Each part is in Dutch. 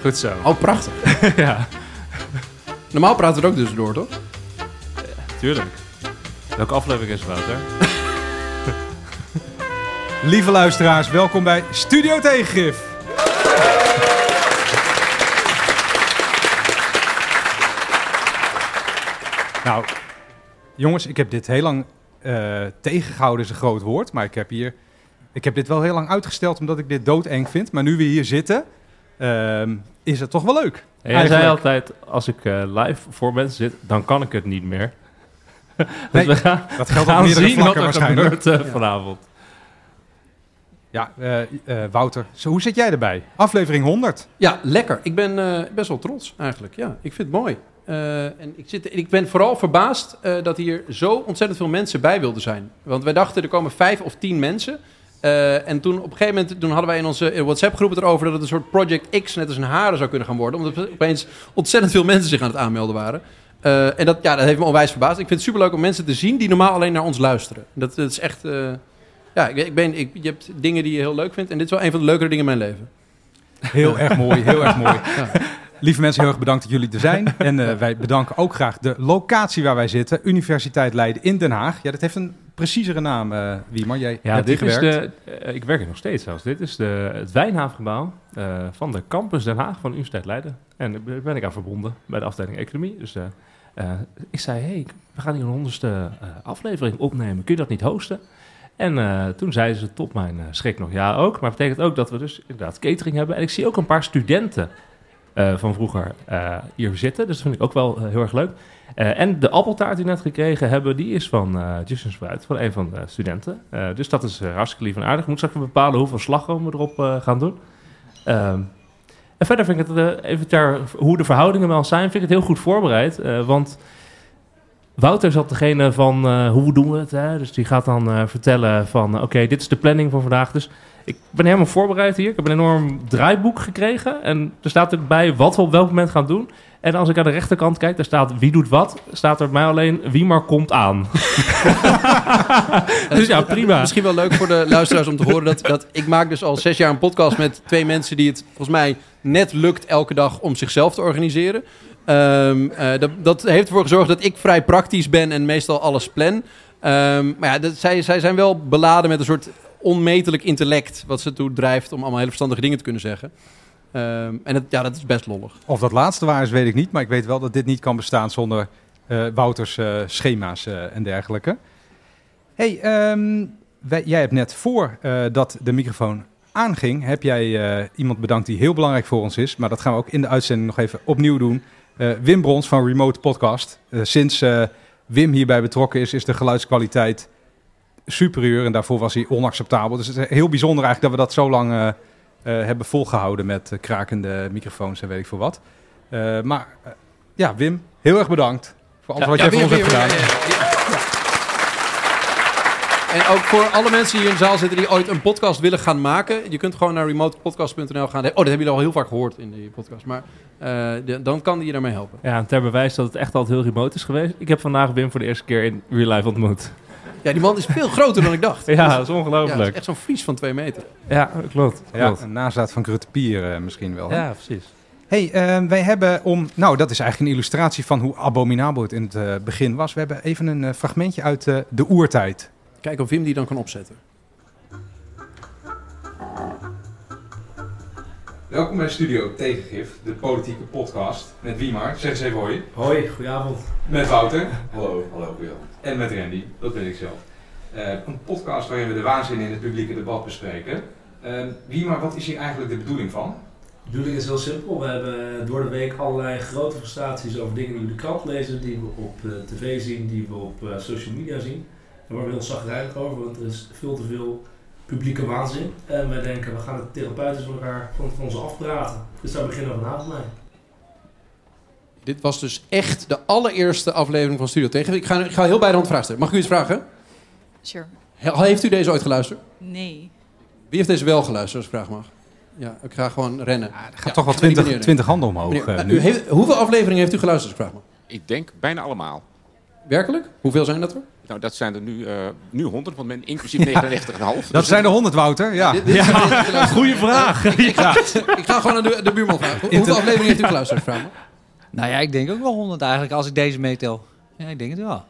Goed zo. Oh, prachtig. ja, Normaal praten we er ook tussendoor, toch? tuurlijk. Welke aflevering is het, Wouter? Lieve luisteraars, welkom bij Studio Tegengif. Nou, jongens, ik heb dit heel lang eh, tegengehouden, is een groot woord. Maar ik heb, hier, ik heb dit wel heel lang uitgesteld omdat ik dit doodeng vind. Maar nu we hier zitten, ehm, is het toch wel leuk. En jij zei altijd, als ik eh, live voor mensen zit, dan kan ik het niet meer. dus Nee, we gaan, Dat geldt op gaan meerdere zien wat er gebeurt eh, vanavond. Ja, eh, eh, Wouter, zo, hoe zit jij erbij? Aflevering 100. Ja, lekker. Ik ben eh, best wel trots eigenlijk. Ja, ik vind het mooi. Eh, en ik, zit, ik ben vooral verbaasd eh, dat hier zo ontzettend veel mensen bij wilden zijn. Want wij dachten er komen vijf of tien mensen. Eh, en toen op een gegeven moment toen hadden wij in onze WhatsApp-groep het erover dat het een soort Project X net als een haren zou kunnen gaan worden. Omdat opeens ontzettend veel mensen zich aan het aanmelden waren. Eh, en dat, ja, dat heeft me onwijs verbaasd. Ik vind het superleuk om mensen te zien die normaal alleen naar ons luisteren. Dat, dat is echt... eh, ja, ik, ik ben, ik, je hebt dingen die je heel leuk vindt. En dit is wel een van de leukere dingen in mijn leven. Heel erg mooi, heel erg mooi. Ja. Lieve mensen, heel erg bedankt dat jullie er zijn. En eh, wij bedanken ook graag de locatie waar wij zitten. Universiteit Leiden in Den Haag. Ja, dat heeft een preciezere naam, eh Wiemar. Jij Ja, hebt dit is de, eh, ik werk er nog steeds zelfs. Dit is de, het Wijnhavengebouw eh, van de campus Den Haag van de Universiteit Leiden. En daar ben ik aan verbonden bij de afdeling Economie. Dus ik zei, hey, we gaan hier een honderdste aflevering opnemen. Kun je dat niet hosten? En toen zeiden ze tot mijn schrik nog ja ook. Maar betekent ook dat we dus inderdaad catering hebben. En ik zie ook een paar studenten van vroeger hier zitten. Dus dat vind ik ook wel heel erg leug. Eh, en de appeltaart die we net gekregen hebben, die is van eh Justin Spruit, van een van de studenten. Eh, dus dat is hartstikke lief en aardig. Ik moet straks bepalen hoeveel slagroom we erop gaan doen. Ehm, en verder vind ik het, even ter hoe de verhoudingen wel zijn, vind ik het heel goed voorbereid. want Wouter is degene van hoe doen we het. Hè? Dus die gaat dan vertellen van oké, dit is de planning voor vandaag. Dus ik ben helemaal voorbereid hier. Ik heb een enorm draaiboek gekregen. En er staat erbij wat we op welk moment gaan doen. En als ik aan de rechterkant kijk, daar staat wie doet wat. Staat er bij mij alleen wie maar komt aan. dus ja, prima. Misschien wel leuk voor de luisteraars om te horen dat, dat ik maak dus al zes jaar een podcast met twee mensen die het volgens mij net lukt elke dag om zichzelf te organiseren. Ehm, eh, dat, dat heeft ervoor gezorgd dat ik vrij praktisch ben en meestal alles plan. Ehm, maar ja, dat, zij, zij zijn wel beladen met een soort onmetelijk intellect wat ze toe drijft om allemaal hele verstandige dingen te kunnen zeggen. Ehm, en het, ja, dat is best lollig. Of dat laatste waar is, weet ik niet. Maar ik weet wel dat dit niet kan bestaan zonder eh, Wouters eh, schema's eh, en dergelijke. hey, ehm, jij hebt net voor eh, dat de microfoon aanging, heb jij iemand bedankt die heel belangrijk voor ons is. Maar dat gaan we ook in de uitzending nog even opnieuw doen. Wim Brons van Remote Podcast. Sinds Wim hierbij betrokken is, is de geluidskwaliteit superieur. En daarvoor was hij onacceptabel. Dus het is heel bijzonder eigenlijk dat we dat zo lang eh, eh, hebben volgehouden met eh, krakende microfoons en weet ik veel wat. Eh, maar ja, Wim, heel erg bedankt voor alles Ja, wat Ja, jij voor ons hebt gedaan. En ook voor alle mensen die hier in de zaal zitten die ooit een podcast willen gaan maken. Je kunt gewoon naar remotepodcast.nl gaan. Oh, dat hebben jullie al heel vaak gehoord in die podcast. Maar eh, de- dan kan die je daarmee helpen. Ja, en ter bewijs dat het echt altijd heel remote is geweest. Ik heb vandaag Wim voor de eerste keer in real life ontmoet. Ja, die man is veel groter dan ik dacht. Ja, dat is Ja, het ongelooflijk. is echt zo'n Fries van twee meter. Ja, klopt. Ja, klopt. een nazaat van Grutte Pier eh, misschien wel. hè? Ja, precies. hey, eh, wij hebben om... Nou, dat is eigenlijk een illustratie van hoe abominabel het in het eh, begin was. We hebben even een eh, fragmentje uit eh, de oertijd. Kijk of Wim die dan kan opzetten. Welkom bij Studio Tegengif, de politieke podcast. Met Wiemar, zeg eens even hoi. Hoi, goedenavond. Met Wouter. Hallo, hallo Wil. En met Randy, dat ben ik zelf. Eh, een podcast waarin we de waanzin in het publieke debat bespreken. Uh, Wiemar, wat is hier eigenlijk de bedoeling van? De bedoeling is heel simpel. We hebben door de week allerlei grote frustraties over dingen die we in de krant lezen, die we op eh, tv zien, die we op eh, social media zien. En waar we heel zagrijnig over, want er is veel te veel publieke waanzin. En wij denken, we gaan het therapeutisch van elkaar van, van ons afpraten. Dus daar beginnen we vanavond mee. Dit was dus echt de allereerste aflevering van Studio Tegen. Ik ga, ik ga heel bij de hand vragen stellen. Mag ik u iets vragen? Sure. He- Heeft u deze ooit geluisterd? Nee. Wie heeft deze wel geluisterd, als ik vraag mag? Ja, ik ga gewoon rennen. Er gaat Ja, toch wel meneer, 20, meneer. 20 handen omhoog Meneer, eh, nu. u heeft, hoeveel afleveringen heeft u geluisterd, als ik vraag mag? Ik denk bijna allemaal. Werkelijk? Hoeveel zijn dat er? Nou, dat zijn er nu, eh, nu 100, want men inclusief 99,5. Dat zijn er 100, Wouter. Ja. Dit- dit is- Goeie vraag. Ik ga, ik ga gewoon aan de, de buurman vragen. Hoe- Hoeveel afleveringen heeft u geluisterd, me? Nou ja, ik denk ook wel 100 eigenlijk, als ik deze meetel. Ja, ik denk het wel.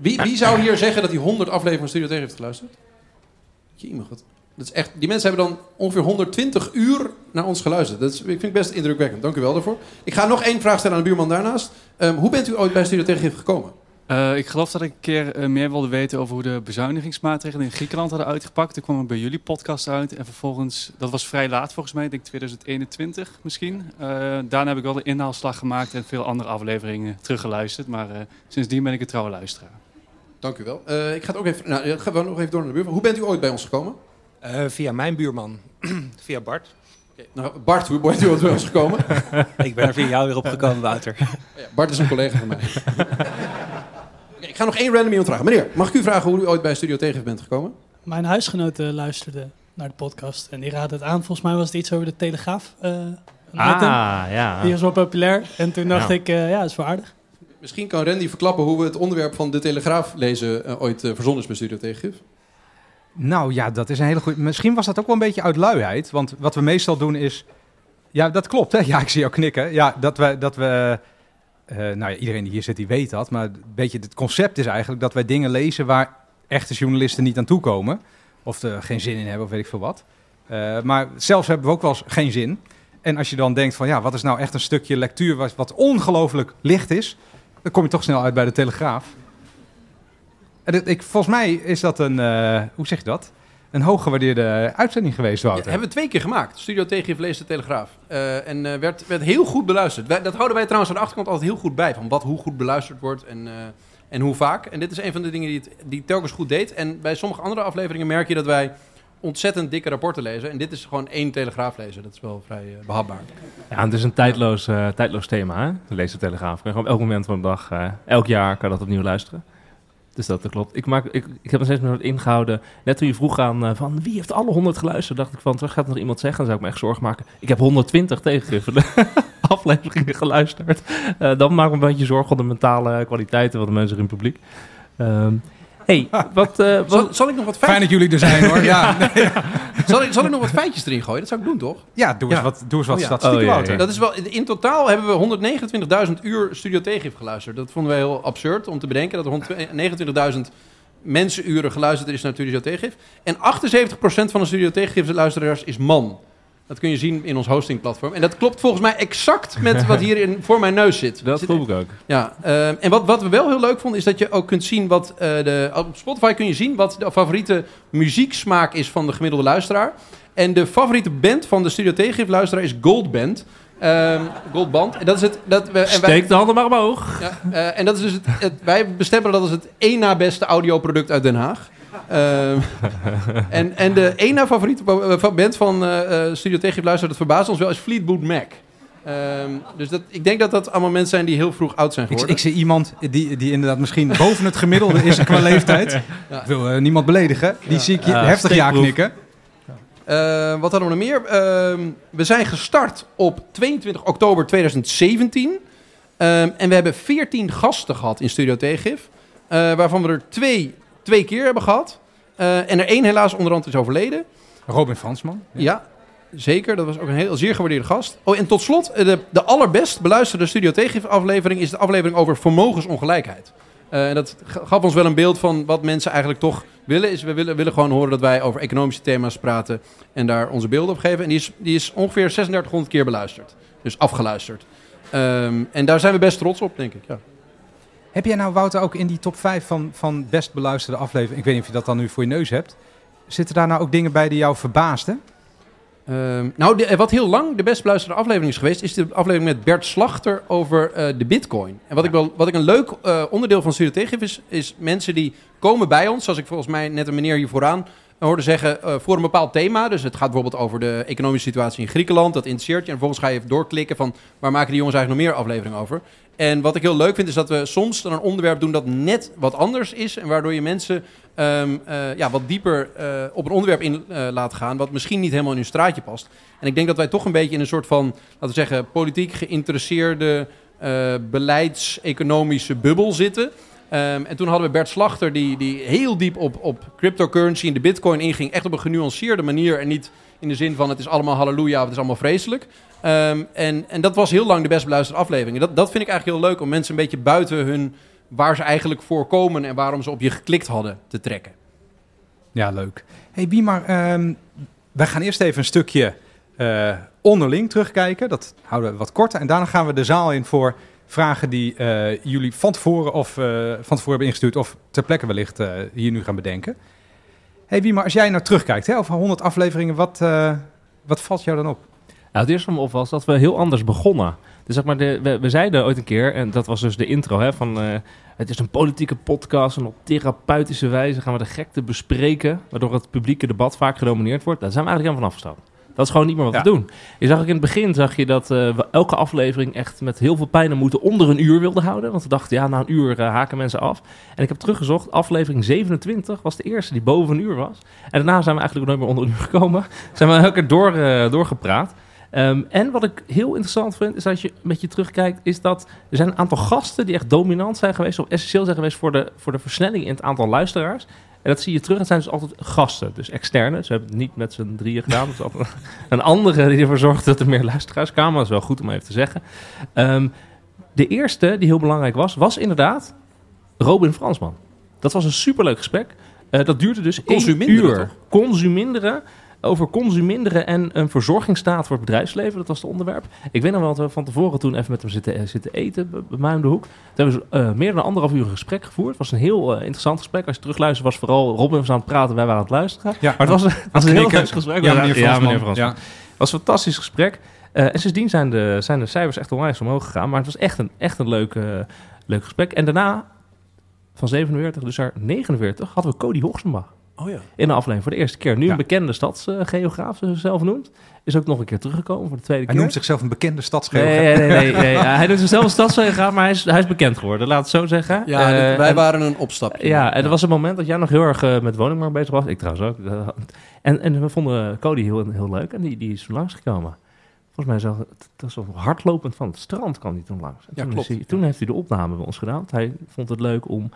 Wie, wie zou hier zeggen dat hij 100 afleveringen van Studio Tegen heeft geluisterd? Jemig, wat. Dat is echt, die mensen hebben dan ongeveer 120 uur naar ons geluisterd. Dat is, ik vind het best indrukwekkend. Dank u wel daarvoor. Ik ga nog één vraag stellen aan de buurman daarnaast. Ehm, hoe bent u ooit bij Studio Tegen gekomen? Eh, ik geloof dat ik een keer eh, meer wilde weten over hoe de bezuinigingsmaatregelen in Griekenland hadden uitgepakt. Toen kwam ik bij jullie podcast uit en vervolgens, dat was vrij laat volgens mij, ik denk 2021 misschien. Eh, daarna heb ik wel de inhaalslag gemaakt en veel andere afleveringen teruggeluisterd. Maar sindsdien ben ik een trouwe luisteraar. Dank u wel. Ik ga het ook even, nou, ik ga wel nog even door naar de buurman. Hoe bent u ooit bij ons gekomen? Eh, via mijn buurman, via Bart. Nou, Bart, hoe bent u ooit bij ons gekomen? ik ben er via jou weer opgekomen, Wouter. Ja, Bart is een collega van mij. Oké, ik ga nog één random iemand vragen. Meneer, mag ik u vragen hoe u ooit bij Studio Tegen bent gekomen? Mijn huisgenoten luisterden naar de podcast en die raadden het aan. Volgens mij was het iets over de Telegraaf. eh. Ah, ja. Die was wel populair. En toen dacht Ja. ik, eh, ja, dat is wel aardig. Misschien kan Randy verklappen hoe we het onderwerp van de Telegraaf lezen ooit verzonnen is bij Studio Tegengif. Nou ja, dat is een hele goede. Misschien was dat ook wel een beetje uit luiheid. Want wat we meestal doen is. Ja, dat klopt. Hè? Ja, ik zie jou knikken. Ja, dat we. Dat we eh, nou ja, iedereen die hier zit, die weet dat. Maar beetje het concept is eigenlijk dat wij dingen lezen waar echte journalisten niet aan toe komen. Of er geen zin in hebben, of weet ik veel wat. Eh, maar zelfs hebben we ook wel eens geen zin. En als je dan denkt van ja, wat is nou echt een stukje lectuur wat, wat ongelooflijk licht is, dan kom je toch snel uit bij de Telegraaf. En ik, volgens mij is dat een, eh, hoe zeg je dat? Een hooggewaardeerde uitzending geweest, Ja, Wouter. hebben we twee keer gemaakt. Studio Tegengif leest de Telegraaf. Eh, en eh, werd, werd heel goed beluisterd. Wij- dat houden wij trouwens aan de achterkant altijd heel goed bij. Van wat, hoe goed beluisterd wordt en, eh, en hoe vaak. En dit is een van de dingen die het die telkens goed deed. En bij sommige andere afleveringen merk je dat wij ontzettend dikke rapporten lezen. En dit is gewoon één Telegraaf lezen. Dat is wel vrij eh, behapbaar. Ja, het is een tijdloos, eh, tijdloos thema, hè? Lees de Telegraaf. Kan je gewoon op elk moment van de dag, eh, elk jaar kan je dat opnieuw luisteren. Dus dat klopt. Ik, maak, ik, ik heb er steeds meer ingehouden. Net toen je vroeg aan eh, van wie heeft alle 100 geluisterd, dacht ik van terug gaat nog iemand zeggen. Dan zou ik me echt zorgen maken. Ik heb 120 tegengriffen afleveringen geluisterd. Eh, dan maak ik me een beetje zorgen om de mentale kwaliteiten van de mensen in het publiek. Ehm hey, wat, eh, wat, Zal, zal ik nog wat Fijn feitjes, dat jullie er zijn hoor. Ja, nee, zal ik, zal ik nog wat feitjes erin gooien? Dat zou ik doen, toch? ja doe eens Ja. wat, doe eens wat Oh ja. statistieken, Oh, ja, Wouter. ja. Dat is wel, in totaal hebben we 129.000 uur Studio Tegengif geluisterd. Dat vonden wij heel absurd om te bedenken. Dat er 129.000 mensenuren geluisterd is naar Studio Tegengif. En 78% van de Studio Tegengif luisteraars is man. Dat kun je zien in ons hostingplatform. En dat klopt volgens mij exact met wat hier in, voor mijn neus zit. dat Zit- ik ook. Ja, ehm, en wat, wat we wel heel leuk vonden is dat je ook kunt zien wat eh, de. Op Spotify kun je zien wat de favoriete muzieksmaak is van de gemiddelde luisteraar. En de favoriete band van de Studio Tegengif luisteraar is Gold Band. Ehm, Gold Band. En dat is het. Dat we, en wij, Steek de handen maar omhoog. ja, eh, en dat is dus het, het- wij bestempelen dat als het één na beste audioproduct uit Den Haag. Ehm, en, en de één na favoriete eh, band van eh, eh, Studio Tegengif luisteraar, dat verbaast ons wel, is Fleetwood Mac. Ehm, dus dat, ik denk dat dat allemaal mensen zijn die heel vroeg oud zijn geworden. ik zie iemand die, die inderdaad misschien boven het gemiddelde is qua leeftijd. Ja. Ik wil niemand beledigen. Die Ja. zie ik heftig ja knikken. Eh, wat hadden we nog meer? Ehm, we zijn gestart op 22 oktober 2017. Ehm, en we hebben 14 gasten gehad in Studio Tegengif. eh, waarvan we er twee, twee keer hebben gehad. Eh, en er één helaas onderhand is overleden. Robin Fransman. Ja, zeker. Dat was ook een heel zeer gewaardeerde gast. Oh, en tot slot, eh, de, de allerbest beluisterde Studio aflevering is de aflevering over vermogensongelijkheid. Eh, en dat gaf ons wel een beeld van wat mensen eigenlijk toch willen. Is we willen, willen gewoon horen dat wij over economische thema's praten en daar onze beelden op geven. En die is, die is ongeveer 3600 keer beluisterd. Dus afgeluisterd. Ehm, en daar zijn we best trots op, denk ik. Ja. Heb jij nou, Wouter, ook in die top 5 van, van best beluisterde afleveringen... ik weet niet of je dat dan nu voor je neus hebt... zitten daar nou ook dingen bij die jou verbaasden? Ehm, nou, de- wat heel lang de best beluisterde aflevering is geweest, is de aflevering met Bert Slachter over eh, de Bitcoin. En wat ik, wel, wat ik een leuk eh, onderdeel van Studio Tegengif is, is mensen die komen bij ons, zoals ik volgens mij net een meneer hier vooraan hoorde zeggen, eh, voor een bepaald thema. Dus het gaat bijvoorbeeld over de economische situatie in Griekenland, dat interesseert je. En vervolgens ga je even doorklikken van, waar maken die jongens eigenlijk nog meer afleveringen over? En wat ik heel leuk vind, is dat we soms dan een onderwerp doen dat net wat anders is. En waardoor je mensen ehm, eh, ja, wat dieper eh, op een onderwerp in laten gaan... wat misschien niet helemaal in uw straatje past. En ik denk dat wij toch een beetje in een soort van, laten we zeggen... politiek geïnteresseerde beleidseconomische bubbel zitten... Ehm, en toen hadden we Bert Slachter, die, die heel diep op, op cryptocurrency en de bitcoin inging. Echt op een genuanceerde manier en niet in de zin van het is allemaal halleluja, het is allemaal vreselijk. Ehm, en, en dat was heel lang de best beluisterde aflevering. Dat, dat vind ik eigenlijk heel leuk om mensen een beetje buiten hun, waar ze eigenlijk voor komen en waarom ze op je geklikt hadden, te trekken. Ja, leuk. hey, Biemar, ehm wij gaan eerst even een stukje eh, onderling terugkijken. Dat houden we wat korter. En daarna gaan we de zaal in voor vragen die eh, jullie van tevoren, of, eh, van tevoren hebben ingestuurd... of ter plekke wellicht eh, hier nu gaan bedenken. hey, Biemar, als jij nou terugkijkt, hè, over 100 afleveringen, wat, wat valt jou dan op? Nou, het eerste wat me op was dat we heel anders begonnen. Dus zeg maar, de, we, we zeiden ooit een keer, en dat was dus de intro, hè, van het is een politieke podcast en op therapeutische wijze gaan we de gekte bespreken, waardoor het publieke debat vaak gedomineerd wordt. Daar zijn we eigenlijk helemaal van afgestapt. Dat is gewoon niet meer wat Ja. we doen. Je zag ook in het begin zag je dat eh, we elke aflevering echt met heel veel pijn en moeite onder een uur wilden houden. Want we dachten, ja, na een uur eh, haken mensen af. En ik heb teruggezocht, aflevering 27 was de eerste die boven een uur was. En daarna zijn we eigenlijk nooit meer onder een uur gekomen. Zijn we elke keer door, eh, doorgepraat. Ehm, en wat ik heel interessant vind, is als je een beetje terugkijkt, is dat er zijn een aantal gasten die echt dominant zijn geweest, of essentieel zijn geweest voor de, voor de versnelling in het aantal luisteraars. En dat zie je terug. Het zijn dus altijd gasten, dus externe. Ze hebben het niet met z'n drieën gedaan. Het is altijd een andere die ervoor zorgt dat er meer luisteraars kwamen. Dat is wel goed om even te zeggen. Ehm, de eerste, die heel belangrijk was, was inderdaad Robin Fransman. Dat was een superleuk gesprek. Eh, dat duurde dus één uur. Consuminderen. Over consuminderen en een verzorgingsstaat voor het bedrijfsleven. Dat was het onderwerp. Ik weet nog wel dat we van tevoren toen even met hem zitten, eh, zitten eten bij, mij om de hoek. Toen hebben we eh, meer dan anderhalf uur een gesprek gevoerd. Het was een heel eh, interessant gesprek. Als je terugluistert was vooral Robin was aan het praten, wij waren aan het luisteren. Ja, Maar het was, het was een heel leuk gesprek. Ja, meneer. Ja, meneer. Ja. Het was een fantastisch gesprek. En sindsdien zijn de, zijn de cijfers echt onwijs omhoog gegaan. Maar het was echt een, echt een leuk, leuk gesprek. En daarna, van 47 dus naar 49, hadden we Cody Hoogsenbach Oh ja. in de aflevering voor de eerste keer. Nu Ja. een bekende stadsgeograaf, zoals hij zelf noemt. Is ook nog een keer teruggekomen voor de tweede Hij keer. noemt zichzelf een bekende stadsgeograaf. Nee, nee, nee. nee, nee. Ja, hij doet zichzelf een stadsgeograaf, maar hij is, hij is bekend geworden. Laat het zo zeggen. Ja, Eh, wij en- waren een opstapje. ja, en er was een moment dat jij nog heel erg eh, met woningmarkt bezig was. Ik trouwens ook. En, en we vonden Cody heel, heel leuk en die, die is toen langsgekomen. Volgens mij zo, het was zo hardlopend van het strand kwam hij toen langs. En Ja, toen, klopt. hij- toen heeft hij de opname bij ons gedaan. Hij vond het leuk om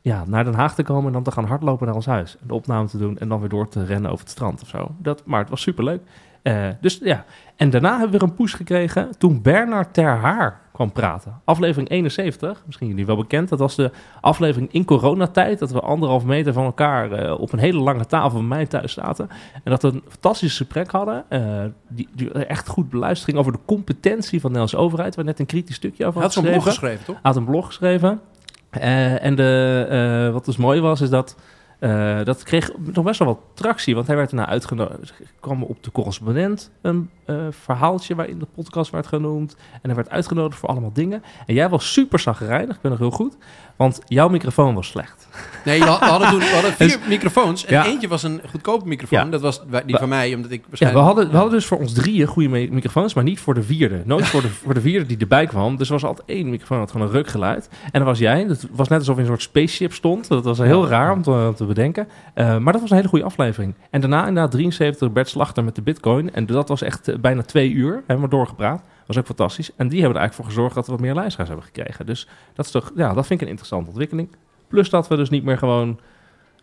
ja, naar Den Haag te komen en dan te gaan hardlopen naar ons huis. De opname te doen en dan weer door te rennen over het strand of zo. Dat, maar het was superleuk. Eh dus ja, en daarna hebben we weer een push gekregen toen Bernard Ter Haar kwam praten. Aflevering 71, misschien jullie wel bekend. Dat was de aflevering in coronatijd. Dat we anderhalf meter van elkaar eh, op een hele lange tafel bij mij thuis zaten. En dat we een fantastisch gesprek hadden. eh, die, die echt goed beluisterd ging over de competentie van de Nederlandse overheid. Waar net een kritisch stukje over Hij had had zo'n blog geschreven. geschreven, toch? Hij had een blog geschreven. Eh, en de, eh, wat dus mooi was, is dat eh, dat kreeg nog best wel wat tractie. Want hij werd daarna uitgenodigd. Er kwam op de correspondent een eh, verhaaltje waarin de podcast werd genoemd. En hij werd uitgenodigd voor allemaal dingen. En jij was super zagrijnig, ik ben nog heel goed. Want jouw microfoon was slecht. Nee, we hadden toen we hadden vier microfoons. En Ja. eentje was een goedkope microfoon. Ja. Dat was die van mij, omdat ik Ja, we, hadden, we hadden dus voor ons drieën goede mi- microfoons, maar niet voor de vierde. Nooit voor de, voor de vierde die erbij kwam. Dus er was altijd één microfoon, dat had gewoon een rukgeluid. En dat was jij. Het was net alsof je in een soort spaceship stond. Dat was heel raar om te, om te bedenken. Eh, maar dat was een hele goede aflevering. En daarna inderdaad 73 Bert Slachter met de bitcoin. En dat was echt eh, bijna twee uur. Hebben we doorgepraat. Was ook fantastisch. En die hebben er eigenlijk voor gezorgd dat we wat meer luisteraars hebben gekregen. Dus dat is toch, ja, dat vind ik een interessante ontwikkeling. Plus dat we dus niet meer gewoon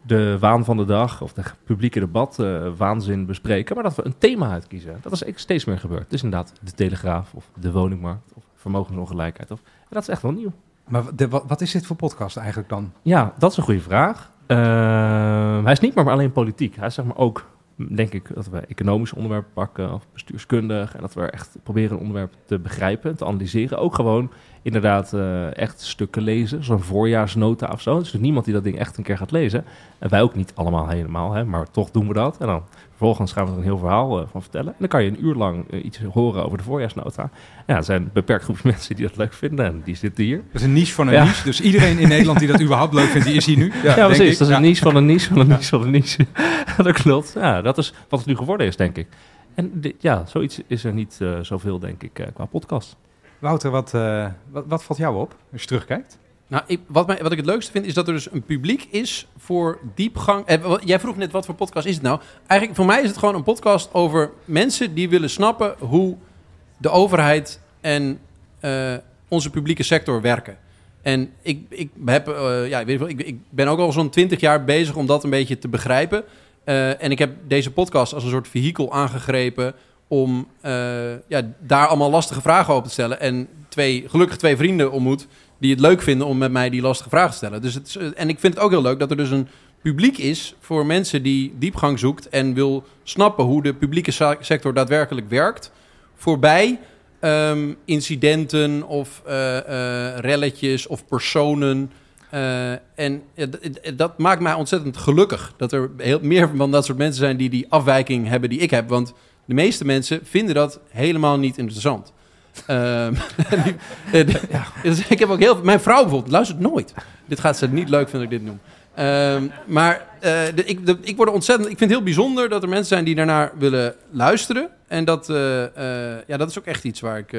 de waan van de dag of de publieke debat eh, waanzin bespreken, maar dat we een thema uitkiezen. Dat is steeds meer gebeurd. Dus inderdaad de Telegraaf of de woningmarkt of vermogensongelijkheid. Of, en dat is echt wel nieuw. Maar de- wat, wat is dit voor podcast eigenlijk dan? Ja, dat is een goede vraag. Ehm, hij is niet maar alleen politiek. Hij is zeg maar ook, denk ik, dat we economische onderwerpen pakken of bestuurskundig. En dat we echt proberen een onderwerp te begrijpen, te analyseren. Ook gewoon inderdaad eh, echt stukken lezen, zo'n voorjaarsnota of zo. Dus niemand die dat ding echt een keer gaat lezen. En wij ook niet allemaal helemaal, hè, maar toch doen we dat. En dan vervolgens gaan we er een heel verhaal eh, van vertellen. En dan kan je een uur lang eh, iets horen over de voorjaarsnota. Ja, er zijn een beperkt groep mensen die dat leuk vinden en die zitten hier. Dat is een niche van een Ja. niche. Dus iedereen in Nederland die dat überhaupt leuk vindt, die is hier nu. Ja, precies. ik. Dat is Ja. een niche van een niche van een niche van een niche. dat klopt. Ja, dat is wat het nu geworden is, denk ik. En dit- ja, zoiets is er niet zoveel, denk ik, qua podcast. Wouter, wat, eh, wat, wat valt jou op als je terugkijkt? Nou, ik, wat, wat ik het leukste vind, is dat er dus een publiek is voor diepgang. Eh, jij vroeg net, wat voor podcast is het nou? Eigenlijk, voor mij is het gewoon een podcast over mensen die willen snappen hoe de overheid en eh, onze publieke sector werken. En ik, ik, heb, ja, weet ik, ik ben ook al zo'n twintig jaar bezig om dat een beetje te begrijpen. En ik heb deze podcast als een soort vehikel aangegrepen om eh, ja, daar allemaal lastige vragen over te stellen. En twee, gelukkig twee vrienden ontmoet die het leuk vinden om met mij die lastige vragen te stellen. Dus het eh, en ik vind het ook heel leuk dat er dus een publiek is voor mensen die diepgang zoekt en wil snappen hoe de publieke sector daadwerkelijk werkt. Voorbij ehm, incidenten of eh, relletjes of personen. En dat maakt mij ontzettend gelukkig. Dat er heel, meer van dat soort mensen zijn die die afwijking hebben die ik heb. Want de meeste mensen vinden dat helemaal niet interessant. Ehm, eh, dus ik heb ook heel veel- Mijn vrouw bijvoorbeeld luistert nooit. Dit gaat ze niet leuk vinden dat ik dit noem. Ehm, maar eh, de- ik, de- ik word ontzettend. Ik vind het heel bijzonder dat er mensen zijn die daarnaar willen luisteren. En dat, eh, ja, dat is ook echt iets waar ik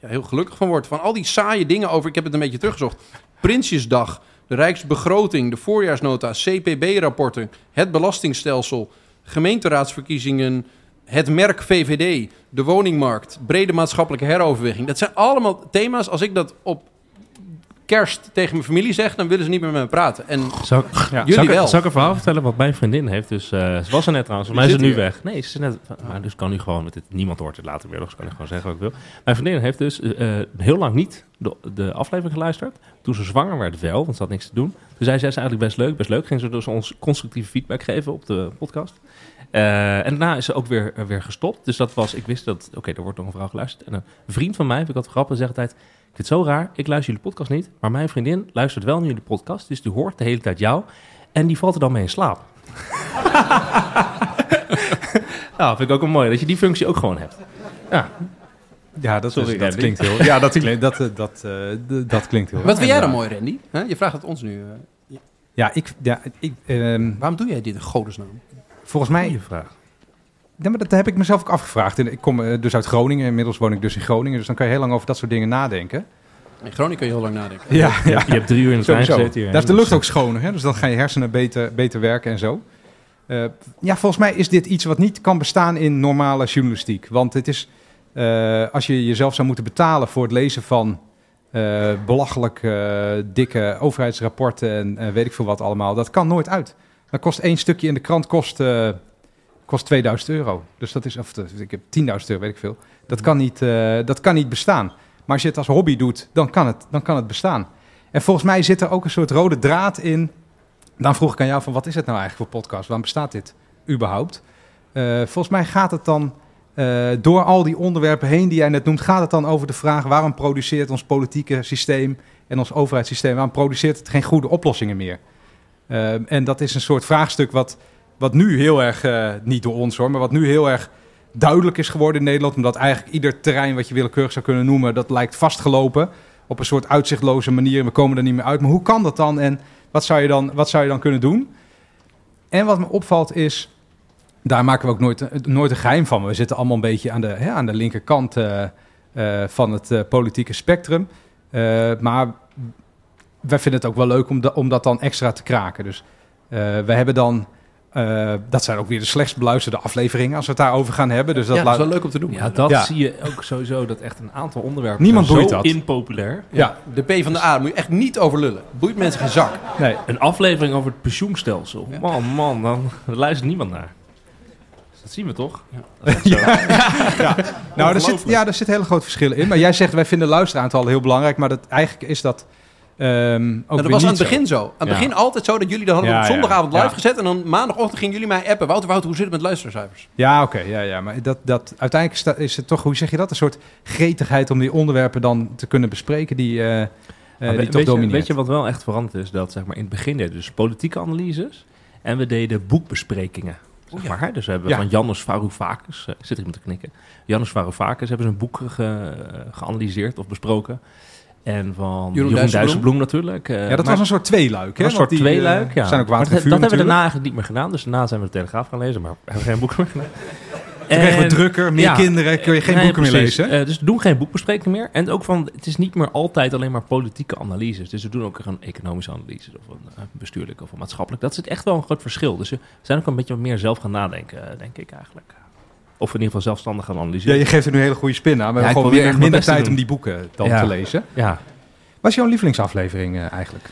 ja, heel gelukkig van word. Van al die saaie dingen over. Ik heb het een beetje teruggezocht. Prinsjesdag, de Rijksbegroting, de voorjaarsnota, CPB-rapporten, het belastingstelsel, gemeenteraadsverkiezingen, het merk VVD, de woningmarkt, brede maatschappelijke heroverweging. Dat zijn allemaal thema's. Als ik dat op kerst tegen mijn familie zeg, dan willen ze niet meer met me praten. En Zal ik, jullie zal ik, wel. Zal ik een verhaal vertellen wat mijn vriendin heeft? Dus, eh, ze was er net trouwens, mij is ze nu hier. weg. Nee, ze is net... Maar dus kan nu gewoon, met dit, niemand hoort het later weer, dus kan ik gewoon zeggen wat ik wil. Mijn vriendin heeft dus eh, heel lang niet de, de aflevering geluisterd. Toen ze zwanger werd wel, want ze had niks te doen. Toen zei ze, is eigenlijk best leuk, best leuk. Ging ze dus ons constructieve feedback geven op de podcast. Eh, en daarna is ze ook weer, eh, weer gestopt. Dus dat was, ik wist dat, oké, er wordt nog een vrouw geluisterd. En een vriend van mij, vind ik altijd grappig, zegt altijd... Ik vind het zo raar, ik luister jullie podcast niet, maar mijn vriendin luistert wel naar jullie podcast, dus die hoort de hele tijd jou en die valt er dan mee in slaap. nou, vind ik ook wel mooi dat je die functie ook gewoon hebt. Ja, Ja, dat, Sorry, is, dat klinkt heel. Ja, dat klinkt, dat, eh, dat, eh, d- dat klinkt heel. wat vind jij dan mooi, Randy? Huh? Je vraagt het ons nu. Ja, ik, ja, ik, ehm, waarom doe jij dit in godesnaam? Volgens mij goede vraag. Ja, maar dat heb ik mezelf ook afgevraagd. En ik kom eh, dus uit Groningen. Inmiddels woon ik dus in Groningen. Dus dan kan je heel lang over dat soort dingen nadenken. In Groningen kun je heel lang nadenken. Ja, Je hebt drie uur in de trein gezeten hier. Daar is de lucht ook schoner. Hè? Dus dan gaan je hersenen beter, beter werken en zo. Eh, ja, volgens mij is dit iets wat niet kan bestaan in normale journalistiek. Want het is, eh, als je jezelf zou moeten betalen voor het lezen van eh, belachelijk eh, dikke overheidsrapporten en weet ik veel wat allemaal. Dat kan nooit uit. Dan kost één stukje in de krant kost, eh, kost 2000 euro. Dus dat is, of ik heb 10.000 euro, weet ik veel. Dat kan, niet, eh, dat kan niet bestaan. Maar als je het als hobby doet, dan kan het, dan kan het bestaan. En volgens mij zit er ook een soort rode draad in. Dan vroeg ik aan jou van wat is het nou eigenlijk voor podcast? Waarom bestaat dit überhaupt? Eh, volgens mij gaat het dan door al die onderwerpen heen die jij net noemt, gaat het dan over de vraag waarom produceert ons politieke systeem en ons overheidssysteem, waarom produceert het geen goede oplossingen meer? Eh, en dat is een soort vraagstuk wat, wat nu heel erg, eh, niet door ons hoor, maar wat nu heel erg duidelijk is geworden in Nederland. Omdat eigenlijk ieder terrein wat je willekeurig zou kunnen noemen, dat lijkt vastgelopen op een soort uitzichtloze manier. We komen er niet meer uit. Maar hoe kan dat dan en wat zou je dan, wat zou je dan kunnen doen? En wat me opvalt is, daar maken we ook nooit, nooit een geheim van. We zitten allemaal een beetje aan de, hè, aan de linkerkant eh, eh, van het politieke spectrum. Maar wij vinden het ook wel leuk om, da- om dat dan extra te kraken. Dus eh, we hebben dan, eh, dat zijn ook weer de slechtst beluisterde afleveringen als we het daarover gaan hebben. Dus dat ja, dat is wel leuk om te doen. Ja, dat Ja. zie je ook sowieso, dat echt een aantal onderwerpen Niemand boeit zo dat. impopulair. Ja, de P van de A, moet je echt niet over lullen. Boeit mensen geen zak. nee, Een aflevering over het pensioenstelsel. Ja. Man, man, dan daar luistert niemand naar. Dat zien we toch? Ja. Zo. Nou, er zit, ja, er zit hele grote verschillen in. Maar jij zegt, wij vinden luisteraantallen heel belangrijk. Maar dat, eigenlijk is dat ehm ook Nou, dat weer was aan het begin zo. Aan het Ja. begin altijd zo dat jullie dat hadden Ja, op ja. zondagavond live Ja. gezet. En dan maandagochtend gingen jullie mij appen. Wouter, Wouter, hoe zit het met luistercijfers? Ja, oké. ja, ja, maar dat, dat, uiteindelijk is het toch, hoe zeg je dat? Een soort gretigheid om die onderwerpen dan te kunnen bespreken die, eh, eh, Maar die we- toch weet, je, domineert. weet je wat wel echt veranderd is? Dat zeg maar, in het begin deden we dus politieke analyses. En we deden boekbesprekingen. Zeg maar, hè? Dus we hebben Ja. van Janus Varoufakis, ik zit om te knikken. Janus Varoufakis hebben ze een boek ge- geanalyseerd of besproken. En van Jeroen, Dijsselbloem. Dijsselbloem natuurlijk. eh, ja, dat was een soort tweeluik. Hè? een soort die, tweeluik, eh, ja. zijn ook water dat, en hebben we daarna eigenlijk niet meer gedaan. Dus daarna zijn we de Telegraaf gaan lezen, maar we hebben geen boek meer gedaan. Dan krijgen we En- drukker, meer ja, kinderen, kun je geen Nee, boeken meer lezen. Eh, dus we doen geen boekbesprekingen meer. En ook van, het is niet meer altijd alleen maar politieke analyses. Dus we doen ook een economische analyses of een eh, bestuurlijke of een maatschappelijk. Dat is echt wel een groot verschil. Dus we zijn ook een beetje wat meer zelf gaan nadenken, eh, denk ik eigenlijk. Of in ieder geval zelfstandig gaan Ja, analyseren. je geeft er nu een hele goede spin aan. Maar we Ja, ik hebben gewoon weer echt minder tijd om die boeken dan Ja. te lezen. Ja. Wat is jouw lievelingsaflevering eh, eigenlijk?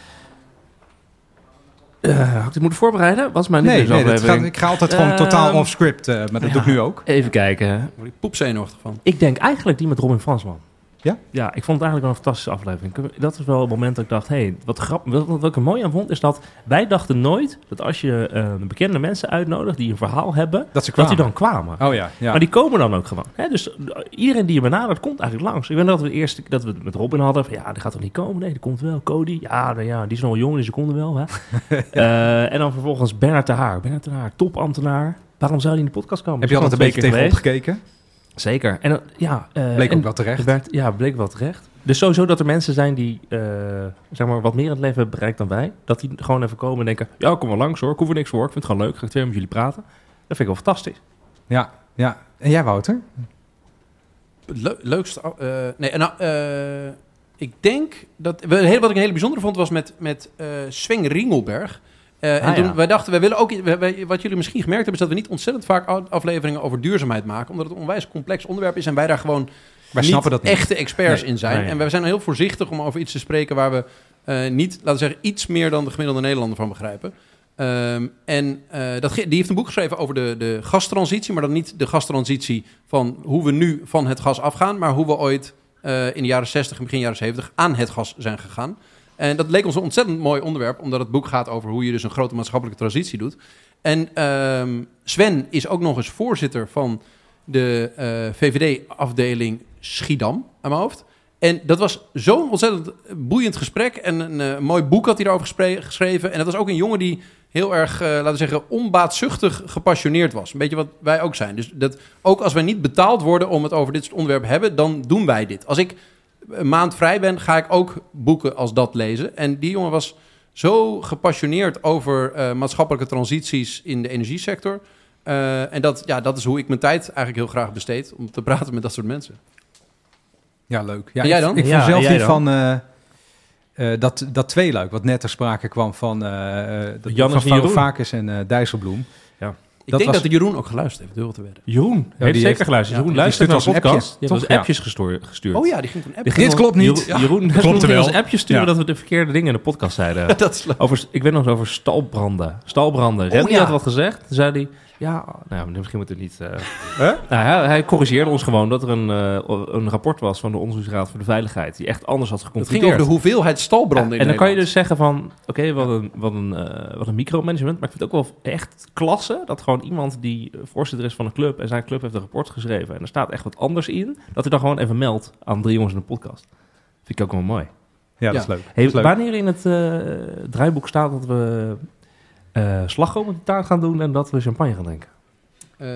Eh, had ik het moeten voorbereiden? Wat is mijn Nee, nee dat lievelingsaflevering? gaat, ik ga altijd gewoon Ehm, totaal off-script, eh, maar dat ja. doe ik nu ook. Even kijken. Word ik poepzenuwachtig van. Ik denk eigenlijk die met Robin Fransman. Ja? Ja, ik vond het eigenlijk wel een fantastische aflevering. Dat is wel het moment dat ik dacht, hé, hey, wat grappig. Wat, wat ik er mooi aan vond, is dat wij dachten nooit dat als je eh, bekende mensen uitnodigt die een verhaal hebben, Dat ze dat die dan kwamen. Oh ja, ja. Maar die komen dan ook gewoon. Hè? Dus eh, iedereen die je benadert, komt eigenlijk langs. Ik weet dat we eerst dat we het met Robin hadden. Van, ja, die gaat toch niet komen? Nee, die komt wel. Cody? Ja, nou ja die is nog jong, dus die komt er wel. Hè? Eh, en dan vervolgens Bernard de Haar. Bernard de Haar, topambtenaar. Waarom zou die in de podcast komen? Heb je altijd een beetje tegenop gekeken? Zeker. En dan- ja, eh, Bleek en ook wel terecht. werd, ja, bleek wel terecht. Dus sowieso dat er mensen zijn die eh, zeg maar wat meer in het leven hebben bereikt dan wij. Dat die gewoon even komen en denken... Ja, kom wel langs hoor. Ik hoef er niks voor. Ik vind het gewoon leuk. Ga ik twee met jullie praten. Dat vind ik wel fantastisch. Ja, ja. En jij, Wouter? Leukste... eh, nee, nou, eh, ik denk dat... Wat ik een hele bijzondere vond was met, met eh Sven Ringelberg. Eh, en Ah, toen, ja. wij dachten, wij willen ook... wij- wij- wat jullie misschien gemerkt hebben, is dat we niet ontzettend vaak afleveringen over duurzaamheid maken. Omdat het een onwijs complex onderwerp is en wij daar gewoon Wij niet snappen dat niet. echte experts Nee, in zijn. nee. En we zijn heel voorzichtig om over iets te spreken waar we eh, niet, laten we zeggen, iets meer dan de gemiddelde Nederlander van begrijpen. Ehm, en eh, dat, die heeft een boek geschreven over de, de gastransitie, maar dan niet de gastransitie van hoe we nu van het gas afgaan, maar hoe we ooit in de jaren 60 en begin jaren 70 aan het gas zijn gegaan. En dat leek ons een ontzettend mooi onderwerp, omdat het boek gaat over hoe je dus een grote maatschappelijke transitie doet. En ehm, Sven is ook nog eens voorzitter van de eh, VVD-afdeling Schiedam aan mijn hoofd. En dat was zo'n ontzettend boeiend gesprek. En een eh, mooi boek had hij daarover geschreven. En dat was ook een jongen die heel erg, eh, laten we zeggen, onbaatzuchtig gepassioneerd was. Een beetje wat wij ook zijn. Dus dat, ook als wij niet betaald worden om het over dit soort onderwerpen hebben, dan doen wij dit. Als ik een maand vrij ben, ga ik ook boeken als dat lezen. En die jongen was zo gepassioneerd over eh, maatschappelijke transities in de energiesector. Eh, en dat, ja, dat is hoe ik mijn tijd eigenlijk heel graag besteed. Om te praten met dat soort mensen. Ja, leuk. Ja, En jij ik- dan? Ik, Ja, vond zelf die van eh, eh, dat, dat tweeluik, wat net ter sprake kwam van, eh eh, dat- van Jeroen. Varoufakis en Dijsselbloem. Ik Dat denk was- dat Jeroen ook geluisterd heeft, durf te wedden. Jeroen heeft die zeker heeft- geluisterd. ja, Jeroen luistert naar de een podcast. Je hebt appjes gestuurd. Oh ja, die ging toen app. Die ging Dit klopt niet. Jeroen, klopt wel. ons appjes sturen Ja. dat we de verkeerde dingen in de podcast zeiden. dat is leuk. Over, ik weet nog eens over stalbranden. Stalbranden. Randy ja. had wat gezegd. Toen zei hij... Ja, nou, misschien moet het niet... eh nou, hij, hij corrigeerde ons gewoon dat er een, eh, een rapport was van de Onderzoeksraad voor de Veiligheid... die echt anders had Het geconcludeerd. ging over de hoeveelheid stalbranden Ja, in en dan kan je dus zeggen van... Oké, wat, een, wat, een, eh, wat een micromanagement. Maar ik vind het ook wel echt klasse... dat gewoon iemand die voorzitter is van een club... en zijn club heeft een rapport geschreven... en er staat echt wat anders in... dat hij dan gewoon even meldt aan drie jongens in de podcast. Vind ik ook wel mooi. Ja, dat Ja. is leuk. Hey, Dat is leuk. wanneer in het eh, draaiboek staat dat we eh slagroom op de taart gaan doen en dat we champagne gaan drinken? Eh,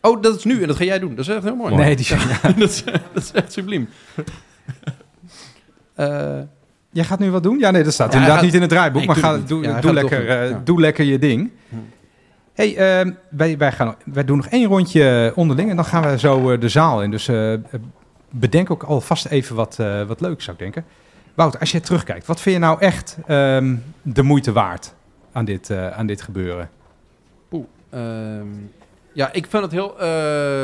oh, dat is nu en dat ga jij doen. Dat is echt heel mooi. Nee, die, dat, is, dat is echt subliem. Eh, Jij gaat nu wat doen? Ja, nee, dat staat Ja, inderdaad gaat- niet in het draaiboek. Nee, maar doe ga, doe. Ja, lekker, eh. Ja. doe lekker je ding. Hm. hey, ehm, wij, wij, gaan, wij doen nog één rondje onderling en dan gaan we zo eh, de zaal in. Dus eh, bedenk ook alvast even wat, eh, wat leuks, zou ik denken. Wouter, als je terugkijkt, wat vind je nou echt ehm, de moeite waard aan dit, eh, aan dit gebeuren? Ehm, ja, ik vind het heel... eh,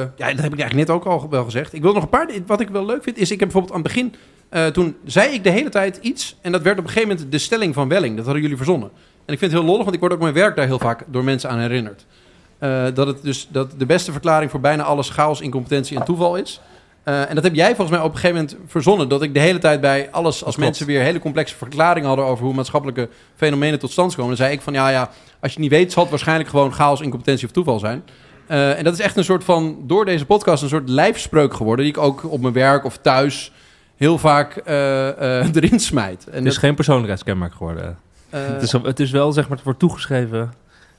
ja, dat heb ik eigenlijk net ook al wel gezegd. Ik wil nog een paar... Wat ik wel leuk vind, is... Ik heb bijvoorbeeld aan het begin... eh, toen zei ik de hele tijd iets... En dat werd op een gegeven moment de stelling van Welling. Dat hadden jullie verzonnen. En ik vind het heel lollig, want ik word ook mijn werk daar heel vaak door mensen aan herinnerd. Dat het dus dat de beste verklaring voor bijna alles chaos, incompetentie en toeval is. Eh, en dat heb jij volgens mij op een gegeven moment verzonnen. Dat ik de hele tijd bij alles, als mensen weer hele complexe verklaringen hadden over hoe maatschappelijke fenomenen tot stand komen. Dan zei ik van ja, ja, als je het niet weet, zal het waarschijnlijk gewoon chaos, incompetentie of toeval zijn. Eh, en dat is echt een soort van, door deze podcast, een soort lijfspreuk geworden. Die ik ook op mijn werk of thuis heel vaak eh, erin smijt. En Het is dat, geen persoonlijkheidskenmerk geworden. het, is, het is wel, zeg maar, het wordt toegeschreven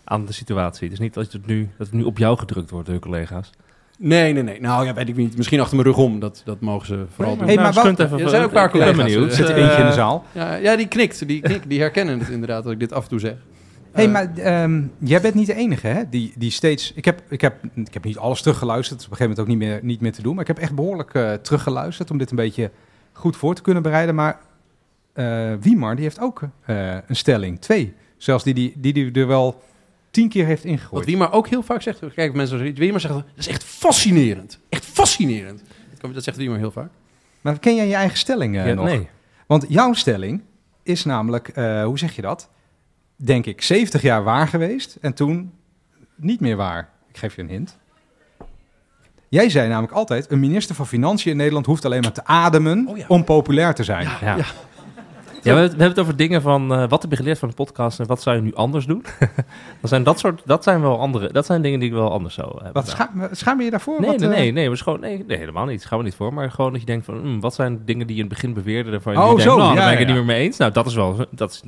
aan de situatie. Het is niet dat het nu, dat het nu op jou gedrukt wordt door collega's. Nee, nee, nee. Nou ja, weet ik niet. Misschien achter mijn rug om. Dat, dat mogen ze vooral doen. Hey, maar nou, even, er zijn ook een paar ik ben collega's, benieuwd. Er zit er eentje in de zaal. Ja, ja, die knikt. Die, knikt, die herkennen het inderdaad dat ik dit af en toe zeg. hey, Eh, maar ehm, jij bent niet de enige, hè? Die, die steeds... Ik heb, ik, heb, ik heb niet alles teruggeluisterd. Dat is op een gegeven moment ook niet meer, niet meer te doen. Maar ik heb echt behoorlijk eh, teruggeluisterd om dit een beetje goed voor te kunnen bereiden. Maar eh Wiemar, die heeft ook eh, een stelling. Twee. Zelfs die die, die, die er wel tien keer heeft Wat ingegooid. Wiemar ook heel vaak zegt, kijk mensen zoals Wiemar zegt, dat is echt fascinerend. Echt fascinerend. Dat zegt Wiemar heel vaak. Maar ken jij je eigen stelling eh, Ja, nog? nee. Want jouw stelling is namelijk, eh, hoe zeg je dat? Denk ik, 70 jaar waar geweest en toen niet meer waar. Ik geef je een hint. Jij zei namelijk altijd, een minister van Financiën in Nederland hoeft alleen maar te ademen Oh ja. om populair te zijn. Ja. Ja, we, hebben- we hebben het over dingen van eh, wat heb je geleerd van de podcast en wat zou je nu anders doen? dat zijn dat soort, dat zijn wel andere, dat zijn dingen die ik wel anders zou hebben. Wat schaam je je daarvoor? Nee, Wat, nee, eh, nee, nee, maar gewoon, nee, nee, helemaal niet. Gaan we niet voor. Maar gewoon dat je denkt van, hmm, wat zijn dingen die je in het begin beweerde waarvan je Oh, nu denkt, zo, nou, daar ja, ben ik het ja. niet meer mee eens. Nou, dat is wel, dat is,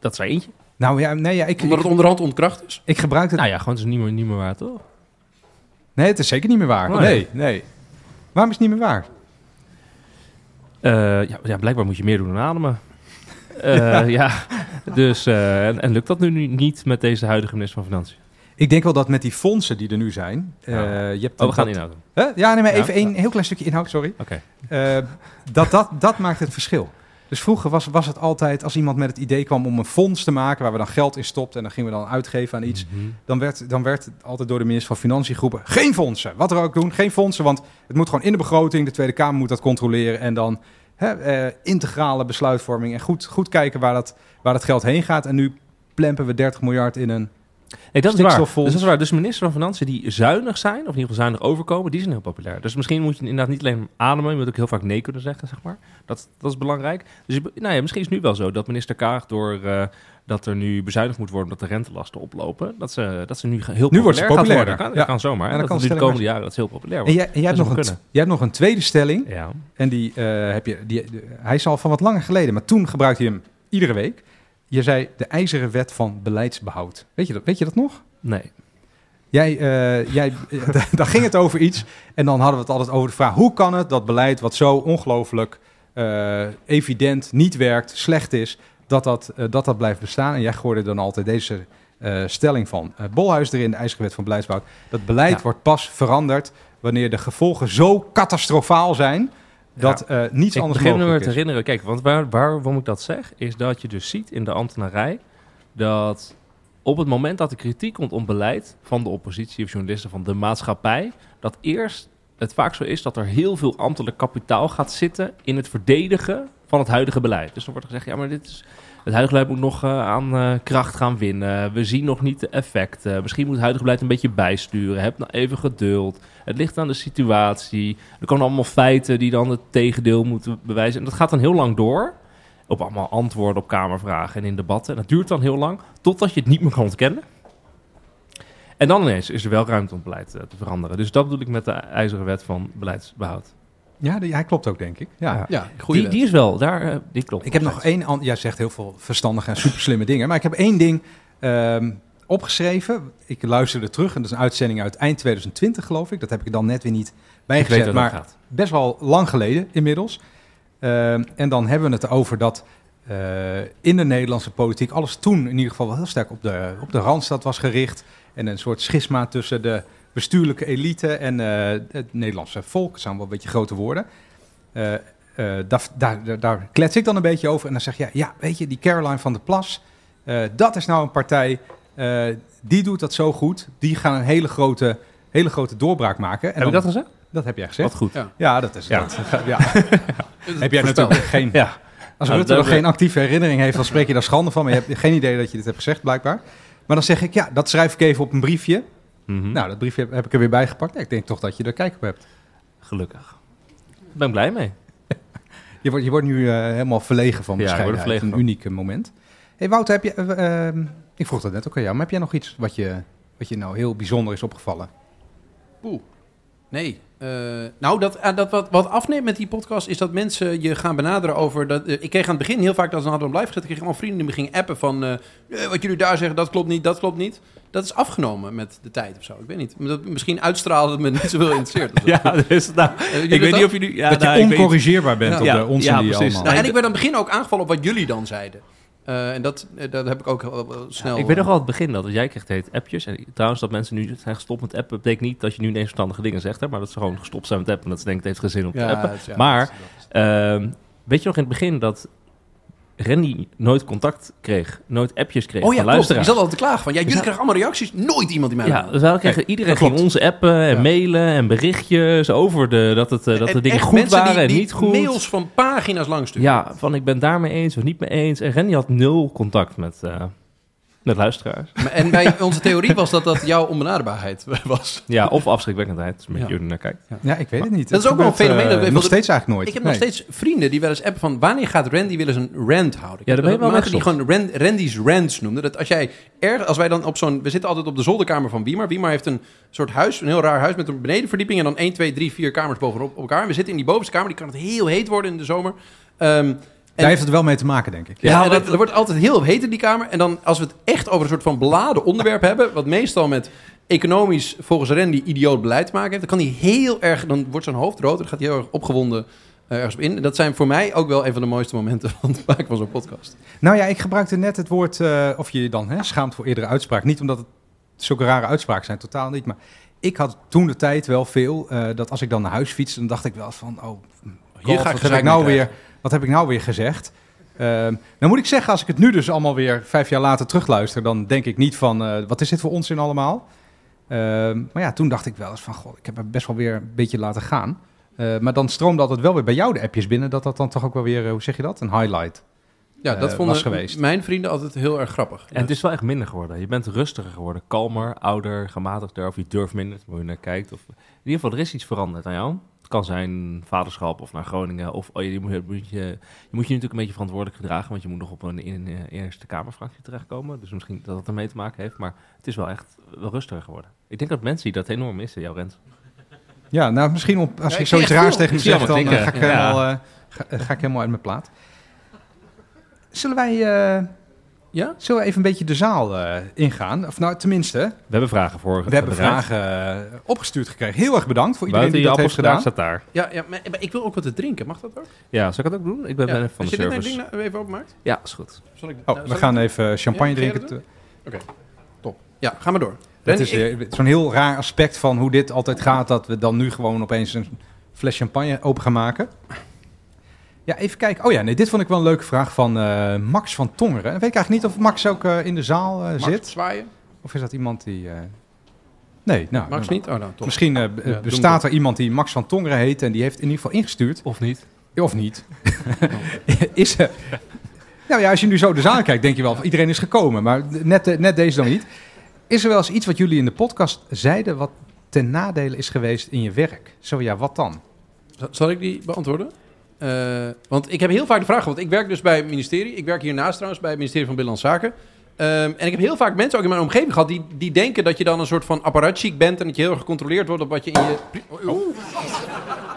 dat is er eentje. Nou ja, nee, ja, ik, Omdat het onderhand ontkracht is. ik gebruik het. Nou ja, gewoon het is niet meer, niet meer waar, toch? Nee, het is zeker niet meer waar. Nee. Nee, nee. Waarom is het niet meer waar? Eh, ja, ja, blijkbaar moet je meer doen dan ademen. Eh, ja. dus, eh, en, en lukt dat nu niet met deze huidige minister van Financiën? Ik denk wel dat met die fondsen die er nu zijn. eh, Ja. je hebt Oh, we gaan dat- inhouden. Ja, nee, maar Ja. even één heel klein stukje inhoud, sorry. Oké. Dat, dat, dat maakt het verschil. Dus vroeger was, was het altijd, als iemand met het idee kwam om een fonds te maken, waar we dan geld in stopten en dan gingen we dan uitgeven aan iets, Mhm. dan werd, dan werd het altijd door de minister van Financiën geroepen, geen fondsen. Wat er ook doen, geen fondsen, want het moet gewoon in de begroting, de Tweede Kamer moet dat controleren en dan eh, integrale besluitvorming en goed, goed kijken waar dat, waar dat geld heen gaat. En nu plempen we 30 miljard in een... Nee, dat is waar. Dus dat is waar. Dus minister van Financiën die zuinig zijn, of in ieder geval zuinig overkomen, die zijn heel populair. Dus misschien moet je inderdaad niet alleen ademen, je moet ook heel vaak nee kunnen zeggen, zeg maar. Dat, dat is belangrijk. Dus nou ja, misschien is het nu wel zo dat minister Kaag door eh, dat er nu bezuinigd moet worden omdat de rentelasten oplopen, dat ze, dat ze nu heel populair wordt ze gaat worden. Dat kan, dat kan zomaar. En dat kan de komende jaren dat is heel populair En wordt. jij, en jij, hebt Dat nog een, jij hebt nog een tweede stelling. Ja. En die, eh, heb je, die, de- hij is al van wat langer geleden, maar toen gebruikte hij hem iedere week. Je zei de ijzeren wet van beleidsbehoud. Weet je dat, weet je dat nog? Nee. Jij, eh, jij, daar ging het over iets. En dan hadden we het altijd over de vraag: hoe kan het dat beleid, wat zo ongelooflijk eh, evident niet werkt, slecht is, dat dat, eh, dat dat blijft bestaan? En jij gooide dan altijd deze eh, stelling van eh, Bolhuis erin, de ijzeren wet van beleidsbehoud. Dat beleid Ja. wordt pas veranderd wanneer de gevolgen zo catastrofaal zijn. Dat eh, niets Ik anders begin me mogelijk te is. herinneren. Kijk, want waar, waarom ik dat zeg, is dat je dus ziet in de ambtenarij dat op het moment dat de kritiek komt op beleid van de oppositie of journalisten van de maatschappij, dat eerst het vaak zo is dat er heel veel ambtelijk kapitaal gaat zitten in het verdedigen van het huidige beleid. Dus dan wordt er gezegd, ja, maar dit is, het huidige beleid moet nog eh, aan eh, kracht gaan winnen. We zien nog niet de effecten. Misschien moet het huidige beleid een beetje bijsturen. Heb nou even geduld. Het ligt aan de situatie. Er komen allemaal feiten die dan het tegendeel moeten bewijzen. En dat gaat dan heel lang door. Op allemaal antwoorden op kamervragen en in debatten. En dat duurt dan heel lang, totdat je het niet meer kan ontkennen. En dan ineens is er wel ruimte om beleid eh, te veranderen. Dus dat bedoel ik met de ijzeren wet van beleidsbehoud. Ja, die, hij klopt ook, denk ik. Ja. Ja. Ja, goede Die, die is wel, daar, eh, die klopt. Ik heb nog één... Jij zegt heel veel verstandige en super slimme dingen. Maar ik heb één ding ehm, opgeschreven. Ik luisterde terug. En dat is een uitzending uit eind 2020, geloof ik. Dat heb ik er dan net weer niet Ik weet bijgezet. Maar best wel lang geleden inmiddels. Ehm, en dan hebben we het erover dat eh, in de Nederlandse politiek alles toen in ieder geval wel heel sterk op de, op de Randstad was gericht. En een soort schisma tussen de bestuurlijke elite en eh, het Nederlandse volk. Dat zijn wel een beetje grote woorden. Eh, eh, daar, daar, daar, daar klets ik dan een beetje over. En dan zeg je, ja, weet je, die Caroline van der Plas, eh, dat is nou een partij, eh, die doet dat zo goed. Die gaan een hele grote, hele grote doorbraak maken. En Heb dan- dat gezegd? dat heb jij gezegd. Wat goed. Ja. Ja, dat is Ja. dat. Ja. heb jij natuurlijk geen. Ja. Als Nou, Rutte nog geen actieve herinnering heeft, dan spreek je daar schande van. Maar je hebt geen idee dat je dit hebt gezegd, blijkbaar. Maar dan zeg ik, ja, dat schrijf ik even op een briefje. Mhm. Nou, dat briefje heb, heb ik er weer bij gepakt. Ja, ik denk toch dat je er kijk op hebt. Gelukkig. Ik ben blij mee. Je wordt, je wordt nu eh, helemaal verlegen van Ja, ik word bescheidenheid. verlegen een uniek moment. hey, Wouter, heb je, eh, ehm, ik vroeg dat net ook aan jou, maar heb jij nog iets wat je, wat je nou heel bijzonder is opgevallen? Nee. Eh, nou, dat, eh, dat wat, wat afneemt met die podcast is dat mensen je gaan benaderen over... Dat, eh, ik kreeg aan het begin heel vaak, dat ze hadden hem live gezet... ik kreeg allemaal vrienden die me gingen appen van... wat jullie daar zeggen, dat klopt niet, dat klopt niet. Dat is afgenomen met de tijd of zo. Ik weet niet. Dat, misschien uitstraalde het me niet zoveel interesseert. of zo. Ja, dus nou, jullie ik weet dat niet of je nu... Ja, dat nou, je oncorrigeerbaar bent Ja. op Ja, de onzin ja, die precies. allemaal... Nou, en ik werd aan het begin ook aangevallen op wat jullie dan zeiden. Eh, en dat, eh, dat heb ik ook heel, heel snel... ik weet nog wel het begin dat jij kreeg het appjes. En trouwens, dat mensen nu zijn gestopt met appen, betekent niet dat je nu ineens verstandige dingen zegt. Hè, maar dat ze gewoon gestopt zijn met appen. En dat ze denken, het heeft geen zin om te appen. ja, Maar- dat is- dat is- Ehm, weet je nog in het begin dat Randy nooit contact kreeg, nooit appjes kreeg Oh ja, van klopt. Je luisteraars? zat altijd te klagen van, ja, jullie Ja. krijgen allemaal reacties. Nooit iemand die mij Ja, dus wij kregen, iedereen ging ons appen en Ja. mailen en berichtjes over de, dat, het, eh, dat de En dingen goed waren die, en die niet goed. mails van pagina's lang sturen. Ja, van ik ben daarmee eens of niet mee eens. En Randy had nul contact met, eh, met luisteraars. Maar- En bij onze theorie was dat dat jouw onbenaderbaarheid was. Ja, of afschrikwekkendheid. Dat beetje Ja. er naar kijkt. Ja, ik weet het niet. Dat is ook wel een fenomeen. eh, Dat- nog dat- steeds eigenlijk nooit. Ik heb Nee. nog steeds vrienden die wel eens appen van... wanneer gaat Randy willen een rant houden? Ja, daar ben je wel die gewoon Ran- Randy's rants noemden. Dat als jij erg, als wij dan op zo'n... We zitten altijd op de zolderkamer van Wiemar. Wiemar heeft een soort huis, een heel raar huis met een benedenverdieping... en dan 1, 2, 3, 4 kamers bovenop op elkaar. En we zitten in die bovenste kamer. Die kan het heel heet worden in de zomer. Ehm, Daar heeft het wel mee te maken, denk ik. ja, en dat, er wordt altijd heel heet in die kamer. En dan als we het echt over een soort van beladen onderwerp hebben... wat meestal met economisch volgens Randy idioot beleid te maken heeft... dan kan hij heel erg... dan wordt zijn hoofd rood en dan gaat hij heel erg opgewonden eh, ergens op in. En dat zijn voor mij ook wel een van de mooiste momenten van het maken van zo'n podcast. Nou ja, ik gebruikte net het woord, eh, of je je dan hè, schaamt voor eerdere uitspraak. Niet omdat het zulke rare uitspraken zijn, totaal niet. Maar ik had toen de tijd wel veel, eh, dat als ik dan naar huis fietste, dan dacht ik wel van, oh, Hier ga ik wat, heb gezeik ik nou weer, wat heb ik nou weer gezegd? Ehm nou moet ik zeggen, als ik het nu dus allemaal weer vijf jaar later terugluister, dan denk ik niet van, eh, wat is dit voor onzin allemaal? Ehm, maar ja, toen dacht ik wel eens van, god, ik heb er best wel weer een beetje laten gaan. Eh, maar dan stroomde altijd wel weer bij jou de appjes binnen, dat dat dan toch ook wel weer, eh, hoe zeg je dat, een highlight Ja, dat vonden was geweest. mijn vrienden altijd heel erg grappig. En het is wel echt minder geworden. Je bent rustiger geworden, kalmer, ouder, gematigder. Of je durft minder, hoe je naar kijkt. Of, in ieder geval, er is iets veranderd aan jou. Het kan zijn vaderschap of naar Groningen. Of oh, je, moet, je, moet je, je moet je natuurlijk een beetje verantwoordelijk gedragen. Want je moet nog op een, in een Eerste Kamerfractie terechtkomen. Dus misschien dat het ermee te maken heeft. Maar het is wel echt wel rustiger geworden. Ik denk dat mensen die dat enorm missen, jouw Rens. Ja, nou misschien op, als Ja, ik ik zoiets raars tegen je zeg, dan eh, ga, ik. Ja. helemaal, eh, ga, eh, ga ik helemaal uit mijn plaat. Zullen wij, eh, Ja? zullen we even een beetje de zaal eh, ingaan? Of nou, tenminste, We hebben vragen voor. we hebben vragen eh, opgestuurd gekregen. Heel erg bedankt voor iedereen Buiten die dat heeft gedaan. staat daar. Ja, ja maar, maar ik wil ook wat te drinken. Mag dat ook? Ja, zal ik het ook doen? Ik ben Ja. ben even van Als de je dit nou service. ding nou even openmaakt? Ja, is goed. Zal ik, Oh, nou, we gaan ik- even champagne Ja, ga je drinken. dat Top. Ja, ga maar door. Het is ik- eh, zo'n heel raar aspect van hoe dit altijd gaat, dat we dan nu gewoon opeens een fles champagne open gaan maken. Ja, even kijken. Oh ja, nee, dit vond ik wel een leuke vraag van eh, Max van Tongeren. Weet ik eigenlijk niet of Max ook eh, in de zaal eh, Max, zit. zwaaien. Of is dat iemand die... eh, Nee, nou... Max nou, niet? Oh, nou, top. Misschien Ja, bestaat er iemand die Max van Tongeren heet en die heeft in ieder geval ingestuurd. Of niet? Of niet. is er... Nou ja, als je nu zo de zaal kijkt, denk je wel, iedereen is gekomen. Maar net, net deze dan niet. Is er wel eens iets wat jullie in de podcast zeiden wat ten nadele is geweest in je werk? Zo ja, wat dan? Zal ik die beantwoorden? Eh, want ik heb heel vaak de vraag, want ik werk dus bij het ministerie. Ik werk hiernaast trouwens bij het ministerie van Binnenlandse Zaken. Ehm, en ik heb heel vaak mensen ook in mijn omgeving gehad die, die denken dat je dan een soort van apparatchic bent en dat je heel erg gecontroleerd wordt op wat je in je. pri- Oeh.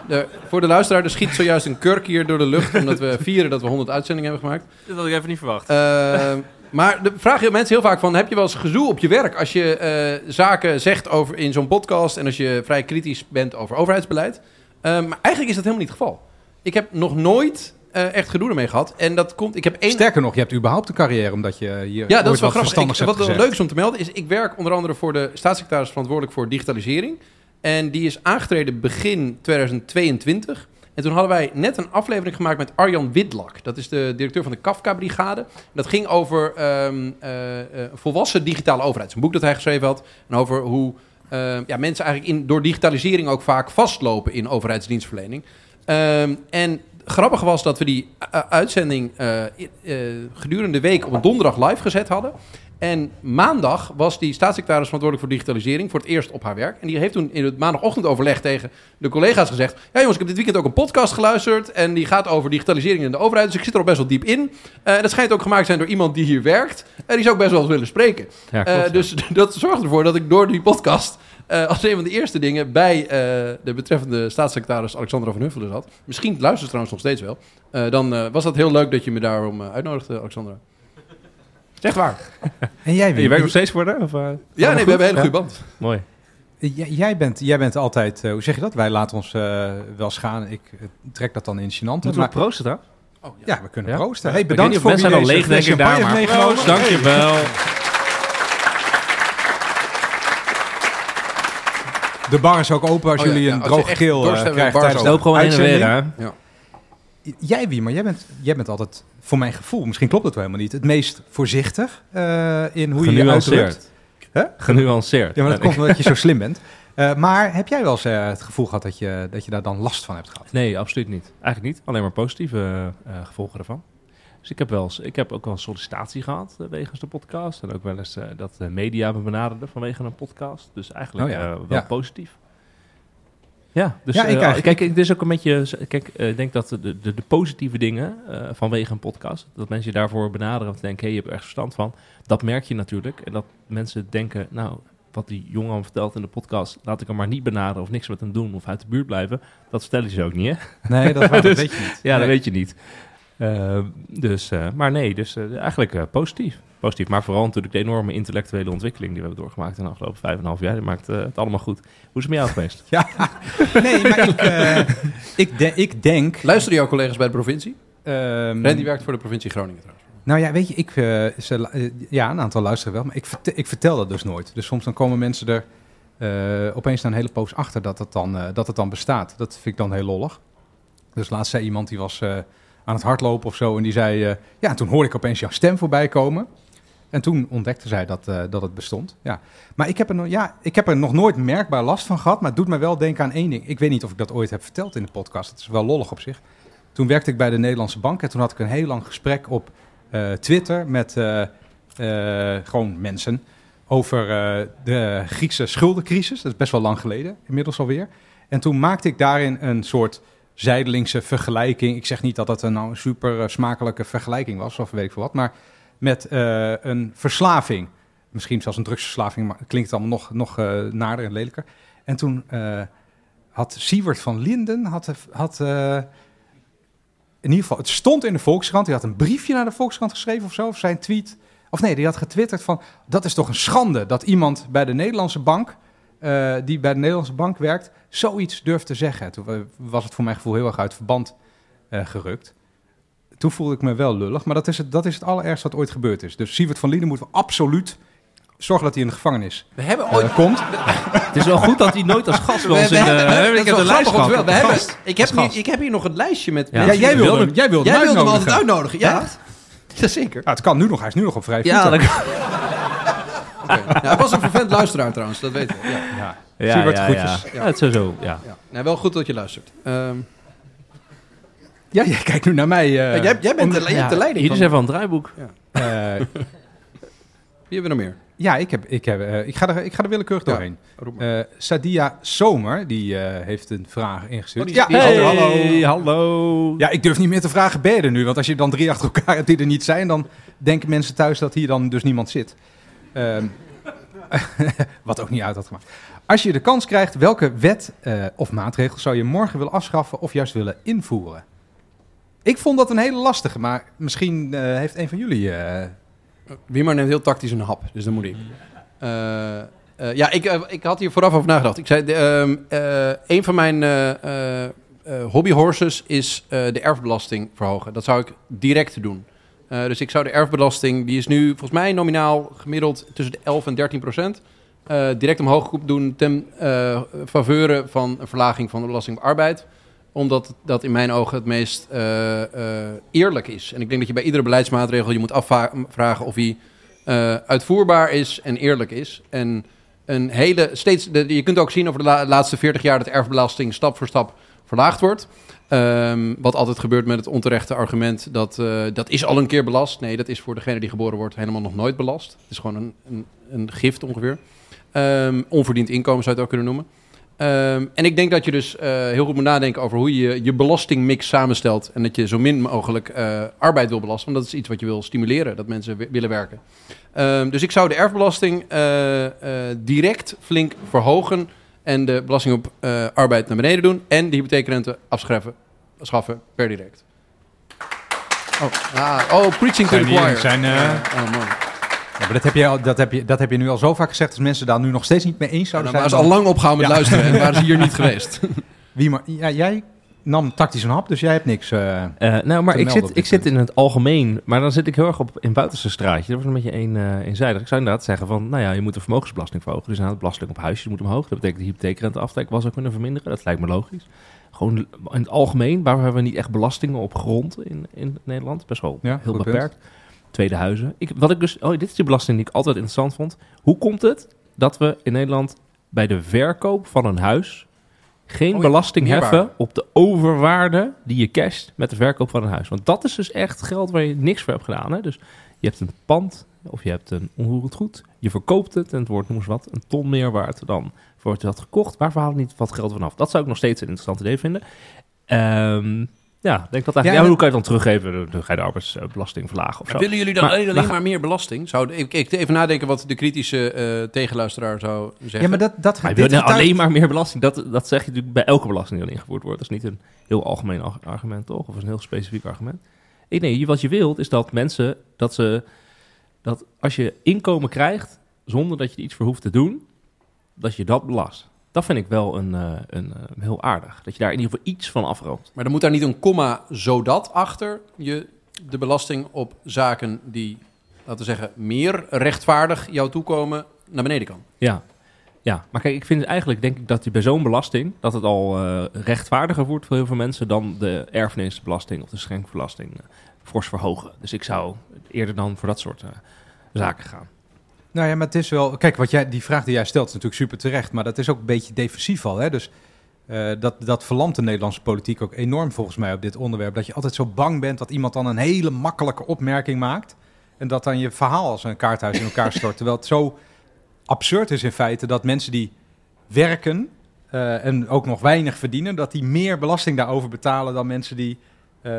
De, voor de luisteraar, er schiet zojuist een kurk hier door de lucht omdat we vieren dat we 100 uitzendingen hebben gemaakt. Dat had ik even niet verwacht. Ehm, maar de vraag je mensen heel vaak van... heb je wel eens gezoe op je werk als je eh, zaken zegt over in zo'n podcast... en als je vrij kritisch bent over overheidsbeleid? Ehm, maar eigenlijk is dat helemaal niet het geval. Ik heb nog nooit eh, echt gedoe ermee gehad. En dat komt... Ik heb één... Sterker nog, je hebt überhaupt een carrière omdat je hier Ja, dat is wel grappig. Ik, wat wel gezegd. leuk is om te melden is... ik werk onder andere voor de staatssecretaris verantwoordelijk voor digitalisering. En die is aangetreden begin 2022. En toen hadden wij net een aflevering gemaakt met Arjan Widlak. Dat is de directeur van de Kafka-brigade. Dat ging over eh, volwassen digitale overheid. Een boek dat hij geschreven had. En over hoe ja, mensen eigenlijk in, door digitalisering ook vaak vastlopen in overheidsdienstverlening. Ehm, en grappig was dat we die uh, uitzending uh, uh, gedurende de week op een donderdag live gezet hadden. En maandag was die staatssecretaris verantwoordelijk voor digitalisering voor het eerst op haar werk. En die heeft toen in het maandagochtend overleg tegen de collega's gezegd... Ja jongens, ik heb dit weekend ook een podcast geluisterd en die gaat over digitalisering in de overheid. Dus ik zit er al best wel diep in. Uh, dat schijnt ook gemaakt zijn door iemand die hier werkt. En die zou ook best wel eens willen spreken. Ja, klopt, ja. Dus dat zorgde ervoor dat ik door die podcast... Uh, als een van de eerste dingen bij uh, de betreffende staatssecretaris Alexandra van Huffelen zat. Misschien luistert ze trouwens nog steeds wel. Uh, dan was dat heel leuk dat je me daarom uitnodigde, Alexandra. Zeg waar. En jij, je werkt nog steeds voor haar? Of, uh, ja, nee, we hebben een hele goede band. Mooi. Jij, jij, bent, jij bent altijd, uh, hoe zeg je dat? Wij laten ons uh, wel gaan. Ik uh, trek dat dan in gênante. Moeten we proosten dan? Oh, ja. Ja, we kunnen Ja? proosten. Ja. Hey, Ik bedankt voor mensen al leeg fles denken daar, maar proost, dankjewel. De bar is ook open als Oh ja, jullie ja, een als je droge keel eh, is tijdens de gewoon heen en weer, hè? Jij, Wie, maar jij bent, jij bent altijd, voor mijn gevoel, misschien klopt het wel helemaal niet, het meest voorzichtig eh, in hoe je je uitdrukt. Genuanceerd. Hè? Genuanceerd. Ja, maar dat komt omdat je zo slim bent. Eh, maar heb jij wel eens het gevoel gehad dat je, dat je daar dan last van hebt gehad? Nee, absoluut niet. Eigenlijk niet. Alleen maar positieve eh, gevolgen ervan. Dus ik heb, wel eens, ik heb ook wel een sollicitatie gehad eh, wegens de podcast. En ook wel eens eh, dat de media me benaderde vanwege een podcast. Dus eigenlijk Oh ja, eh, wel ja. positief. Ja, dus Ja, ik eh, eigenlijk- kijk, het is ook een beetje... Kijk, eh, ik denk dat de, de, de positieve dingen eh, vanwege een podcast... dat mensen je daarvoor benaderen of denken... hé, hey, je hebt er echt verstand van. Dat merk je natuurlijk. En dat mensen denken... nou, wat die jongen vertelt in de podcast... laat ik hem maar niet benaderen of niks met hem doen... of uit de buurt blijven. Dat vertellen ze ook niet, hè? Nee, dat, dat Dus- weet je niet. Ja, Nee. dat weet je niet. Eh, dus, eh, maar nee, dus eh, eigenlijk eh, positief. Positief, maar vooral natuurlijk de enorme intellectuele ontwikkeling die we hebben doorgemaakt in de afgelopen vijf en een half jaar. Die maakt het allemaal goed. Hoe is het met jou geweest? Nee, maar ik, eh, ik, de- ik denk... Luisteren jouw collega's bij de provincie? ehm, Randy werkt voor de provincie Groningen trouwens. Nou ja, weet je, ik, ze, ja, een aantal luisteren wel, maar ik, verte- ik vertel dat dus nooit. Dus soms dan komen mensen er eh, opeens na een hele poos achter dat het, dan, eh, dat het dan bestaat. Dat vind ik dan heel lollig. Dus laatst zei iemand die was eh, aan het hardlopen of zo en die zei... eh, ja, en toen hoorde ik opeens jouw stem voorbij komen. En toen ontdekte zij dat, eh, dat het bestond. Ja. Maar ik heb, er nog, ja, ik heb er nog nooit merkbaar last van gehad, maar het doet me wel denken aan één ding. Ik weet niet of ik dat ooit heb verteld in de podcast. Het is wel lollig op zich. Toen werkte ik bij de Nederlandse Bank en toen had ik een heel lang gesprek op eh, Twitter met gewoon mensen over de Griekse schuldencrisis. Dat is best wel lang geleden, inmiddels alweer. En toen maakte ik daarin een soort zijdelingse vergelijking. Ik zeg niet dat dat een nou super eh, smakelijke vergelijking was, of weet ik veel wat, maar met eh, een verslaving. Misschien zelfs een drugsverslaving, maar het klinkt allemaal nog, nog eh, nader en lelijker. En toen had Siewert van Linden, had, had in ieder geval, het stond in de Volkskrant. Die had een briefje naar de Volkskrant geschreven of zo, of zijn tweet. Of nee, die had getwitterd van, dat is toch een schande dat iemand bij de Nederlandse bank, eh, die bij de Nederlandse bank werkt, zoiets durft te zeggen. Toen was het voor mijn gevoel heel erg uit verband eh, gerukt. Toen voelde ik me wel lullig, maar dat is het, dat is het allerergste wat ooit gebeurd is. Dus Siewert van Linden moeten we absoluut zorgen dat hij in de gevangenis We hebben eh, ooit... komt. Het is wel goed dat hij nooit als gast ons we in hebben, ik heb wel de lijst grappig, want gehad. we- we hebben, ik, heb Als nu, gast. ik heb hier nog een lijstje met Ja. Ja, mensen jij wilde, hem- jij wilde Jij hem wilde hem altijd uitnodigen. ja? Jazeker. Ja, het kan nu nog, hij is nu nog op vrij voet. Ja, dat Ja, hij was een vervent luisteraar trouwens, dat weten we. Ja. ja. Ja, Siewert, ja, groetjes. Ja. Ja, het is sowieso, ja. Ja. Nou, wel goed dat je luistert. Ehm, Ja, jij kijkt nu naar mij. eh, ja, jij, jij bent de, jij hebt de leiding Hier is van... even een draaiboek. eh, Wie hebben we nog meer? ja, ik, heb, ik, heb, eh, ik, ga er, ik ga er willekeurig Ja. doorheen. Eh, Sadia Somer, die eh, heeft een vraag ingestuurd. Oh, ja. Hey, hallo. ja, ik durf niet meer te vragen, ben je er nu? Want als je dan drie achter elkaar hebt die er niet zijn, dan denken mensen thuis dat hier dan dus niemand zit. Ehm, wat ook niet uit had gemaakt. Als je de kans krijgt, welke wet eh, of maatregel zou je morgen willen afschaffen of juist willen invoeren? Ik vond dat een hele lastige, maar misschien eh, heeft een van jullie... eh, Wie maar neemt heel tactisch een hap, dus dan moet ik. Eh, eh, ja, ik, eh, ik had hier vooraf over nagedacht. Ik zei, ehm, eh, een van mijn eh, eh, eh, hobbyhorses is eh, de erfbelasting verhogen. Dat zou ik direct doen. Eh, dus ik zou de erfbelasting, die is nu volgens mij nominaal gemiddeld tussen de 11 en 13 procent, eh, direct omhoog doen ten eh faveur van een verlaging van de belasting op arbeid omdat dat in mijn ogen het meest eerlijk is. En ik denk dat je bij iedere beleidsmaatregel je moet afvragen of die uitvoerbaar is en eerlijk is. En een hele, steeds, je kunt ook zien over de la- laatste 40 jaar dat de erfbelasting stap voor stap verlaagd wordt. Ehm, wat altijd gebeurt met het onterechte argument dat eh, dat is al een keer belast. Nee, dat is voor degene die geboren wordt helemaal nog nooit belast. Het is gewoon een, een, een gift ongeveer. Ehm, onverdiend inkomen zou je het ook kunnen noemen. Ehm, en ik denk dat je dus eh, heel goed moet nadenken over hoe je je belastingmix samenstelt. En dat je zo min mogelijk eh, arbeid wil belasten. Want dat is iets wat je wil stimuleren, dat mensen wi- willen werken. Dus ik zou de erfbelasting direct flink verhogen. En de belasting op eh, arbeid naar beneden doen. En de hypotheekrente afschaffen, schaffen per direct. Oh, ah, oh preaching to the choir. zijn, eh, Ja, oh. Ja, maar dat heb, je al, dat, heb je, dat heb je nu al zo vaak gezegd. Als mensen daar nu nog steeds niet mee eens Ja, zouden dan zijn. waren ze al lang opgehouden met luisteren en waren ze hier niet geweest. Wie maar, ja, jij nam tactisch een hap, dus jij hebt niks. eh, Eh, nou, maar ik zit, ik zit in het algemeen, maar dan zit ik heel erg op in buitenste straatje. Dat was een beetje een, eh eenzijdig. Ik zou inderdaad zeggen van, nou ja, je moet de vermogensbelasting verhogen. Dus inderdaad, de belasting op huisjes moet omhoog. Dat betekent de hypotheekrenteaftrek was ook kunnen verminderen. Dat lijkt me logisch. Gewoon in het algemeen, waar hebben we niet echt belastingen op grond in, in Nederland? Best wel Ja, heel beperkt. Tweede huizen. Ik, wat ik dus, oh, dit is die belasting die ik altijd interessant vond. Hoe komt het dat we in Nederland bij de verkoop van een huis geen Oh belasting meerwaarde. heffen op de overwaarde die je casht met de verkoop van een huis. Want dat is dus echt geld waar je niks voor hebt gedaan. Hè? Dus je hebt een pand of je hebt een onroerend goed. Je verkoopt het en het wordt, noem eens wat, een ton meer waard dan voor je had gekocht. Waarvoor haal je niet wat geld vanaf? Dat zou ik nog steeds een interessant idee vinden. Ehm, ja, ik denk dat eigenlijk. Ja, hoe kan je dan teruggeven? Dan- ga je de arbeidsbelasting verlagen of zo. Willen jullie dan Maar- alleen, maar- maar meer belasting? Zou, ik, ik even nadenken wat de kritische eh, tegenluisteraar zou zeggen. Ja, maar dat, dat Maar dit getuigt- alleen maar meer belasting. Dat, dat zeg je natuurlijk bij elke belasting die dan ingevoerd wordt. Dat is niet een heel algemeen ar- argument, toch? Of is een heel specifiek argument. Ik nee, wat je wilt is dat mensen, dat ze, dat als je inkomen krijgt, zonder dat je er iets voor hoeft te doen, dat je dat belast. Dat vind ik wel een, eh, een, eh, heel aardig. Dat je daar in ieder geval iets van afroomt. Maar dan moet daar niet een komma zodat achter je de belasting op zaken die, laten we zeggen, meer rechtvaardig jou toekomen, naar beneden kan. Ja. Ja, maar kijk, ik vind eigenlijk, denk ik, dat die bij zo'n belasting, dat het al eh, rechtvaardiger wordt voor heel veel mensen dan de erfenisbelasting of de schenkbelasting fors verhogen. Dus ik zou eerder dan voor dat soort zaken gaan. Nou ja, maar het is wel... Kijk, wat jij, die vraag die jij stelt is natuurlijk super terecht. Maar dat is ook een beetje defensief al. Hè? Dus eh, dat, dat verlamt de Nederlandse politiek ook enorm volgens mij op dit onderwerp. Dat je altijd zo bang bent dat iemand dan een hele makkelijke opmerking maakt. En dat dan je verhaal als een kaarthuis in elkaar stort. Terwijl het zo absurd is in feite dat mensen die werken eh, en ook nog weinig verdienen... dat die meer belasting daarover betalen dan mensen die... eh,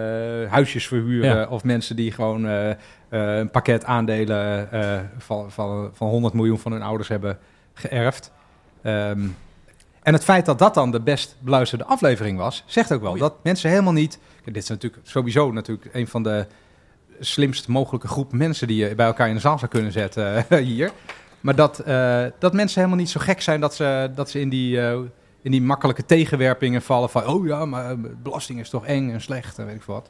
huisjes verhuren Ja. of mensen die gewoon eh, eh, een pakket aandelen van, van, van 100 miljoen van hun ouders hebben geërfd. Ehm, en het feit dat dat dan de best beluisterde aflevering was, zegt ook wel dat mensen helemaal niet. Dit is natuurlijk sowieso natuurlijk een van de slimst mogelijke groep mensen die je bij elkaar in de zaal zou kunnen zetten hier. Maar dat, dat mensen helemaal niet zo gek zijn dat ze, dat ze in, die, in die makkelijke tegenwerpingen vallen van... oh ja, maar eh, belasting is toch eng en slecht en weet ik wat.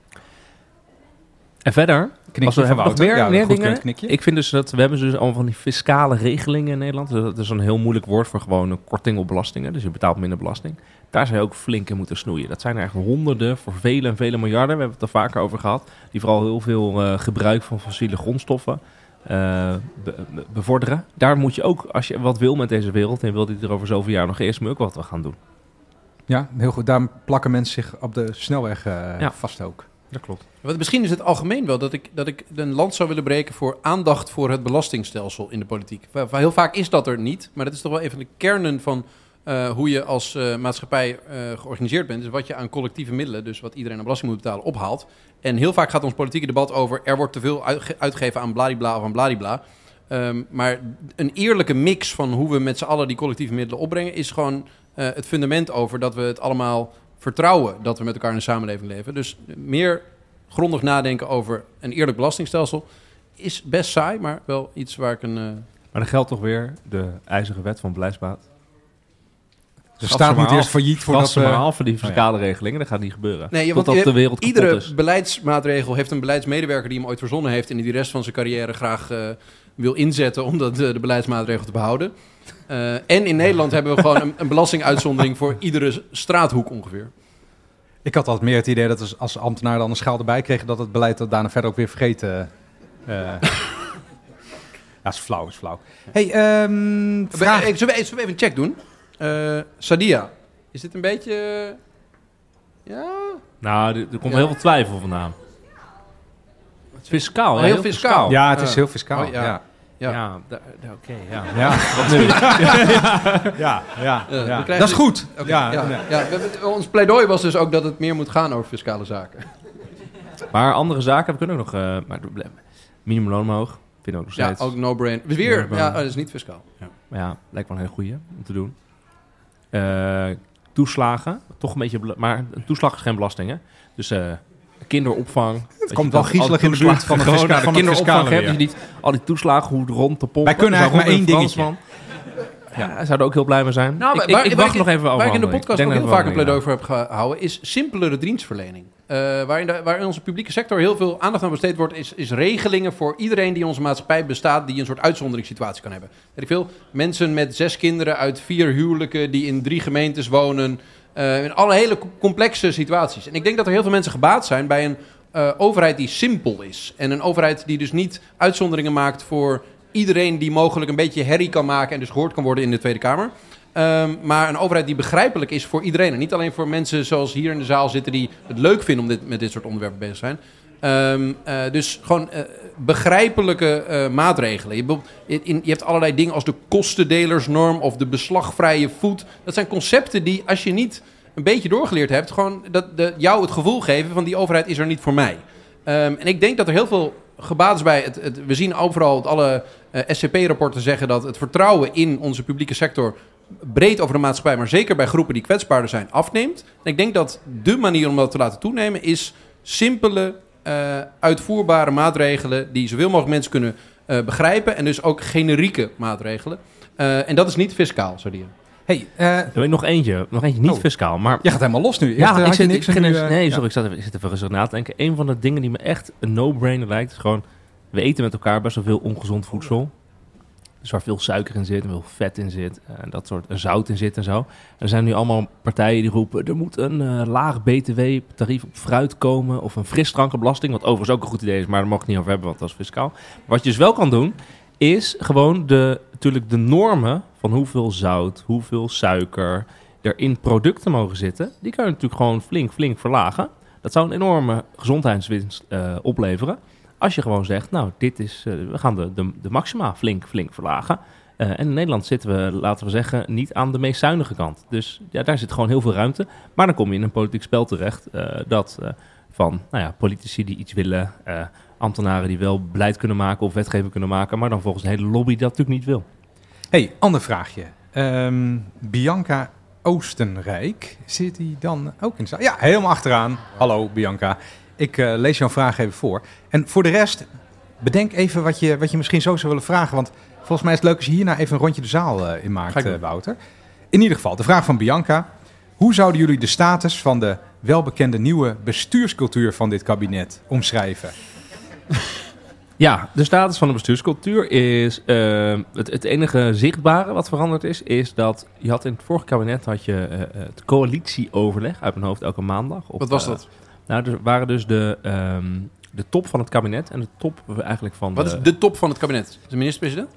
En verder, Knikje als we hebben nog meer, Ja, meer dingen. Ik vind dus dat we hebben dus allemaal van die fiscale regelingen in Nederland. Dat is een heel moeilijk woord voor gewoon een korting op belastingen. Dus je betaalt minder belasting. Daar zou je ook flink in moeten snoeien. Dat zijn er echt honderden voor vele en vele miljarden. We hebben het er vaker over gehad. Die vooral heel veel eh, gebruik van fossiele grondstoffen eh, be- be- bevorderen. Daar moet je ook, als je wat wil met deze wereld... en wil dit er over zoveel jaar nog eerst, moet ook wat gaan doen. Ja, heel goed. Daarom plakken mensen zich op de snelweg eh, Ja. vast ook. Dat klopt. Want misschien is het algemeen wel dat ik, dat ik een land zou willen breken voor aandacht voor het belastingstelsel in de politiek. Heel vaak is dat er niet, maar dat is toch wel een van de kernen van eh, hoe je als eh, maatschappij eh, georganiseerd bent. Dus wat je aan collectieve middelen, dus wat iedereen aan belasting moet betalen, ophaalt. En heel vaak gaat ons politieke debat over er wordt te veel uitge- uitgegeven aan bladibla of aan bladibla. Ehm, maar een eerlijke mix van hoe we met z'n allen die collectieve middelen opbrengen, is gewoon het fundament over dat we het allemaal vertrouwen dat we met elkaar in een samenleving leven. Dus meer grondig nadenken over een eerlijk belastingstelsel is best saai, maar wel iets waar ik een. Maar dan geldt toch weer de ijzeren wet van beleidsbaat. De Schaf staat moet eerst failliet voordat Voordat ze maar af voor die fiscale regelingen. Dat gaat niet gebeuren. Nee, ja, want Totdat de wereld iedere is. beleidsmaatregel heeft een beleidsmedewerker die hem ooit verzonnen heeft en die de rest van zijn carrière graag eh, wil inzetten om dat, eh, de beleidsmaatregel te behouden. Eh, en in Nederland hebben we gewoon een, een belastinguitzondering voor iedere straathoek ongeveer. Ik had altijd meer het idee dat als ambtenaar dan een schaal erbij kregen... dat het beleid dat daarna verder ook weer vergeten... eh ja, is flauw, is flauw. hey, ehm vraag... Eh, Zullen we, zullen we even een check doen? Eh, Sadia, is dit een beetje... eh, ja? Nou, er, er komt Ja. heel veel twijfel vandaan. Fiscaal, Oh, ja, heel fiscaal. Ja, het is heel fiscaal. oh, ja. ja. Ja. Ja, oké, ja. Ja, wat nu? ja, ja, ja. Dat is goed. Ja, ja, ja. ja. ons pleidooi was dus ook dat het meer moet gaan over fiscale zaken. Maar andere zaken, we kunnen ook nog... eh maar minimumloon omhoog, vind ik ook nog Ja, steeds. ook no-brain. Weer, ja, oh, dat is niet fiscaal. Ja. Maar ja, lijkt wel een hele goeie om te doen. Eh, toeslagen, toch een beetje... Maar een toeslag is geen belasting, hè? Dus eh, kinderopvang... Het komt wel griezelig in de buurt van de fisca- van het kinderopvang je niet al die toeslagen hoe rond te pompen. Wij kunnen eigenlijk maar één in dingetje. Fransman. Ja, zou er ook heel blij mee zijn. Nou, ik, waar- ik, ik waar wacht nog even over Waar ik in de podcast Ik ook heel vaak een pleidooi voor heb gehouden, is simpelere dienstverlening. Eh, waarin, de, onze publieke sector heel veel aandacht aan besteed wordt, is, is regelingen voor iedereen die in onze maatschappij bestaat, die een soort uitzonderingssituatie kan hebben. Weet ik veel, mensen met zes kinderen uit vier huwelijken, die in drie gemeentes wonen, eh, in alle hele co- complexe situaties. En ik denk dat er heel veel mensen gebaat zijn bij een eh, overheid die simpel is. En een overheid die dus niet uitzonderingen maakt voor iedereen die mogelijk een beetje herrie kan maken en dus gehoord kan worden in de Tweede Kamer. Ehm, maar een overheid die begrijpelijk is voor iedereen. En niet alleen voor mensen zoals hier in de zaal zitten die het leuk vinden om dit, met dit soort onderwerpen bezig te zijn. Ehm, eh, dus gewoon eh, begrijpelijke eh, maatregelen. Je, je hebt allerlei dingen als de kostendelersnorm of de beslagvrije voet. Dat zijn concepten die, als je niet een beetje doorgeleerd hebt, gewoon dat, de, jou het gevoel geven van die overheid is er niet voor mij. Ehm, en ik denk dat er heel veel gebaat is bij. Het, het- we zien overal dat alle SCP-rapporten zeggen dat het vertrouwen in onze publieke sector breed over de maatschappij, maar zeker bij groepen die kwetsbaarder zijn, afneemt. En ik denk dat de manier om dat te laten toenemen is simpele, eh, uitvoerbare maatregelen die zoveel mogelijk mensen kunnen eh, begrijpen en dus ook generieke maatregelen. Eh, en dat is niet fiscaal, zou die. Hey, eh, nog eentje, nog eentje niet Oh. fiscaal, maar... je gaat helemaal los nu. Eerst, Ja, ik zit, niks ik nu, nee, ja. sorry, ik, zat even, ik zit even rustig na te denken. Een van de dingen die me echt een no-brainer lijkt, is gewoon... We eten met elkaar best wel veel ongezond voedsel. Dus waar veel suiker in zit, en veel vet in zit, eh, en dat soort en zout in zit en zo. Er zijn nu allemaal partijen die roepen... er moet een eh, laag btw-tarief op fruit komen... of een frisdrankenbelasting, wat overigens ook een goed idee is... maar daar mag ik niet over hebben, want dat is fiscaal. Wat je dus wel kan doen, is gewoon de, natuurlijk de normen... van hoeveel zout, hoeveel suiker er in producten mogen zitten... die kan je natuurlijk gewoon flink, flink verlagen. Dat zou een enorme gezondheidswinst eh, opleveren... Als je gewoon zegt, nou, dit is, eh, we gaan de, de, de maxima flink, flink verlagen. Eh, en in Nederland zitten we, laten we zeggen, niet aan de meest zuinige kant. Dus ja, daar zit gewoon heel veel ruimte. Maar dan kom je in een politiek spel terecht eh, dat van nou ja, politici die iets willen, ambtenaren die wel beleid kunnen maken of wetgeving kunnen maken, maar dan volgens een hele lobby dat natuurlijk niet wil. Hey, ander vraagje. Ehm, Bianca Oostenrijk, zit die dan ook in de zaal? Ja, helemaal achteraan. Hallo Bianca. Ik eh, lees jouw vraag even voor. En voor de rest, bedenk even wat je, wat je misschien zo zou willen vragen. Want volgens mij is het leuk als je hierna even een rondje de zaal eh, in maakt, eh, Wouter. In ieder geval, de vraag van Bianca. Hoe zouden jullie de status van de welbekende nieuwe bestuurscultuur van dit kabinet omschrijven? Ja, de status van de bestuurscultuur is het, het enige zichtbare wat veranderd is, is dat je had in het vorige kabinet had je eh, het coalitieoverleg uit mijn hoofd elke maandag. Op, Wat was dat? Nou, er waren dus de, ehm, de top van het kabinet en de top eigenlijk van Wat de, is de top van het kabinet? De minister-president?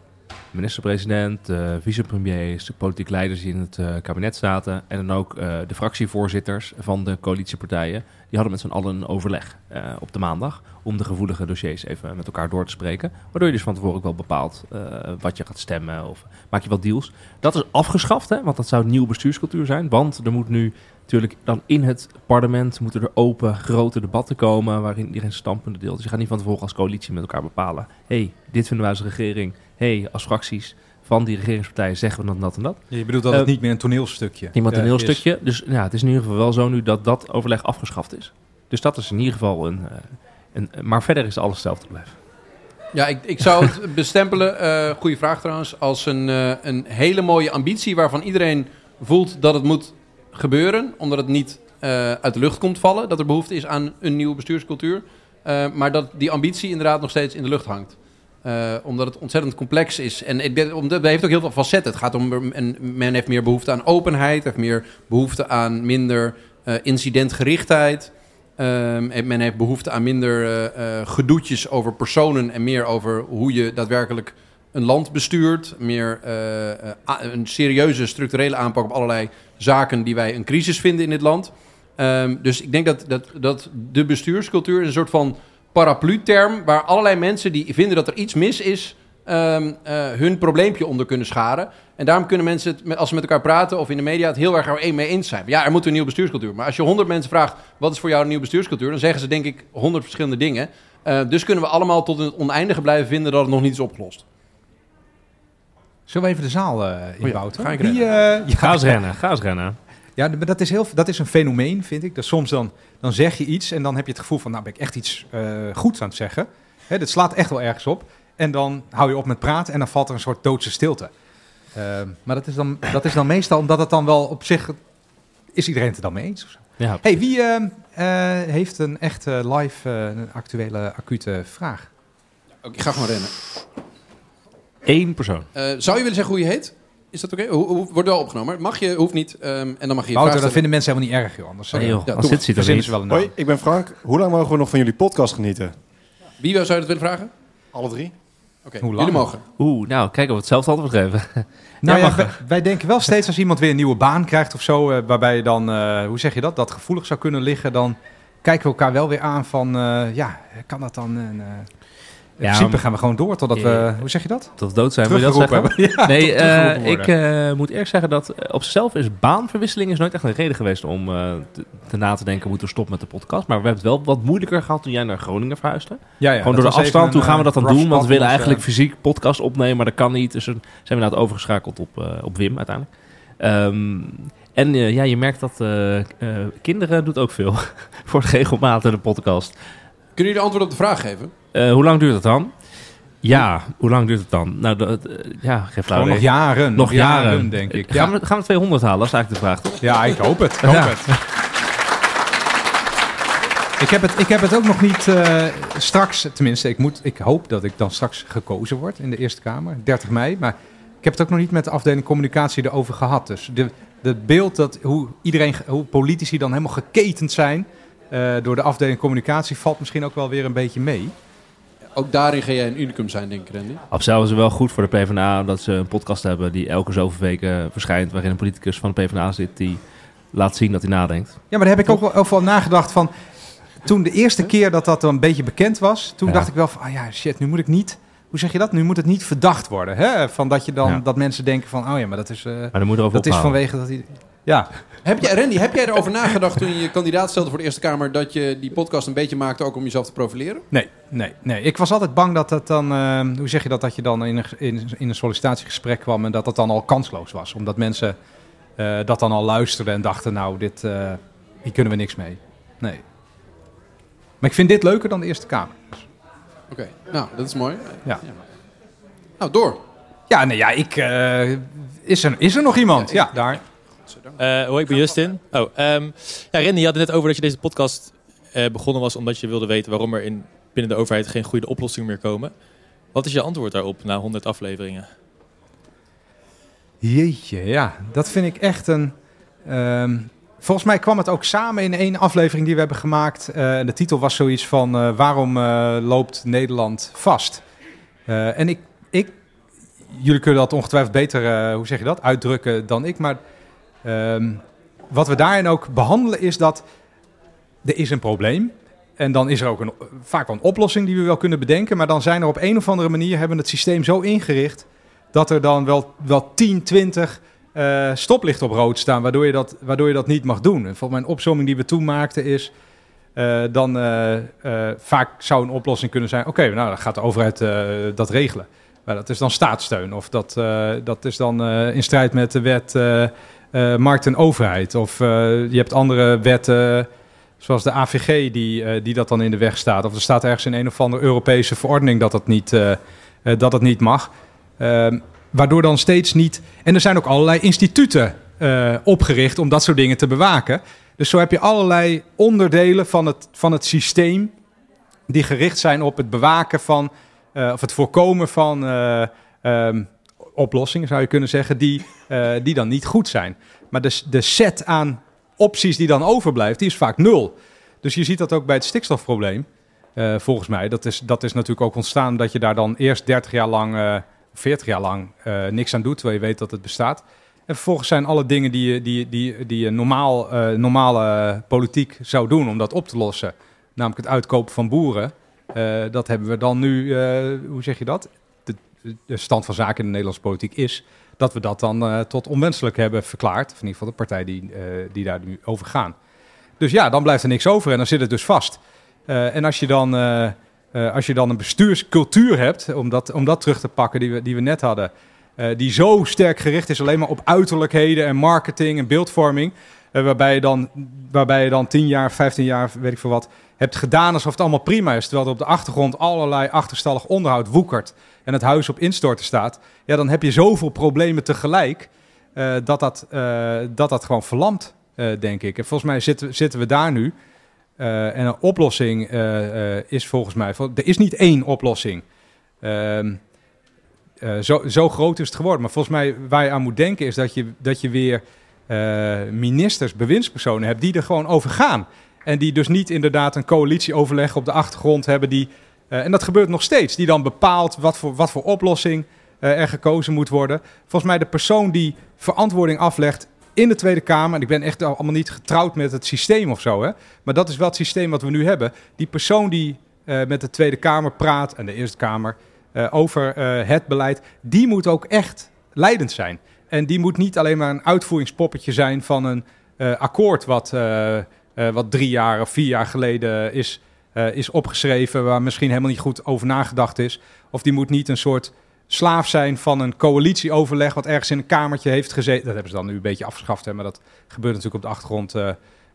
minister-president, de vicepremiers, de politiek leiders die in het eh, kabinet zaten en dan ook eh, de fractievoorzitters van de coalitiepartijen. Die hadden met z'n allen een overleg op de maandag om de gevoelige dossiers even met elkaar door te spreken. Waardoor je dus van tevoren ook wel bepaalt wat je gaat stemmen of maak je wel deals. Dat is afgeschaft, hè, want dat zou een nieuwe bestuurscultuur zijn. Want er moet nu natuurlijk dan in het parlement moeten er open, grote debatten komen waarin iedereen standpunten deelt. Dus je gaat niet van tevoren als coalitie met elkaar bepalen. hey, dit vinden wij als regering. hey, als fracties van die regeringspartijen zeggen we dat, dat en dat. Je bedoelt dat het Eh, niet meer een toneelstukje Niemand een eh, heel is. stukje. Dus ja, het is in ieder geval wel zo nu dat dat overleg afgeschaft is. Dus dat is in ieder geval een... eh, een maar verder is alles hetzelfde gebleven. Ja, ik, ik zou het bestempelen, eh goede vraag trouwens, als een, eh, een hele mooie ambitie waarvan iedereen voelt dat het moet gebeuren, omdat het niet eh, uit de lucht komt vallen, dat er behoefte is aan een nieuwe bestuurscultuur, Eh, maar dat die ambitie inderdaad nog steeds in de lucht hangt. Eh, omdat het ontzettend complex is. En het heeft ook heel veel facetten. Het gaat om, en men heeft meer behoefte aan openheid, heeft meer behoefte aan minder incidentgerichtheid. Ehm, en men heeft behoefte aan minder gedoetjes over personen en meer over hoe je daadwerkelijk een land bestuurt. Meer een serieuze structurele aanpak op allerlei zaken die wij een crisis vinden in dit land. Ehm, dus ik denk dat, dat, dat de bestuurscultuur een soort van paraplu-term waar allerlei mensen die vinden dat er iets mis is, ehm, eh, hun probleempje onder kunnen scharen. En daarom kunnen mensen, het, als ze met elkaar praten of in de media, het heel erg er mee eens zijn. Ja, er moet een nieuwe bestuurscultuur. Maar als je honderd mensen vraagt, wat is voor jou een nieuwe bestuurscultuur? Dan zeggen ze denk ik honderd verschillende dingen. Eh, dus kunnen we allemaal tot het oneindige blijven vinden dat het nog niet is opgelost. Zullen we even de zaal eh in, Oh ja, Wouter? ga ik Wie, rennen. eh, ja, Ga eens rennen, ga eens rennen. Ja, maar dat is, heel, dat is een fenomeen, vind ik. Dat soms dan, dan zeg je iets en dan heb je het gevoel van... nou ben ik echt iets eh goeds aan het zeggen. Hè, dat slaat echt wel ergens op. En dan hou je op met praten en dan valt er een soort doodse stilte. Ehm, maar dat is, dan, dat is dan meestal omdat het dan wel op zich... Is iedereen het er dan mee eens? Of zo? Ja, hey, wie ehm, eh, heeft een echt eh, live, eh, een actuele, acute vraag? Ik ga gewoon rennen. Één persoon. Eh, zou je willen zeggen hoe je heet? Is dat oké? Wordt wel opgenomen. Mag je, hoeft niet. ehm, en dan mag je je Wouter, dat vinden mensen helemaal niet erg, joh. Anders Nee, joh, ja, als dit ziet er niet. ze wel een naam. Hoi, ik ben Frank. Hoe lang mogen we nog van jullie podcast genieten? Wie zou je dat willen vragen? Alle drie? Oké, Hoe lang? jullie mogen. Oeh, nou, kijk of we hetzelfde antwoord geven. Nou Ja, wij, wij denken wel steeds als iemand weer een nieuwe baan krijgt of zo, eh, waarbij je dan, eh, hoe zeg je dat, dat gevoelig zou kunnen liggen, dan kijken we elkaar wel weer aan van, eh, ja, kan dat dan? Ja, principe gaan we gewoon door totdat we, hoe zeg je dat? Tot we dood zijn, wil je dat zeggen? Ja, nee, eh, ik eh, moet eerlijk zeggen dat eh, op zichzelf is baanverwisseling is nooit echt een reden geweest om eh, te, te na te denken, moeten we stoppen met de podcast. Maar we hebben het wel wat moeilijker gehad toen jij naar Groningen verhuisde. ja, ja, Gewoon door de afstand, hoe gaan we dat dan doen? Want we willen eigenlijk fysiek podcast opnemen, maar dat kan niet. Dus zijn we inderdaad overgeschakeld op, eh, op Wim uiteindelijk. Ehm, en ja, je merkt dat kinderen doet ook veel voor het regelmatig de podcast. Kunnen jullie antwoord op de vraag geven? Eh, hoe lang duurt het dan? Ja, hoe lang duurt het dan? Nou, dat, eh, ja, Gewoon nog jaren, Nog jaren, denk ik. Gaan, Ja. we, gaan we 200 halen? Dat is eigenlijk de vraag, toch? ja, ik hoop het. Ik hoop Ja. het. Ik heb, het, ik heb het ook nog niet eh, straks, tenminste, ik, moet, ik hoop dat ik dan straks gekozen word in de Eerste Kamer, 30 mei. Maar ik heb het ook nog niet met de afdeling communicatie erover gehad. Dus de, het beeld dat hoe, iedereen, hoe politici dan helemaal geketend zijn door de afdeling communicatie valt misschien ook wel weer een beetje mee. Ook daarin ga jij een unicum zijn, denk ik, Randy. Op zich is het wel goed voor de PvdA dat ze een podcast hebben die elke zoveel weken verschijnt. Waarin een politicus van de PvdA zit die laat zien dat hij nadenkt. Ja, maar daar heb ik ook wel over nagedacht van. Toen de eerste keer dat dat een beetje bekend was, toen Ja. dacht ik wel van, ah ja, shit, nu moet ik niet. Hoe zeg je dat? Nu moet het niet verdacht worden. Hè? Van dat je dan Ja. dat mensen denken van, oh ja, maar dat is, eh, Maar dan moet er over dat is vanwege dat hij. Ja, Heb jij, Randy, heb jij erover nagedacht toen je je kandidaat stelde voor de Eerste Kamer... dat je die podcast een beetje maakte ook om jezelf te profileren? nee, nee, nee. Ik was altijd bang dat het dan, eh, hoe zeg je dat, dat je dan in een, in, in een sollicitatiegesprek kwam en dat het dan al kansloos was. Omdat mensen eh, dat dan al luisterden en dachten, nou, dit, eh, hier kunnen we niks mee. Nee. Maar ik vind dit leuker dan de Eerste Kamer. Oké, nou, dat is mooi. Ja. Nou, door. Ja, nee, ja, ik. is, er, is er nog iemand? Ja, daar. Eh hoi, ik ben Justin. Oh, ehm, ja, Randy, je had het net over dat je deze podcast eh, begonnen was omdat je wilde weten waarom er in, binnen de overheid geen goede oplossingen meer komen. Wat is je antwoord daarop na 100 afleveringen? Jeetje, ja, dat vind ik echt een. ehm, volgens mij kwam het ook samen in één aflevering die we hebben gemaakt. Eh, de titel was zoiets van: eh, Waarom eh, loopt Nederland vast? Eh, en ik, ik, jullie kunnen dat ongetwijfeld beter, eh, hoe zeg je dat, uitdrukken dan ik. Maar ehm, wat we daarin ook behandelen is dat er is een probleem. En dan is er ook een, vaak wel een oplossing die we wel kunnen bedenken. Maar dan zijn er op een of andere manier hebben het systeem zo ingericht dat er dan wel, wel 10, 20 eh, stoplichten op rood staan, waardoor je, dat, waardoor je dat niet mag doen. En volgens mij een opzomming die we toen maakten is, eh, dan eh, vaak zou een oplossing kunnen zijn, oké, nou dan gaat de overheid dat regelen. Maar dat is dan staatssteun of dat, dat is dan in strijd met de wet eh, markt en overheid. Of eh, je hebt andere wetten, zoals de AVG, die, eh, die dat dan in de weg staat. Of er staat ergens in een of andere Europese verordening dat dat niet, dat het niet mag. Ehm, waardoor dan steeds niet. En er zijn ook allerlei instituten opgericht om dat soort dingen te bewaken. Dus zo heb je allerlei onderdelen van het, van het systeem. die gericht zijn op het bewaken van. of het voorkomen van. eh, ehm, oplossingen zou je kunnen zeggen. Die, eh, die dan niet goed zijn. Maar de, de set aan opties die dan overblijft, die is vaak nul. Dus je ziet dat ook bij het stikstofprobleem. eh, volgens mij. Dat is, dat is natuurlijk ook ontstaan dat je daar dan eerst 30 jaar lang. eh, 40 jaar lang niks aan doet, terwijl je weet dat het bestaat. En vervolgens zijn alle dingen die je, die, die, die normaal, normale politiek zou doen om dat op te lossen, namelijk het uitkopen van boeren, dat hebben we dan nu, hoe zeg je dat? De, stand van zaken in de Nederlandse politiek is dat we dat dan eh, tot onwenselijk hebben verklaard. Of in ieder geval de partij die, eh, die daar nu over gaan. Dus ja, dan blijft er niks over en dan zit het dus vast. Eh, en als je dan... als je dan een bestuurscultuur hebt, om dat, om dat terug te pakken die we, die we net hadden, die zo sterk gericht is alleen maar op uiterlijkheden en marketing en beeldvorming, waarbij, je dan, waarbij je dan 10 jaar, 15 jaar, weet ik veel wat, hebt gedaan alsof het allemaal prima is. Terwijl er op de achtergrond allerlei achterstallig onderhoud woekert en het huis op instorten staat. Ja, dan heb je zoveel problemen tegelijk eh, dat, dat, eh, dat dat gewoon verlamt, eh, denk ik. En volgens mij zitten, zitten we daar nu. Eh, en een oplossing eh, eh, is volgens mij... Er is niet één oplossing. Ehm, eh, zo, zo groot is het geworden. Maar volgens mij waar je aan moet denken is dat je, dat je weer eh, ministers, bewindspersonen hebt die er gewoon over gaan. En die dus niet inderdaad een coalitieoverleg op de achtergrond hebben. Die, eh, en dat gebeurt nog steeds. Die dan bepaalt wat voor, wat voor oplossing eh, er gekozen moet worden. Volgens mij de persoon die verantwoording aflegt in de Tweede Kamer. En ik ben echt al- allemaal niet getrouwd met het systeem of zo. Hè? Maar dat is wel het systeem wat we nu hebben. Die persoon die eh, met de Tweede Kamer praat en de Eerste Kamer eh, over eh, het beleid. Die moet ook echt leidend zijn. En die moet niet alleen maar een uitvoeringspoppetje zijn van een eh, akkoord wat, eh, eh, wat drie jaar of vier jaar geleden is, is opgeschreven, waar misschien helemaal niet goed over nagedacht is. Of die moet niet een soort slaaf zijn van een coalitieoverleg wat ergens in een kamertje heeft gezeten. Dat hebben ze dan nu een beetje afgeschaft, hè, maar dat gebeurt natuurlijk op de achtergrond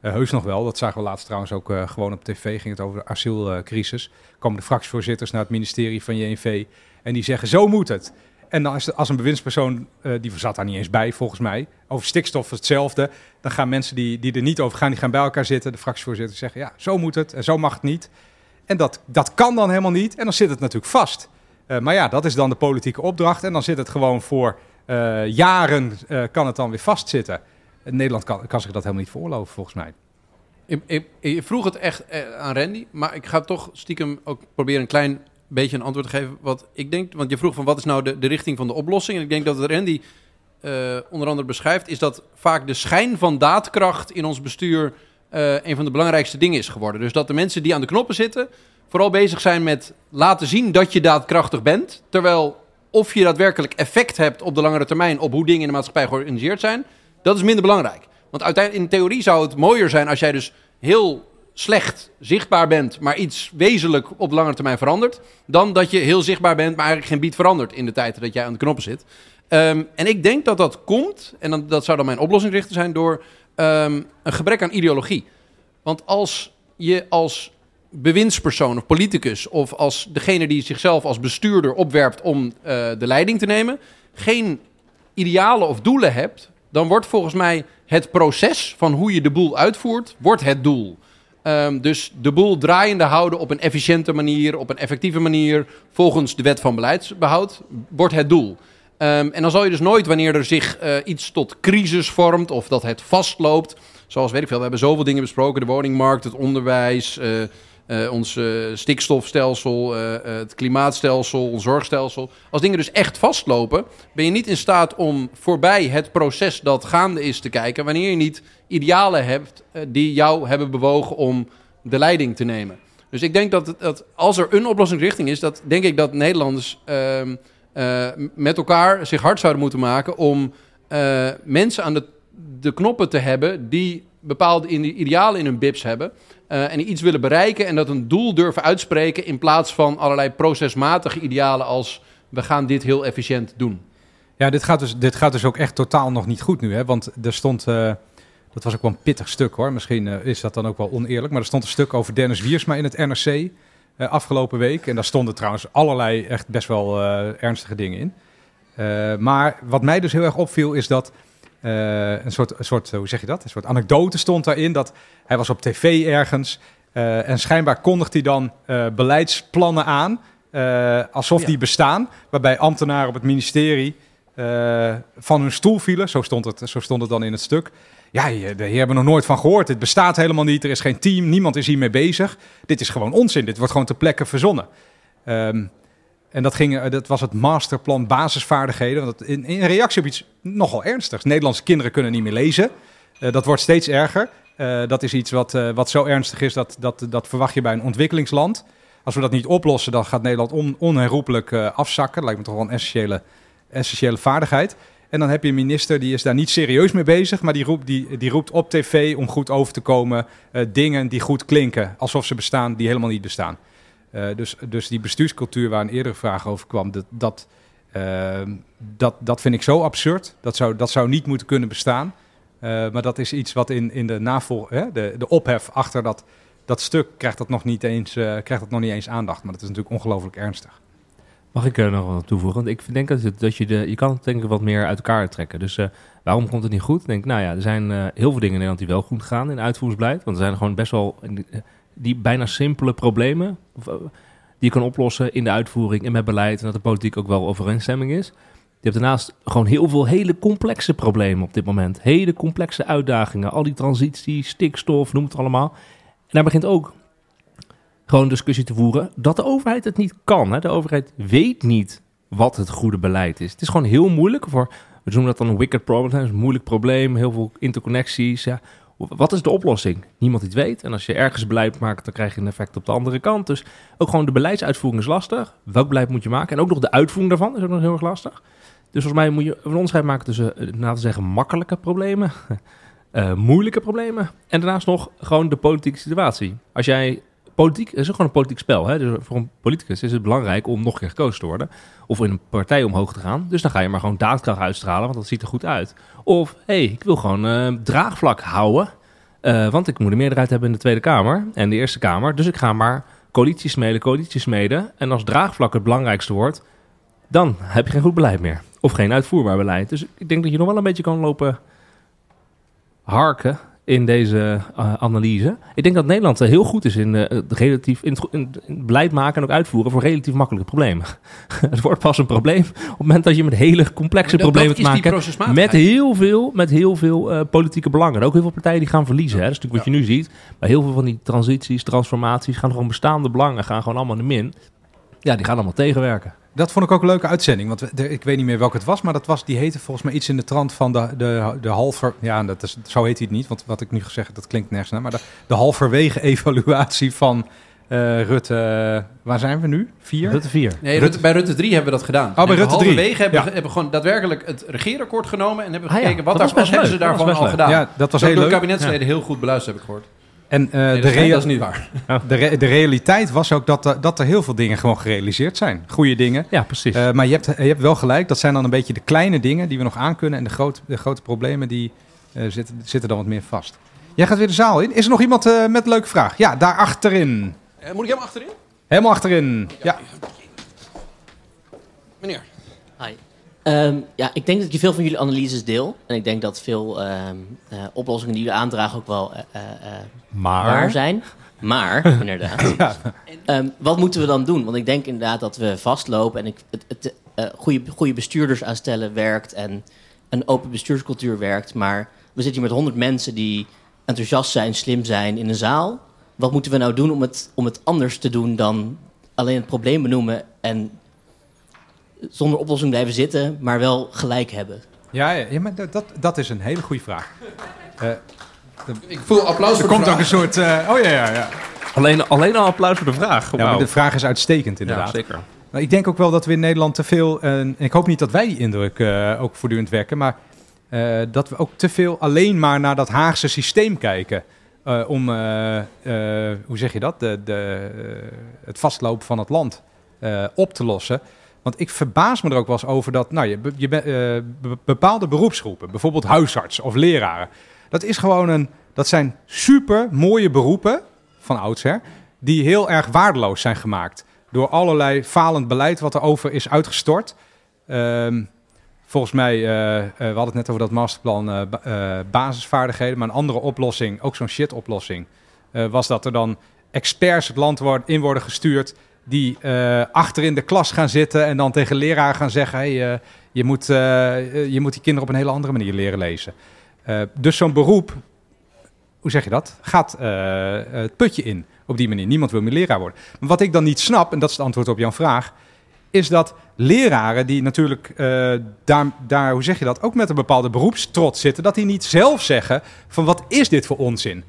heus nog wel. Dat zagen we laatst trouwens ook gewoon op tv, ging het over de asielcrisis. komen de fractievoorzitters naar het ministerie van JNV en die zeggen zo moet het. En dan als een bewindspersoon, eh, die zat daar niet eens bij volgens mij, over stikstof hetzelfde. Dan gaan mensen die, die er niet over gaan, die gaan bij elkaar zitten. De fractievoorzitters zeggen, ja, zo moet het en zo mag het niet. En dat, dat kan dan helemaal niet en dan zit het natuurlijk vast. Eh, maar ja, dat is dan de politieke opdracht en dan zit het gewoon voor eh, jaren, kan het dan weer vastzitten. En Nederland kan, kan zich dat helemaal niet veroorloven volgens mij. Ik, ik, vroeg het echt aan Randy, maar ik ga toch stiekem ook proberen een klein beetje een antwoord geven. Wat ik denk, want je vroeg van wat is nou de, de richting van de oplossing? En ik denk dat wat Randy eh, onder andere beschrijft, is dat vaak de schijn van daadkracht in ons bestuur eh, een van de belangrijkste dingen is geworden. Dus dat de mensen die aan de knoppen zitten, vooral bezig zijn met laten zien dat je daadkrachtig bent. Terwijl of je daadwerkelijk effect hebt op de langere termijn op hoe dingen in de maatschappij georganiseerd zijn, dat is minder belangrijk. Want uiteindelijk in theorie zou het mooier zijn als jij dus heel slecht zichtbaar bent, maar iets wezenlijk op lange termijn verandert, dan dat je heel zichtbaar bent, maar eigenlijk geen bied verandert in de tijd dat jij aan de knoppen zit. Ehm, en ik denk dat dat komt, en dan, dat zou dan mijn oplossingsrichter zijn, door ehm, een gebrek aan ideologie. Want als je als bewindspersoon of politicus of als degene die zichzelf als bestuurder opwerpt om eh, de leiding te nemen, geen idealen of doelen hebt, dan wordt volgens mij het proces van hoe je de boel uitvoert, wordt het doel. Ehm, dus de boel draaiende houden op een efficiënte manier, op een effectieve manier, volgens de wet van beleidsbehoud, wordt het doel. Ehm, en dan zal je dus nooit, wanneer er zich eh, iets tot crisis vormt of dat het vastloopt, zoals weet ik veel, we hebben zoveel dingen besproken, de woningmarkt, het onderwijs, eh, eh, ons eh, stikstofstelsel, eh, het klimaatstelsel, ons zorgstelsel. Als dingen dus echt vastlopen, ben je niet in staat om voorbij het proces dat gaande is te kijken, wanneer je niet idealen hebt die jou hebben bewogen om de leiding te nemen. Dus ik denk dat, dat als er een oplossingsrichting is, dat denk ik dat Nederlanders ehm, eh, met elkaar zich hard zouden moeten maken om mensen aan de, de knoppen te hebben die bepaalde idealen in hun bips hebben. Eh, en iets willen bereiken en dat een doel durven uitspreken in plaats van allerlei procesmatige idealen als we gaan dit heel efficiënt doen. Ja, dit gaat, dus, dit gaat dus ook echt totaal nog niet goed nu. Hè? Want er stond, eh, dat was ook wel een pittig stuk hoor. Misschien eh, is dat dan ook wel oneerlijk. Maar er stond een stuk over Dennis Wiersma in het NRC afgelopen week. En daar stonden trouwens allerlei echt best wel ernstige dingen in. Maar wat mij dus heel erg opviel is dat eh, een, soort, een soort, hoe zeg je dat? Een soort anekdote stond daarin. Dat hij was op tv ergens. eh, en schijnbaar kondigt hij dan eh, beleidsplannen aan. alsof Ja. die bestaan. Waarbij ambtenaren op het ministerie van hun stoel vielen. Zo stond, het, zo stond het dan in het stuk. Ja, hier, hier hebben we nog nooit van gehoord. Dit bestaat helemaal niet. Er is geen team. Niemand is hiermee bezig. Dit is gewoon onzin. Dit wordt gewoon ter plekke verzonnen. Ehm, en dat, ging, eh, dat was het masterplan basisvaardigheden. Want in, in reactie op iets nogal ernstigs. Nederlandse kinderen kunnen niet meer lezen. Eh, dat wordt steeds erger. Eh, dat is iets wat, wat zo ernstig is, dat, dat, dat verwacht je bij een ontwikkelingsland. Als we dat niet oplossen, dan gaat Nederland on, onherroepelijk afzakken. Dat lijkt me toch wel een essentiële, essentiële vaardigheid. En dan heb je een minister die is daar niet serieus mee bezig, maar die roept, die, die roept op tv om goed over te komen dingen die goed klinken, alsof ze bestaan, die helemaal niet bestaan. Eh, dus, dus die bestuurscultuur waar een eerdere vraag over kwam, dat, dat, eh, dat, dat vind ik zo absurd. Dat zou, dat zou niet moeten kunnen bestaan. Eh, maar dat is iets wat in, in de navolg, hè, de, de ophef achter dat, dat stuk krijgt dat, nog niet eens, eh, krijgt nog niet eens aandacht. Maar dat is natuurlijk ongelooflijk ernstig. Mag ik er nog wat toevoegen? Want ik denk dat, het, dat je, de, je kan het denk ik wat meer uit elkaar trekken. Dus waarom komt het niet goed? Ik denk, nou ja, er zijn heel veel dingen in Nederland die wel goed gaan in uitvoeringsbeleid. Want er zijn gewoon best wel eh, die bijna simpele problemen eh, die je kan oplossen in de uitvoering en met beleid. En dat de politiek ook wel overeenstemming is. Je hebt daarnaast gewoon heel veel hele complexe problemen op dit moment. Hele complexe uitdagingen. Al die transitie, stikstof, noem het allemaal. En daar begint ook gewoon discussie te voeren dat de overheid het niet kan. Hè? De overheid weet niet wat het goede beleid is. Het is gewoon heel moeilijk voor, we noemen dat dan een wicked problem, een moeilijk probleem, heel veel interconnecties. Ja. Wat is de oplossing? Niemand die het weet. En als je ergens beleid maakt, dan krijg je een effect op de andere kant. Dus ook gewoon de beleidsuitvoering is lastig. Welk beleid moet je maken? En ook nog de uitvoering daarvan is ook nog heel erg lastig. Dus volgens mij moet je een onderscheid maken tussen, eh, laten we zeggen, makkelijke problemen, eh, moeilijke problemen en daarnaast nog gewoon de politieke situatie. Als jij politiek, is ook gewoon een politiek spel. Hè? Dus voor een politicus is het belangrijk om nog een keer gekozen te worden. Of in een partij omhoog te gaan. Dus dan ga je maar gewoon daadkracht uitstralen, want dat ziet er goed uit. Of, hé, hey, ik wil gewoon eh, draagvlak houden. eh, want ik moet een meerderheid hebben in de Tweede Kamer en de Eerste Kamer. Dus ik ga maar coalities smeden, coalities smeden. En als draagvlak het belangrijkste wordt, dan heb je geen goed beleid meer. Of geen uitvoerbaar beleid. Dus ik denk dat je nog wel een beetje kan lopen harken in deze eh, analyse. Ik denk dat Nederland eh, heel goed is in, eh, relatief, in, het, in, beleid maken en ook uitvoeren voor relatief makkelijke problemen. het wordt pas een probleem op het moment dat je met hele complexe dat- problemen dat te maken hebt. Met heel veel, met heel veel politieke belangen. En ook heel veel partijen die gaan verliezen. Hè? Dat is natuurlijk wat je nu ziet. Bij heel veel van die transities, transformaties gaan gewoon bestaande belangen gaan gewoon allemaal in de min. Ja, die gaan allemaal tegenwerken. Dat vond ik ook een leuke uitzending. Want we- de- ik weet niet meer welke het was, maar dat was, die heette volgens mij iets in de trant van de, de, de halver... Ja, dat is, zo heet hij het niet, want wat ik nu gezegd heb, dat klinkt nergens naar. Maar de, de halverwege evaluatie van eh, Rutte... Waar zijn we nu? Vier? Rutte 4. Nee, Rutte, bij Rutte 3 hebben we dat gedaan. Oh, bij Rutte 3. halverwege hebben, Ja. we hebben gewoon daadwerkelijk het regeerakkoord genomen en hebben we Ah ja, gekeken wat, dat was daar, wat hebben ze. Dat daarvan al leuk. gedaan. Ja, dat was ook heel door leuk. kabinetsleden heel goed beluisterd, heb ik gehoord. En eh, Nee, de, dat, is, rea- dat is niet waar. de, re- de realiteit was ook dat, er- dat er heel veel dingen gewoon gerealiseerd zijn. Goede dingen. Ja, precies. Eh, maar je hebt, je hebt wel gelijk, dat zijn dan een beetje de kleine dingen die we nog aankunnen. En de, groot, de grote problemen die eh, zitten, zitten dan wat meer vast. Jij gaat weer de zaal in. Is er nog iemand eh, met een leuke vraag? Ja, daar achterin. Eh, moet ik hem achterin? Helemaal achterin. Ja. Meneer. Hi. Ehm, ja, ik denk dat ik veel van jullie analyses deel. En ik denk dat veel ehm, eh, oplossingen die jullie aandragen ook wel eh, eh, Maar? waar zijn. Maar, inderdaad. Ehm, wat moeten we dan doen? Want ik denk inderdaad dat we vastlopen en ik, het, het, goede, goede bestuurders aanstellen werkt en een open bestuurscultuur werkt. Maar we zitten hier met honderd mensen die enthousiast zijn, slim zijn in een zaal. Wat moeten we nou doen om het, om het anders te doen dan alleen het probleem benoemen en zonder oplossing blijven zitten, maar wel gelijk hebben? Ja, ja, ja, maar dat, dat, is een hele goede vraag. Eh, Ik voel applaus er voor de komt ook een soort... eh, oh ja, ja, ja. Alleen, alleen al applaus voor de vraag. Ja, maar de vraag is uitstekend inderdaad. Ja, zeker. Maar ik denk ook wel dat we in Nederland te veel... en ik hoop niet dat wij die indruk eh, ook voortdurend wekken... maar eh, dat we ook te veel alleen maar naar dat Haagse systeem kijken... eh, om, eh, eh, hoe zeg je dat, de, de, eh, het vastlopen van het land eh, op te lossen. Want ik verbaas me er ook wel eens over dat nou, je, je, eh, be- bepaalde beroepsgroepen, bijvoorbeeld huisarts of leraren... dat, is gewoon een, dat zijn super mooie beroepen van oudsher... die heel erg waardeloos zijn gemaakt door allerlei falend beleid wat er over is uitgestort. Ehm, volgens mij, eh, we hadden het net over dat masterplan ba- basisvaardigheden, maar een andere oplossing, ook zo'n shit oplossing, was dat er dan experts het land in worden gestuurd die eh, achter in de klas gaan zitten en dan tegen leraar gaan zeggen, hey, eh, je, moet, eh, je moet die kinderen op een hele andere manier leren lezen. Dus zo'n beroep, hoe zeg je dat, gaat het putje in op die manier. Niemand wil meer leraar worden. Maar wat ik dan niet snap, en dat is het antwoord op jouw vraag, is dat leraren die natuurlijk daar, daar, hoe zeg je dat, ook met een bepaalde beroepstrots zitten, dat die niet zelf zeggen van wat is dit voor onzin?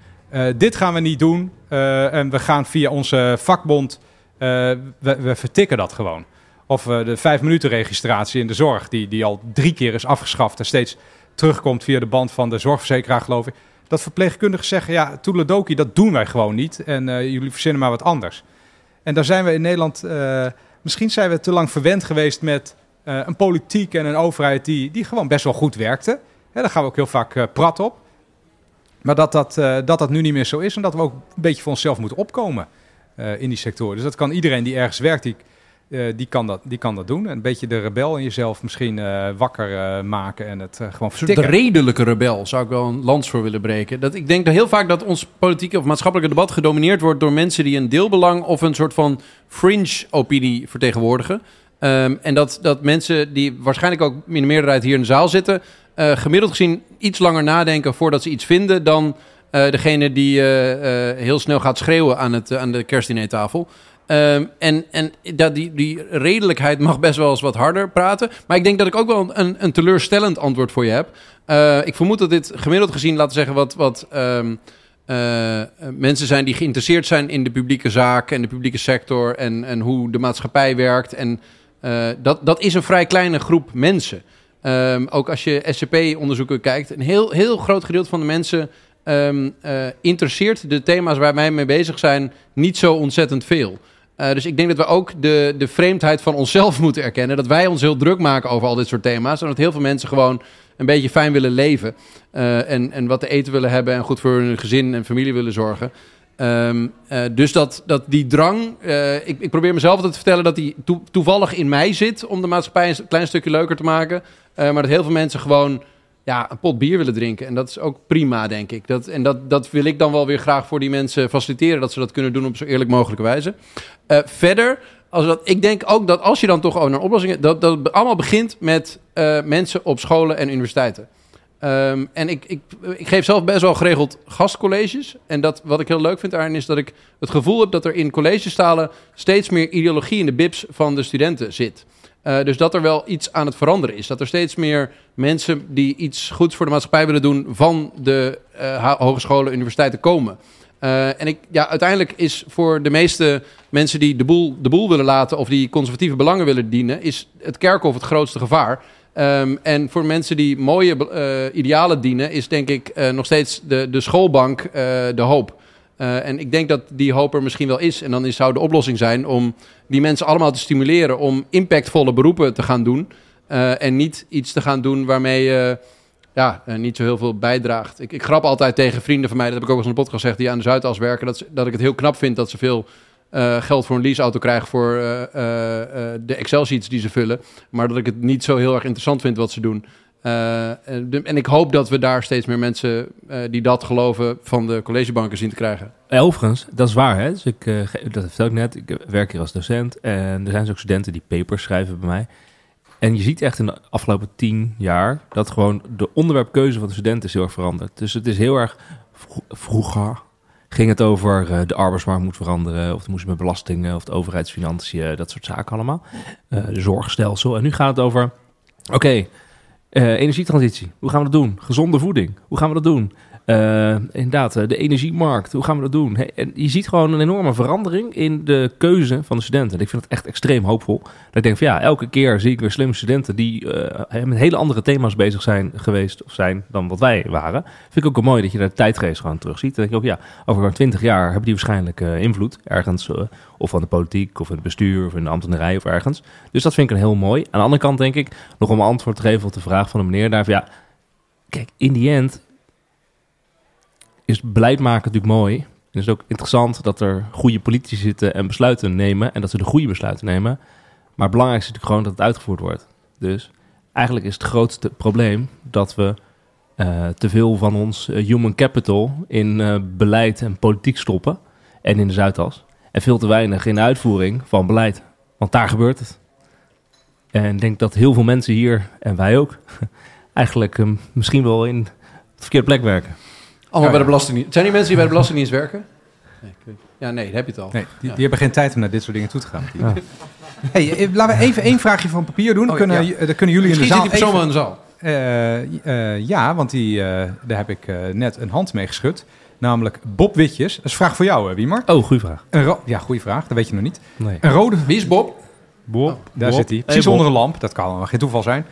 Dit gaan we niet doen en we gaan via onze vakbond, we, we vertikken dat gewoon. Of eh, de vijf minuten registratie in de zorg, die, die al drie keer is afgeschaft en steeds terugkomt via de band van de zorgverzekeraar, geloof ik. Dat verpleegkundigen zeggen, ja, toedeledoki, dat doen wij gewoon niet. En eh, jullie verzinnen maar wat anders. En daar zijn we in Nederland, eh, misschien zijn we te lang verwend geweest met eh, een politiek en een overheid die, die gewoon best wel goed werkte. Daar gaan we ook heel vaak eh, prat op. Maar dat dat, eh, dat dat nu niet meer zo is en dat we ook een beetje voor onszelf moeten opkomen eh, in die sectoren. Dus dat kan iedereen die ergens werkt, die, eh, die, kan, dat, die kan dat doen. Een beetje de rebel in jezelf misschien eh, wakker maken en het gewoon soort de redelijke rebel zou ik wel een lans voor willen breken. Dat, ik denk dat heel vaak dat ons politieke of maatschappelijke debat gedomineerd wordt door mensen die een deelbelang of een soort van fringe opinie vertegenwoordigen. Ehm, en dat, dat mensen die waarschijnlijk ook in de meerderheid hier in de zaal zitten, gemiddeld gezien iets langer nadenken voordat ze iets vinden dan eh, degene die eh, eh, heel snel gaat schreeuwen aan, het, aan de kerstdinertafel. Ehm, en en dat die, die redelijkheid mag best wel eens wat harder praten. Maar ik denk dat ik ook wel een, een teleurstellend antwoord voor je heb. Ik vermoed dat dit gemiddeld gezien, laten zeggen, wat, wat ehm, eh, eh, mensen zijn die geïnteresseerd zijn in de publieke zaak en de publieke sector en, en hoe de maatschappij werkt. En dat, dat is een vrij kleine groep mensen. Ehm, ook als je SCP-onderzoeken kijkt, een heel, heel groot gedeelte van de mensen ehm, eh, interesseert de thema's waar wij mee bezig zijn niet zo ontzettend veel. Eh, dus ik denk dat we ook de, de vreemdheid van onszelf moeten erkennen. Dat wij ons heel druk maken over al dit soort thema's. En dat heel veel mensen gewoon een beetje fijn willen leven. eh, en, en wat te eten willen hebben en goed voor hun gezin en familie willen zorgen. Ehm, eh, dus dat, dat die drang, ik, ik probeer mezelf altijd te vertellen dat die toe- toevallig in mij zit om de maatschappij een klein stukje leuker te maken. Maar dat heel veel mensen gewoon ja, een pot bier willen drinken. En dat is ook prima, denk ik. Dat, en dat, dat wil ik dan wel weer graag voor die mensen faciliteren, dat ze dat kunnen doen op zo eerlijk mogelijke wijze. Eh, verder, als dat, ik denk ook dat als je dan toch over naar oplossingen, dat, dat allemaal begint met eh, mensen op scholen en universiteiten. Ehm, en ik, ik, ik geef zelf best wel geregeld gastcolleges. En dat, wat ik heel leuk vind daarin is dat ik het gevoel heb dat er in collegestalen steeds meer ideologie in de bibs van de studenten zit. Eh, dus dat er wel iets aan het veranderen is. Dat er steeds meer mensen die iets goeds voor de maatschappij willen doen van de ha- hogescholen, universiteiten komen. Eh, en ik, ja, uiteindelijk is voor de meeste mensen die de boel, de boel willen laten of die conservatieve belangen willen dienen, is het kerkhof het grootste gevaar. Ehm, en voor mensen die mooie idealen dienen, is denk ik nog steeds de, de schoolbank de hoop. Eh, en ik denk dat die hoop er misschien wel is. En dan is, zou de oplossing zijn om die mensen allemaal te stimuleren om impactvolle beroepen te gaan doen. Eh, en niet iets te gaan doen waarmee je ja, eh, niet zo heel veel bijdraagt. Ik, ik grap altijd tegen vrienden van mij, dat heb ik ook eens in de podcast gezegd, die aan de Zuidas werken, dat, dat ik het heel knap vind dat ze veel geld voor een leaseauto krijgen voor de Excel-sheets die ze vullen. Maar dat ik het niet zo heel erg interessant vind wat ze doen. Eh, en ik hoop dat we daar steeds meer mensen eh, die dat geloven van de collegebanken zien te krijgen. Eh, Overigens, dat is waar. Hè? Dus ik, ge- dat vertel ik net. Ik werk hier als docent. En er zijn dus ook studenten die papers schrijven bij mij. En je ziet echt in de afgelopen tien jaar dat gewoon de onderwerpkeuze van de studenten is heel erg veranderd. Dus het is heel erg vro- vroeger ging het over de arbeidsmarkt moet veranderen, of het moest met belastingen, of de overheidsfinanciën, dat soort zaken allemaal. Zorgstelsel. En nu gaat het over, oké, energietransitie. Hoe gaan we dat doen? Gezonde voeding. Hoe gaan we dat doen? Eh, inderdaad, eh, de energiemarkt. Hoe gaan we dat doen? En je ziet gewoon een enorme verandering in de keuze van de studenten. Ik vind het echt extreem hoopvol. Dat ik denk van ja, elke keer zie ik weer slimme studenten die eh, met hele andere thema's bezig zijn geweest of zijn dan wat wij waren. Vind ik ook wel mooi dat je daar de tijdgeest gewoon terug ziet. Dan denk je ook ja, over 20 jaar hebben die waarschijnlijk invloed ergens. of van de politiek, of het bestuur, of in de ambtenarij of ergens. Dus dat vind ik een heel mooi. Aan de andere kant denk ik, nog om antwoord te geven op de vraag van de meneer daar. van, Ja, kijk, in die end is beleid maken natuurlijk mooi. Het is ook interessant dat er goede politici zitten en besluiten nemen. En dat ze de goede besluiten nemen. Maar het belangrijkste is natuurlijk gewoon dat het uitgevoerd wordt. Dus eigenlijk is het grootste probleem dat we eh, te veel van ons eh, human capital in eh, beleid en politiek stoppen. En in de Zuidas. En veel te weinig in de uitvoering van beleid. Want daar gebeurt het. En ik denk dat heel veel mensen hier, en wij ook, eigenlijk misschien wel in de verkeerde plek werken. Allemaal Ja, bij de. Belastingdienst. Zijn die mensen die bij de Belastingdienst werken? Nee, ik weet- ja, nee, daar heb je het al. Nee, die, Ja. die hebben geen tijd om naar dit soort dingen toe te gaan. Ja. Hey, eh, laten we even één vraagje van papier doen. Dan, Oh, kunnen, ja. eh, dan kunnen jullie in de Misschien zaal zit die persoon even- wel in de zaal. Eh, eh, ja, want die, eh, daar heb ik eh, net een hand mee geschud. Namelijk Bob Witjes. Dat is een vraag voor jou, hè, Wiemer. Oh, goede vraag. Een ro- ja, goede vraag. Dat weet je nog niet. Nee. Een rode... Wie is Bob? Bob, daar Bob. zit hij. Precies onder een lamp. Dat kan geen toeval zijn.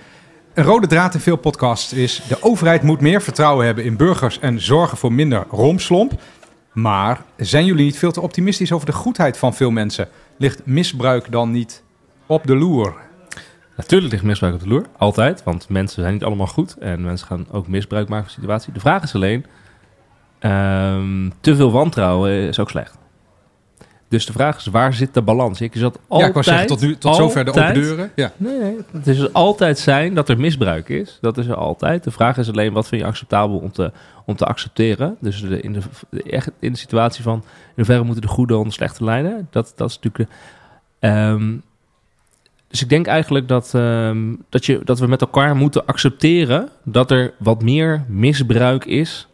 Een rode draad in veel podcasts is... de overheid moet meer vertrouwen hebben in burgers... en zorgen voor minder romslomp. Maar zijn jullie niet veel te optimistisch over de goedheid van veel mensen? Ligt misbruik dan niet op de loer? Natuurlijk ligt misbruik op de loer, altijd. Want mensen zijn niet allemaal goed en mensen gaan ook misbruik maken van de situatie. De vraag is alleen, ehm, te veel wantrouwen is ook slecht. Dus de vraag is, waar zit de balans? Ik zat altijd, Ja, ik wou zeggen, tot nu- tot zover de open deuren. Ja. Nee, nee, het is altijd zijn dat er misbruik is. Dat is er altijd. De vraag is alleen, wat vind je acceptabel om te, om te accepteren? Dus de, in, de, de- echt in de situatie van, in hoeverre moeten de goede onder slechte lijnen? Dat, dat is natuurlijk... de- ehm, dus ik denk eigenlijk dat, ehm, dat, je, dat we met elkaar moeten accepteren dat er wat meer misbruik is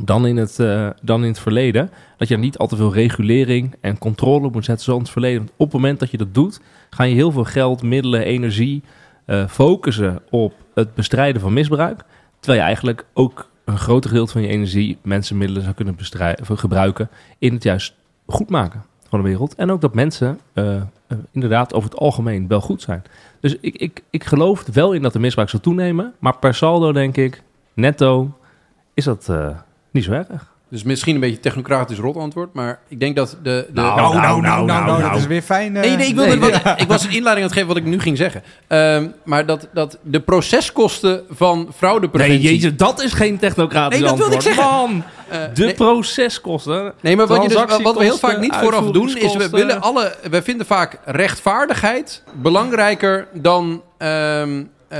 dan in het, eh, dan in het verleden. Dat je niet al te veel regulering en controle moet zetten zoals in het verleden. Want op het moment dat je dat doet, ga je heel veel geld, middelen, energie eh, focussen op het bestrijden van misbruik. Terwijl je eigenlijk ook een groter gedeelte van je energie, mensen, middelen zou kunnen of gebruiken in het juist goed maken van de wereld. En ook dat mensen eh, eh, inderdaad over het algemeen wel goed zijn. Dus ik, ik, ik geloof wel in dat de misbruik zal toenemen. Maar per saldo denk ik, netto, is dat eh, niet zo erg. Dus misschien een beetje technocratisch rot antwoord, maar ik denk dat de... de Nou, nou, nou, nou, nou, nou, dat is weer fijn. eh. Nee, nee, ik, wilde, Nee. wat- ik was een inleiding aan het geven wat ik nu ging zeggen. Ehm, maar dat, dat de proceskosten van fraudepreventie... Nee, jeetje, dat is geen technocratisch Nee, dat wilde ik antwoord. zeggen. Man, Eh, de nee. proceskosten. Nee, maar wat, je dus, wat we heel vaak niet vooraf doen, is we willen alle. We vinden vaak rechtvaardigheid belangrijker dan ehm, eh,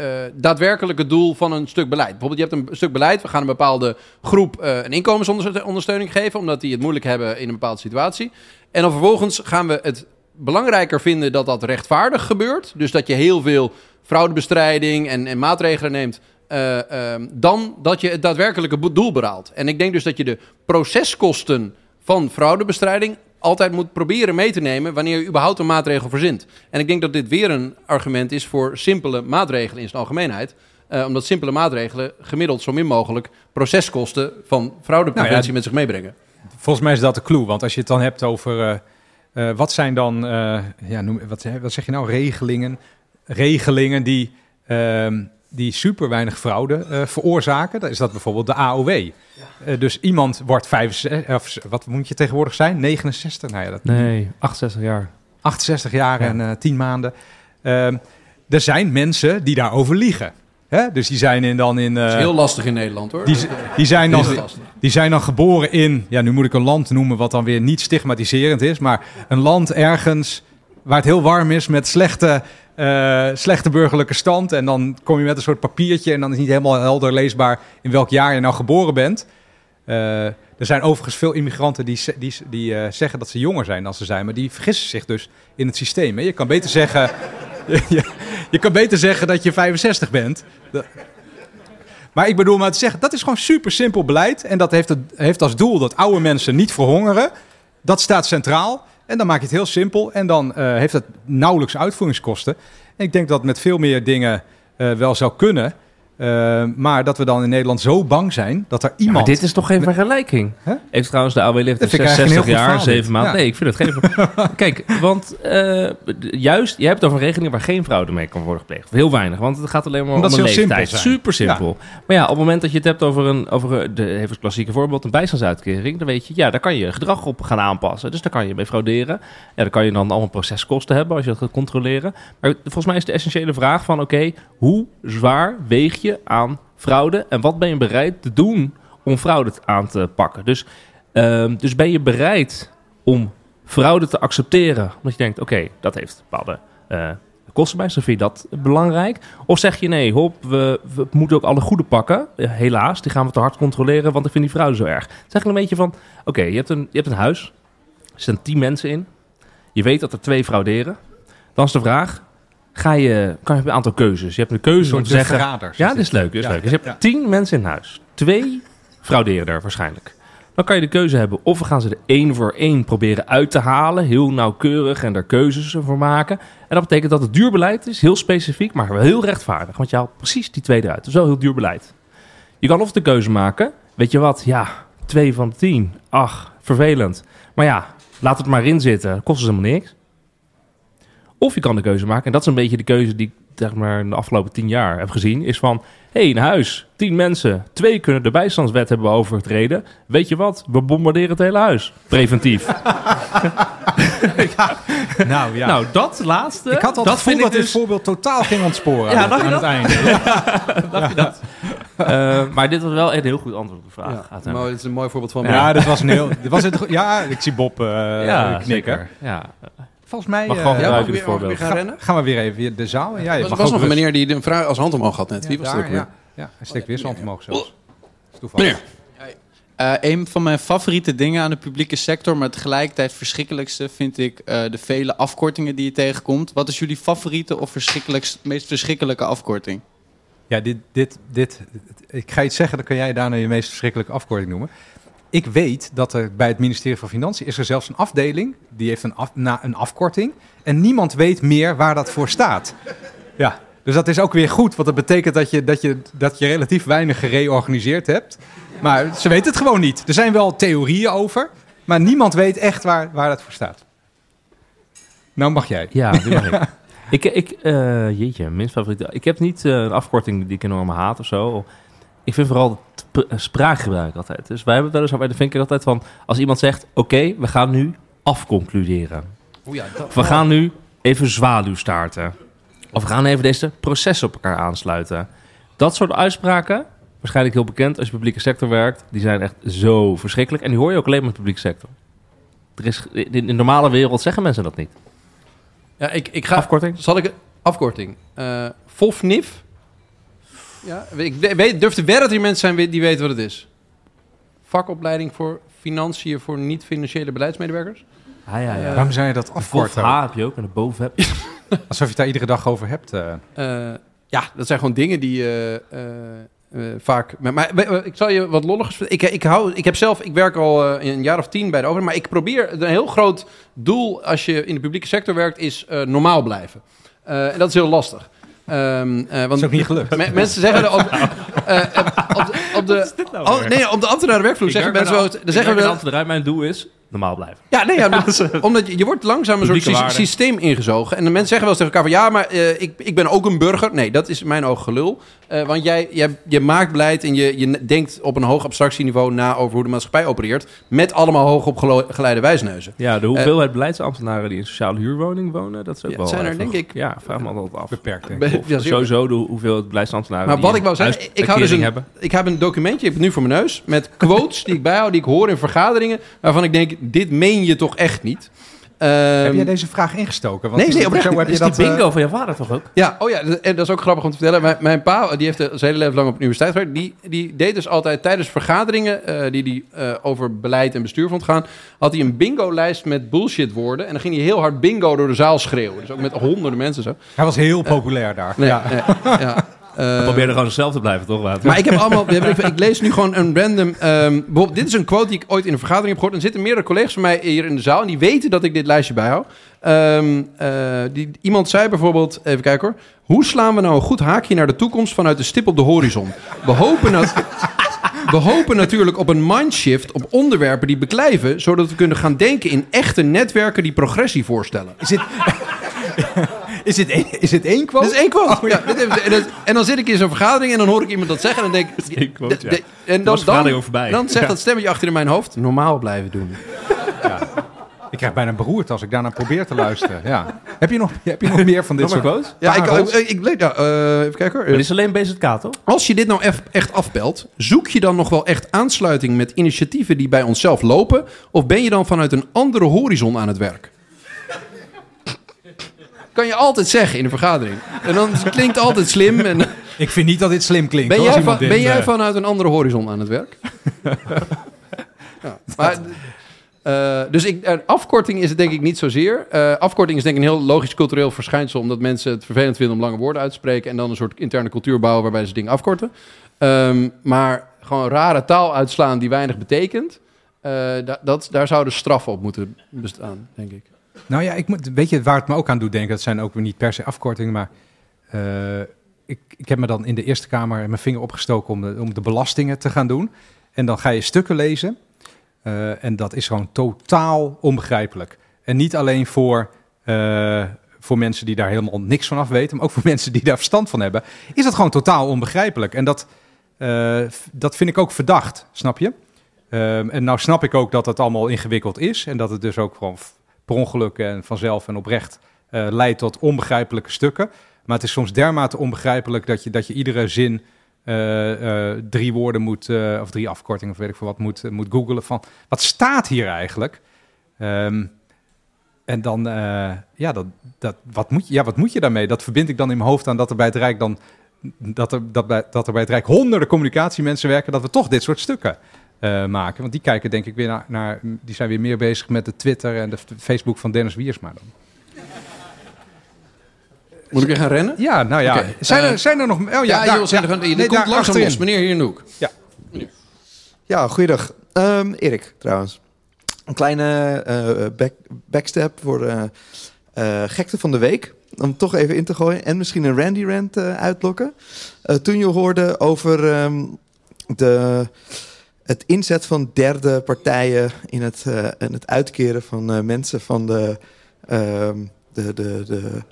eh, daadwerkelijk doel van een stuk beleid. Bijvoorbeeld, je hebt een stuk beleid, we gaan een bepaalde groep eh, een inkomensondersteuning geven, omdat die het moeilijk hebben in een bepaalde situatie. En dan vervolgens gaan we het belangrijker vinden dat dat rechtvaardig gebeurt. Dus dat je heel veel fraudebestrijding en, en maatregelen neemt. eh, ehm, dan dat je het daadwerkelijke doel behaalt. En ik denk dus dat je de proceskosten van fraudebestrijding altijd moet proberen mee te nemen wanneer je überhaupt een maatregel verzint. En ik denk dat dit weer een argument is voor simpele maatregelen in zijn algemeenheid. Eh, omdat simpele maatregelen gemiddeld zo min mogelijk proceskosten van fraudepreventie Nou ja, met zich meebrengen. Volgens mij is dat de clue. Want als je het dan hebt over... eh, eh, wat zijn dan... ja, noem, wat, wat zeg je nou? Regelingen. Regelingen die, ehm, die super weinig fraude eh, veroorzaken. Dan is dat bijvoorbeeld de AOW. Eh, dus iemand wordt 65... Of, wat moet je tegenwoordig zijn? 69? Nou ja, dat, Nee, 68 jaar. 68 jaar Ja. en eh 10 maanden. Ehm, er zijn mensen die daarover liegen. Hè? Dus die zijn in, dan in... Dat is eh, heel lastig in Nederland hoor. die, die, zijn dan, die zijn dan geboren in, ja, nu moet ik een land noemen wat dan weer niet stigmatiserend is, maar een land ergens waar het heel warm is met slechte, eh, slechte burgerlijke stand. En dan kom je met een soort papiertje en dan is niet helemaal helder leesbaar in welk jaar je nou geboren bent. Eh, er zijn overigens veel immigranten die, die, die eh, zeggen dat ze jonger zijn dan ze zijn, maar die vergissen zich dus in het systeem. Hè? Je kan beter zeggen, je, kan beter zeggen dat je 65 bent. Maar ik bedoel maar te zeggen, dat is gewoon super simpel beleid. En dat heeft, het, heeft als doel dat oude mensen niet verhongeren. Dat staat centraal. En dan maak je het heel simpel. En dan eh, heeft het nauwelijks uitvoeringskosten. En ik denk dat met veel meer dingen eh, wel zou kunnen. Eh, maar dat we dan in Nederland zo bang zijn dat er iemand... Maar dit is toch geen vergelijking? Heeft trouwens de ik eigenlijk 60 een heel goed jaar, verhaal 7 dit. maanden? Ja. Nee, ik vind het geen... Kijk, want eh, juist, je hebt over regelingen waar geen fraude mee kan worden gepleegd. Heel weinig, want het gaat alleen maar Omdat om simpel leeftijd. zijn. Super simpel. Maar ja, op het moment dat je het hebt over een, over een, de, even het klassieke voorbeeld, een bijstandsuitkering, dan weet je, ja, daar kan je je gedrag op gaan aanpassen. Dus daar kan je mee frauderen. Ja, dan kan je dan allemaal proceskosten hebben als je dat gaat controleren. Maar volgens mij is de essentiële vraag van, oké, hoe zwaar weeg je aan fraude en wat ben je bereid te doen om fraude aan te pakken? Dus, ehm, dus ben je bereid om fraude te accepteren, omdat je denkt, oké, dat heeft bepaalde eh, kosten bij, dus vind je dat belangrijk? Of zeg je nee, hop, we, moeten ook alle goede pakken, helaas, die gaan we te hard controleren, want ik vind die fraude zo erg. Eigenlijk een beetje van, oké, je, hebt een- je hebt een huis, er staan tien mensen in, je weet dat er twee frauderen, dan is de vraag, ga je, kan je een aantal keuzes. Je hebt een keuze om te zeggen... verraders ja, dat is leuk. Is Ja, leuk. Dus je ja, hebt tien mensen in huis. Twee frauderen er waarschijnlijk. Dan kan je de keuze hebben of we gaan ze er één voor één proberen uit te halen. Heel nauwkeurig en daar keuzes voor maken. En dat betekent dat het duur beleid is. Heel specifiek, maar wel heel rechtvaardig. Want je haalt precies die twee eruit. Dat is wel heel duur beleid. Je kan of de keuze maken. Weet je wat? Ja, twee van tien. Ach, vervelend. Maar ja, laat het maar in zitten. Kost dus helemaal niks. Of je kan de keuze maken, en dat is een beetje de keuze die ik zeg maar, in de afgelopen tien jaar heb gezien, is van, hé, hey, een huis, tien mensen, twee kunnen de bijstandswet hebben overgetreden. Weet je wat? We bombarderen het hele huis. Preventief. Nou ja. Nou, dat laatste. ik had al dat gevoel vind dat ik dit dus- voorbeeld totaal ging ontsporen Ja, aan, dacht je dat? het einde. Je dat? Eh, maar dit was wel een heel goed antwoord op de vraag. Ja, mooi, dit is een mooi voorbeeld van Ja, dit was een heel... Dit was het, ja, ik zie Bob eh ja, knikken. zeker. Ja. Volgens mij Mag eh, gewoon Ja, ik weer- voorbeeld. weer gaan rennen? gaan we weer even de zaal. Ja, je Er was ook nog een meneer die een vraag als hand omhoog had net. Wie was Ja, dat ook weer? ja, ja, hij steekt weer zijn hand omhoog zelfs. Dat is toevallig. Meneer. Eh, een van mijn favoriete dingen aan de publieke sector, maar tegelijkertijd verschrikkelijkste, vind ik eh, de vele afkortingen die je tegenkomt. Wat is jullie favoriete of verschrikkelijkst, meest verschrikkelijke afkorting? Ja, dit, dit, dit, ik ga iets zeggen, dan kan jij daarna je meest verschrikkelijke afkorting noemen. Ik weet dat er bij het ministerie van Financiën is er zelfs een afdeling, die heeft een, af, na, een afkorting. En niemand weet meer waar dat voor staat. Ja, dus dat is ook weer goed, want dat betekent dat je, dat je, dat je relatief weinig gereorganiseerd hebt. Maar ze weten het gewoon niet. Er zijn wel theorieën over, maar niemand weet echt waar, waar dat voor staat. Nou mag jij. Ja, mag ik. ik, ik eh, jeetje, minst favoriete. Ik heb niet eh, een afkorting die ik enorm haat of zo. Ik vind vooral p- spraakgebruik altijd. Dus wij hebben wel eens bij de Vinker altijd van... Als iemand zegt, oké, we gaan nu afconcluderen. Oeh ja, dat- we gaan nu even zwaluwstaarten. Of we gaan even deze processen op elkaar aansluiten. Dat soort uitspraken, waarschijnlijk heel bekend als je publieke sector werkt... die zijn echt zo verschrikkelijk. En die hoor je ook alleen maar in de publieke sector. Er is, in de normale wereld zeggen mensen dat niet. Ja, ik, ik ga... Afkorting? Zal ik... Afkorting. Eh FOFNIF. Ja, ik weet, durf te wedden dat er mensen zijn die weten wat het is. Vakopleiding voor financiën voor niet-financiële beleidsmedewerkers. Ah, ja, ja. Waarom zou je dat De afkorten? H heb je ook en de boven heb je. Alsof je het daar iedere dag over hebt. eh. Eh, ja, dat zijn gewoon dingen die eh, eh, eh, vaak. Maar, ik zal je wat lolligers. Ik, ik, hou, ik heb zelf, ik werk al een jaar of tien bij de overheid. Maar ik probeer een heel groot doel als je in de publieke sector werkt, is eh, normaal blijven. Eh, en dat is heel lastig. Ehm, eh, want is ook niet gelukt. me- mensen zeggen op, eh, eh, op de, op de, oh, nee, op de ambtenaren werkvloer Ik zeggen mensen wel. Dan ik zeggen we ambtenarij. Mijn doel is normaal blijven. ja, nee, ja, omdat- omdat je, je wordt langzaam een soort Publieke sy- waarde. systeem ingezogen. En de mensen zeggen wel eens tegen elkaar van... ja, maar eh, ik, ik ben ook een burger. Nee, dat is in mijn ogen gelul. Eh, want jij, jij, je maakt beleid en je, je denkt op een hoog abstractieniveau na... over hoe de maatschappij opereert. Met allemaal hoog opgeleide wijsneuzen. Ja, de hoeveelheid beleidsambtenaren die in sociale huurwoning wonen, dat is ook Ja, wel... zijn er, denk ik- Ja, vraag me altijd af. Beperkt, denk Be- Of ja, zeker. sowieso de hoeveelheid beleidsambtenaren Maar wat ik wou zeggen, ik hou dus een, hebben. ik heb een documentje, ik heb het nu voor mijn neus, met quotes die ik bijhoud, die ik hoor in vergaderingen, waarvan ik denk, dit meen je toch echt niet? Ehm, heb jij deze vraag ingestoken? Want nee, nee, oprecht zo heb je Is dat, die eh, bingo van je vader toch ook? Ja, oh ja, en dat is ook grappig om te vertellen. Mijn, mijn pa, die heeft zijn hele leven lang op de universiteit gewerkt. Die, die deed dus altijd tijdens vergaderingen eh, die hij eh, over beleid en bestuur vond gaan, had hij een bingo-lijst met bullshit woorden. En dan ging hij heel hard bingo door de zaal schreeuwen. Dus ook met honderden mensen zo. Hij was heel populair daar. Nee, ja. nee, ja. Eh, Probeer er gewoon zelf te blijven, toch? Maar ik heb allemaal. Ik, ik lees nu gewoon een random. ehm, bijvoorbeeld, dit is een quote die ik ooit in een vergadering heb gehoord. En er zitten meerdere collega's van mij hier in de zaal. En die weten dat ik dit lijstje bijhoud. Ehm, eh, die, iemand zei bijvoorbeeld. Even kijken hoor. Hoe slaan we nou een goed haakje naar de toekomst vanuit de stip op de horizon? We hopen, nat- we hopen natuurlijk op een mindshift op onderwerpen die beklijven. Zodat we kunnen gaan denken in echte netwerken die progressie voorstellen. Is dit, is, dit één, is dit één quote? Dat is één quote. ja, dit en, dat- en dan zit ik in zo'n vergadering en dan hoor ik iemand dat zeggen en dan denk ik... één quote, de- ja. de- en dan, dan, voorbij. dan zegt Ja. dat stemmetje achter in mijn hoofd, normaal blijven doen. Ik krijg bijna beroerd als ik daarnaar probeer te luisteren. Ja. Heb, je nog, heb je nog meer van dit soort quotes? Ja, ik, ik, ik, ja, eh, even kijken hoor. Dit is alleen BZK, toch? Als je dit nou eff- echt afpelt, zoek je dan nog wel echt aansluiting met initiatieven die bij onszelf lopen? Of ben je dan vanuit een andere horizon aan het werk? Kan je altijd zeggen in een vergadering. En dan klinkt het altijd slim. En, Ik vind niet dat dit slim klinkt. ben jij, van, iemand dit, ben jij eh, vanuit een andere horizon aan het werk? ja, maar, eh, dus ik, eh, afkorting is het denk ik niet zozeer. Eh, afkorting is denk ik een heel logisch cultureel verschijnsel... omdat mensen het vervelend vinden om lange woorden uit te spreken... en dan een soort interne cultuur bouwen waarbij ze dingen afkorten. Ehm, maar gewoon rare taal uitslaan die weinig betekent... da- dat, daar zouden straffen op moeten bestaan, denk ik. Nou ja, ik moet, weet je waar het me ook aan doet denken? Dat zijn ook niet per se afkortingen, maar eh, ik, ik heb me dan in de Eerste Kamer mijn vinger opgestoken om de, om de belastingen te gaan doen. En dan ga je stukken lezen eh, en dat is gewoon totaal onbegrijpelijk. En niet alleen voor, eh, voor mensen die daar helemaal niks van af weten, maar ook voor mensen die daar verstand van hebben, is dat gewoon totaal onbegrijpelijk. En dat, dat vind ik ook verdacht, snap je? En nou snap ik ook dat het allemaal ingewikkeld is en dat het dus ook gewoon per ongeluk en vanzelf en oprecht eh, leidt tot onbegrijpelijke stukken. Maar het is soms dermate onbegrijpelijk dat je, dat je iedere zin eh, eh, drie woorden moet, of drie afkortingen, of weet ik veel wat, moet, moet googelen van wat staat hier eigenlijk? Ehm, en dan, ja, dat, dat, wat, moet je, ja, wat moet je daarmee? Dat verbind ik dan in mijn hoofd aan dat er bij het Rijk dan, dat er, dat bij, dat er bij het Rijk honderden communicatiemensen werken, dat we toch dit soort stukken eh, maken. Want die kijken denk ik weer naar, naar, die zijn weer meer bezig met de Twitter en de Facebook van Dennis Wiersma dan. Moet ik weer gaan rennen? Ja, nou ja. Zijn, er, eh, zijn er nog... Oh ja, ja, daar- joh, er Nee, komt langzaam achterin. los. Meneer hier in de hoek. Ja. Ja, goeiedag. Ehm, Erik, trouwens. Een kleine eh, back, backstep voor de eh, gekte van de week. Om toch even in te gooien. En misschien een Randy Rant eh, uitlokken. Eh, toen je hoorde over ehm, de, het inzet van derde partijen... in het, eh, in het uitkeren van eh, mensen van de... ehm, de, de, de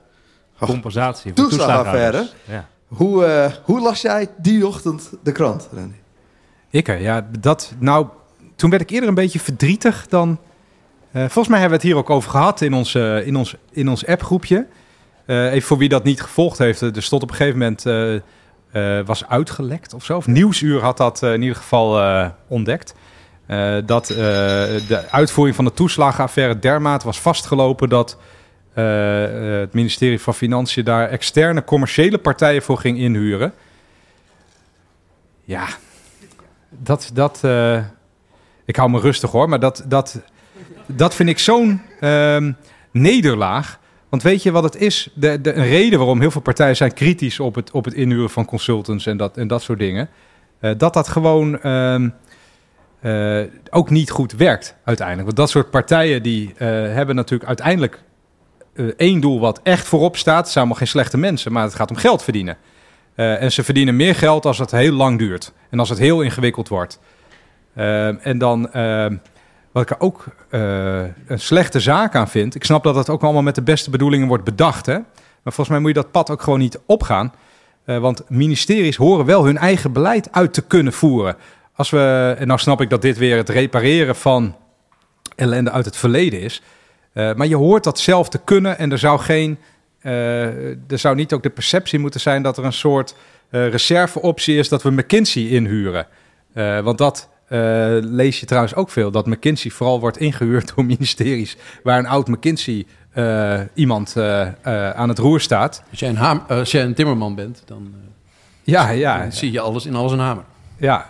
oh, Compensatie voor toeslagaffaire. Ja. Hoe, eh, hoe las jij die ochtend de krant, Randy? Ik, hè, ja, dat, nou, toen werd ik eerder een beetje verdrietig dan... eh, volgens mij hebben we het hier ook over gehad in ons, in ons, in ons appgroepje. Eh, even voor wie dat niet gevolgd heeft. Er stond op een gegeven moment, eh, was uitgelekt of zo. Nieuwsuur had dat eh, in ieder geval eh, ontdekt. Dat de uitvoering van de toeslagenaffaire dermate was vastgelopen... dat het ministerie van Financiën daar externe commerciële partijen voor ging inhuren. Ja, dat, dat, ik hou me rustig hoor, maar dat, dat, dat vind ik zo'n ehm, nederlaag. Want weet je wat het is? De, de, een reden waarom heel veel partijen zijn kritisch op het, op het inhuren van consultants en dat, en dat soort dingen. eh, dat dat gewoon ehm, eh, ook niet goed werkt uiteindelijk. Want dat soort partijen die eh, hebben natuurlijk uiteindelijk één doel wat echt voorop staat. Het zijn allemaal geen slechte mensen, maar het gaat om geld verdienen. En ze verdienen meer geld als het heel lang duurt. En als het heel ingewikkeld wordt. Ehm, en dan, ehm, wat ik er ook eh, een slechte zaak aan vind. Ik snap dat het ook allemaal met de beste bedoelingen wordt bedacht. Hè? Maar volgens mij moet je dat pad ook gewoon niet opgaan. Eh, want ministeries horen wel hun eigen beleid uit te kunnen voeren. Als we, en nou snap ik dat dit weer het repareren van ellende uit het verleden is. Eh, maar je hoort dat zelf te kunnen en er zou geen. er zou niet ook de perceptie moeten zijn dat er een soort reserveoptie is dat we McKinsey inhuren. Want dat eh, lees je trouwens ook veel. Dat McKinsey vooral wordt ingehuurd door ministeries waar een oud McKinsey eh, iemand eh, aan het roer staat. Als jij een, eh, als jij een timmerman bent, dan, eh, Ja, ja. dan zie je alles in alles een hamer. Ja,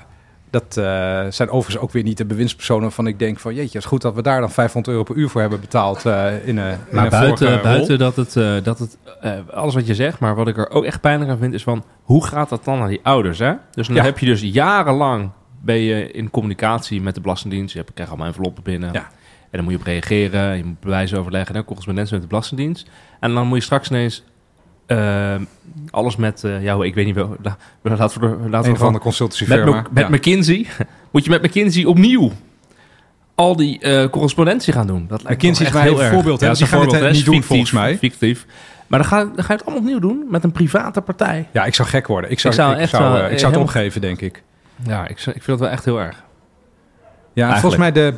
dat eh, zijn overigens ook weer niet de bewindspersonen van ik denk van jeetje, het is goed dat we daar dan 500 euro per uur voor hebben betaald eh, in een in Maar een buiten, buiten dat het, eh, dat het alles wat je zegt, maar wat ik er ook echt pijnlijk aan vind, is van hoe gaat dat dan naar die ouders? Hè? Dus dan Ja. heb je dus jarenlang ben je in communicatie met de Belastingdienst. Je hebt- krijgt allemaal enveloppen binnen. Ja. En dan moet je op reageren, je moet bewijzen overleggen, en correspondentie met de Belastingdienst. En dan moet je straks ineens eh, alles met, ja, ik weet niet wel, la- laten we, laten we Een gewoon- van de consultancy met, firma, met ja. McKinsey, moet je met McKinsey opnieuw al die eh, correspondentie gaan doen. Dat lijkt me McKinsey is maar heel een erg. voorbeeld, hè? Ja, Die dat is gaan voorbeeld, niet doen, volgens mij. Fictief. Maar dan ga, dan ga je het allemaal opnieuw doen met een private partij. Ja, ik zou gek worden. Ik zou, Ik zou ik echt zou, wel, eh, ik zou het helemaal- opgeven, denk ik. Ja, ik, ik vind het wel echt heel erg. Ja, en volgens mij de...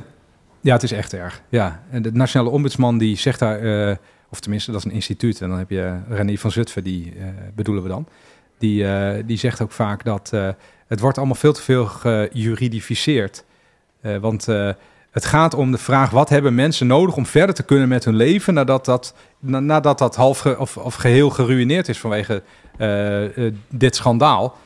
Ja, het is echt erg. Ja, en de nationale ombudsman die zegt daar... eh, of tenminste, dat is een instituut. En dan heb je René van Zutphen, die eh, bedoelen we dan. Die, eh, die zegt ook vaak dat eh, het wordt allemaal veel te veel gejuridificeerd. Eh, want eh, het gaat om de vraag, wat hebben mensen nodig om verder te kunnen met hun leven... nadat dat, na- nadat dat half ge- of, of geheel geruineerd is vanwege dit schandaal.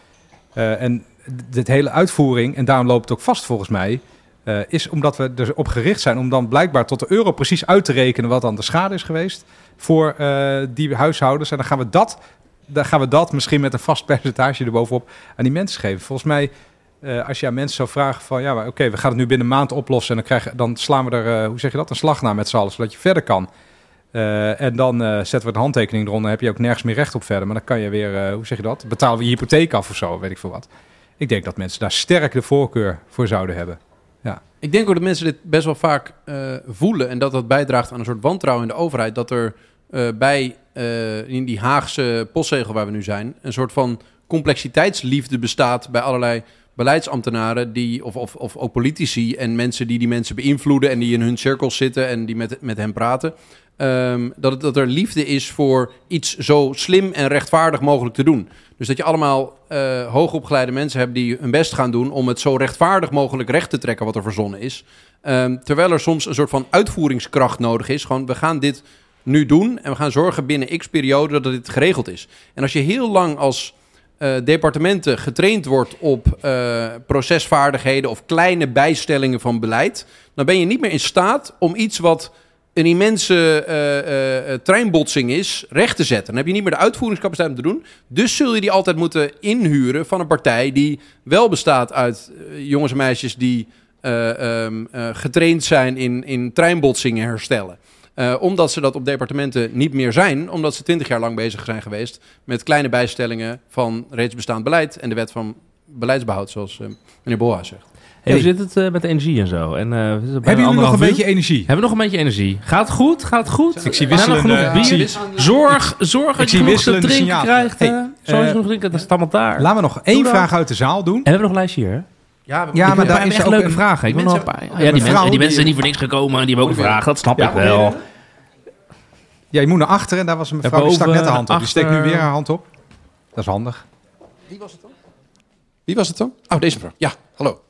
Eh, en dit hele uitvoering, en daarom loopt het ook vast volgens mij... eh, is omdat we erop gericht zijn om dan blijkbaar tot de euro precies uit te rekenen... wat dan de schade is geweest voor eh, die huishoudens. En dan gaan we dat, dan gaan we dat misschien met een vast percentage erbovenop aan die mensen geven. Volgens mij, eh, als je aan mensen zou vragen van... ja, oké, we gaan het nu binnen een maand oplossen... en dan, krijgen, dan slaan we er, hoe zeg je dat, een slag naar met z'n allen... zodat je verder kan. En dan zetten we een handtekening eronder... heb je ook nergens meer recht op verder. Maar dan kan je weer, hoe zeg je dat, betalen we je hypotheek af of zo, weet ik veel wat. Ik denk dat mensen daar sterk de voorkeur voor zouden hebben. Ja. Ik denk ook dat mensen dit best wel vaak eh, voelen en dat dat bijdraagt aan een soort wantrouwen in de overheid. Dat er eh, bij eh, in die Haagse postzegel waar we nu zijn, een soort van complexiteitsliefde bestaat bij allerlei beleidsambtenaren die, of, of, of ook politici en mensen die die mensen beïnvloeden en die in hun cirkels zitten en die met, met hen praten. ehm, dat, dat er liefde is voor iets zo slim en rechtvaardig mogelijk te doen. Dus dat je allemaal eh, hoogopgeleide mensen hebt die hun best gaan doen om het zo rechtvaardig mogelijk recht te trekken wat er verzonnen is. Ehm, terwijl er soms een soort van uitvoeringskracht nodig is. Gewoon, we gaan dit nu doen en we gaan zorgen binnen x periode dat dit geregeld is. En als je heel lang als eh, departementen getraind wordt op eh, procesvaardigheden of kleine bijstellingen van beleid, dan ben je niet meer in staat om iets wat een immense eh, eh, eh, treinbotsing is, recht te zetten. Dan heb je niet meer de uitvoeringscapaciteit om te doen. Dus zul je die altijd moeten inhuren van een partij die wel bestaat uit jongens en meisjes die eh, ehm, eh, getraind zijn in, in treinbotsingen herstellen. Omdat ze dat op departementen niet meer zijn, omdat ze twintig jaar lang bezig zijn geweest met kleine bijstellingen van reeds bestaand beleid en de wet van beleidsbehoud, zoals meneer Boa zegt. Hey, hoe zit het eh, met de energie en zo? En, eh, we zitten bijna jullie nog een uur. beetje energie? Hebben we nog een beetje energie? Gaat het goed? Gaat het goed? Ik zie genoeg bier. zie- Zorg, zorg Ik dat je genoeg te drinken signalen. krijgt. Hey, eh. Zorg dat je eh, genoeg drinken, dat is allemaal daar. Laten we nog één vraag uit de zaal doen. En we hebben nog een lijstje hier? Ja, Ja, maar daar hebben is echt leuke vragen. Ik wil nog een paar. hebben- Ja, die, mensen, zijn niet voor niks gekomen en die hebben ook een vraag. Dat snap ik wel. Ja, je moet naar achteren en daar was een mevrouw die stak net de hand op. Die steekt nu weer haar hand op. Dat is handig. Wie was het dan? Wie was het dan? Oh, deze mevrouw. Ja, hallo.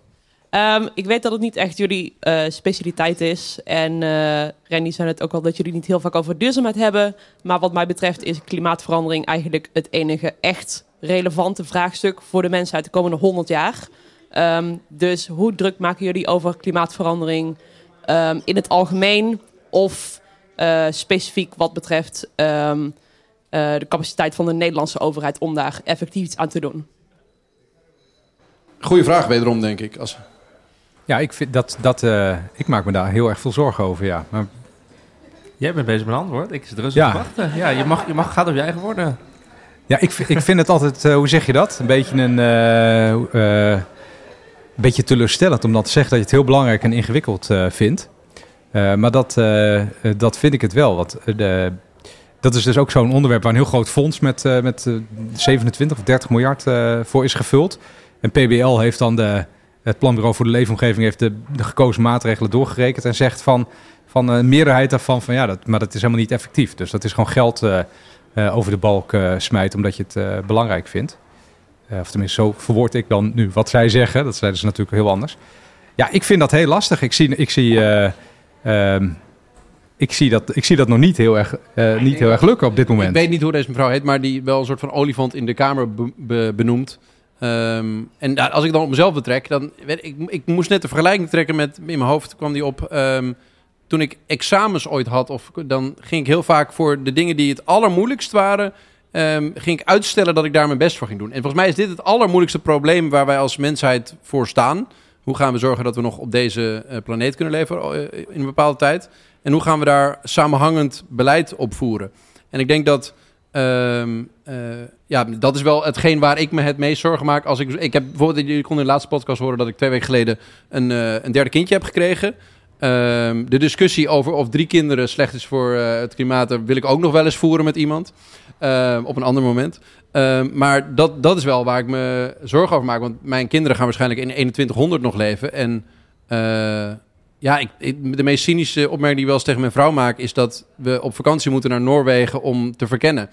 Ehm, ik weet dat het niet echt jullie eh, specialiteit is. En eh Randy zei het ook al dat jullie niet heel vaak over duurzaamheid hebben. Maar wat mij betreft is klimaatverandering eigenlijk het enige echt relevante vraagstuk voor de mensheid de komende 100 jaar. Ehm, dus hoe druk maken jullie over klimaatverandering ehm, in het algemeen? Of eh, specifiek wat betreft de capaciteit van de Nederlandse overheid om daar effectief iets aan te doen? Goeie vraag wederom, denk ik. Als... Ja, ik, vind dat, dat, eh, ik maak me daar heel erg veel zorgen over, ja. Maar, Jij bent bezig met een antwoord. Ik zit rustig Ja. te wachten. Ja, je mag, je mag gaat op je eigen woorden. ja, ik, vind- ik vind het altijd, eh, hoe zeg je dat? Een beetje een... eh, een beetje teleurstellend om dan te zeggen dat je het heel belangrijk en ingewikkeld vindt. Maar dat, dat vind ik het wel. Want, de, dat is dus ook zo'n onderwerp waar een heel groot fonds met, met eh, 27 of 30 miljard voor is gevuld. En PBL heeft dan de, het Planbureau voor de Leefomgeving heeft de, de gekozen maatregelen doorgerekend en zegt van, van een meerderheid daarvan van ja, dat, maar dat is helemaal niet effectief. Dus dat is gewoon geld eh, eh, over de balk eh, smijten omdat je het eh, belangrijk vindt. Eh, of tenminste, zo verwoord ik dan nu wat zij zeggen. Dat zeiden ze natuurlijk heel anders. Ja, ik vind dat heel lastig. Ik zie, ik zie, eh, ehm, ik zie, dat, ik zie dat nog niet heel erg, eh, niet heel erg lukken op dit moment. Ik weet niet hoe deze mevrouw heet, maar die wel een soort van olifant in de kamer be- be- benoemt. Ehm, en als ik dan op mezelf betrek, dan ik, ik moest net de vergelijking trekken met in mijn hoofd kwam die op. ehm, toen ik examens ooit had, of dan ging ik heel vaak voor de dingen die het allermoeilijkst waren, ehm, ging ik uitstellen dat ik daar mijn best voor ging doen. En volgens mij is dit het allermoeilijkste probleem waar wij als mensheid voor staan. Hoe gaan we zorgen dat we nog op deze eh, planeet kunnen leven eh, in een bepaalde tijd? En hoe gaan we daar samenhangend beleid op voeren? En ik denk dat ehm, eh, ja, dat is wel hetgeen waar ik me het meest zorgen maak. Als ik, ik heb bijvoorbeeld, jullie konden in de laatste podcast horen dat ik twee weken geleden een, eh, een derde kindje heb gekregen. Ehm, de discussie over of drie kinderen slecht is voor eh, het klimaat, wil ik ook nog wel eens voeren met iemand. Ehm, op een ander moment. Maar dat, dat is wel waar ik me zorgen over maak. Want mijn kinderen gaan waarschijnlijk in 2100 nog leven. En ja, ik, de meest cynische opmerking die ik wel eens tegen mijn vrouw maak... is dat we op vakantie moeten naar Noorwegen om te verkennen.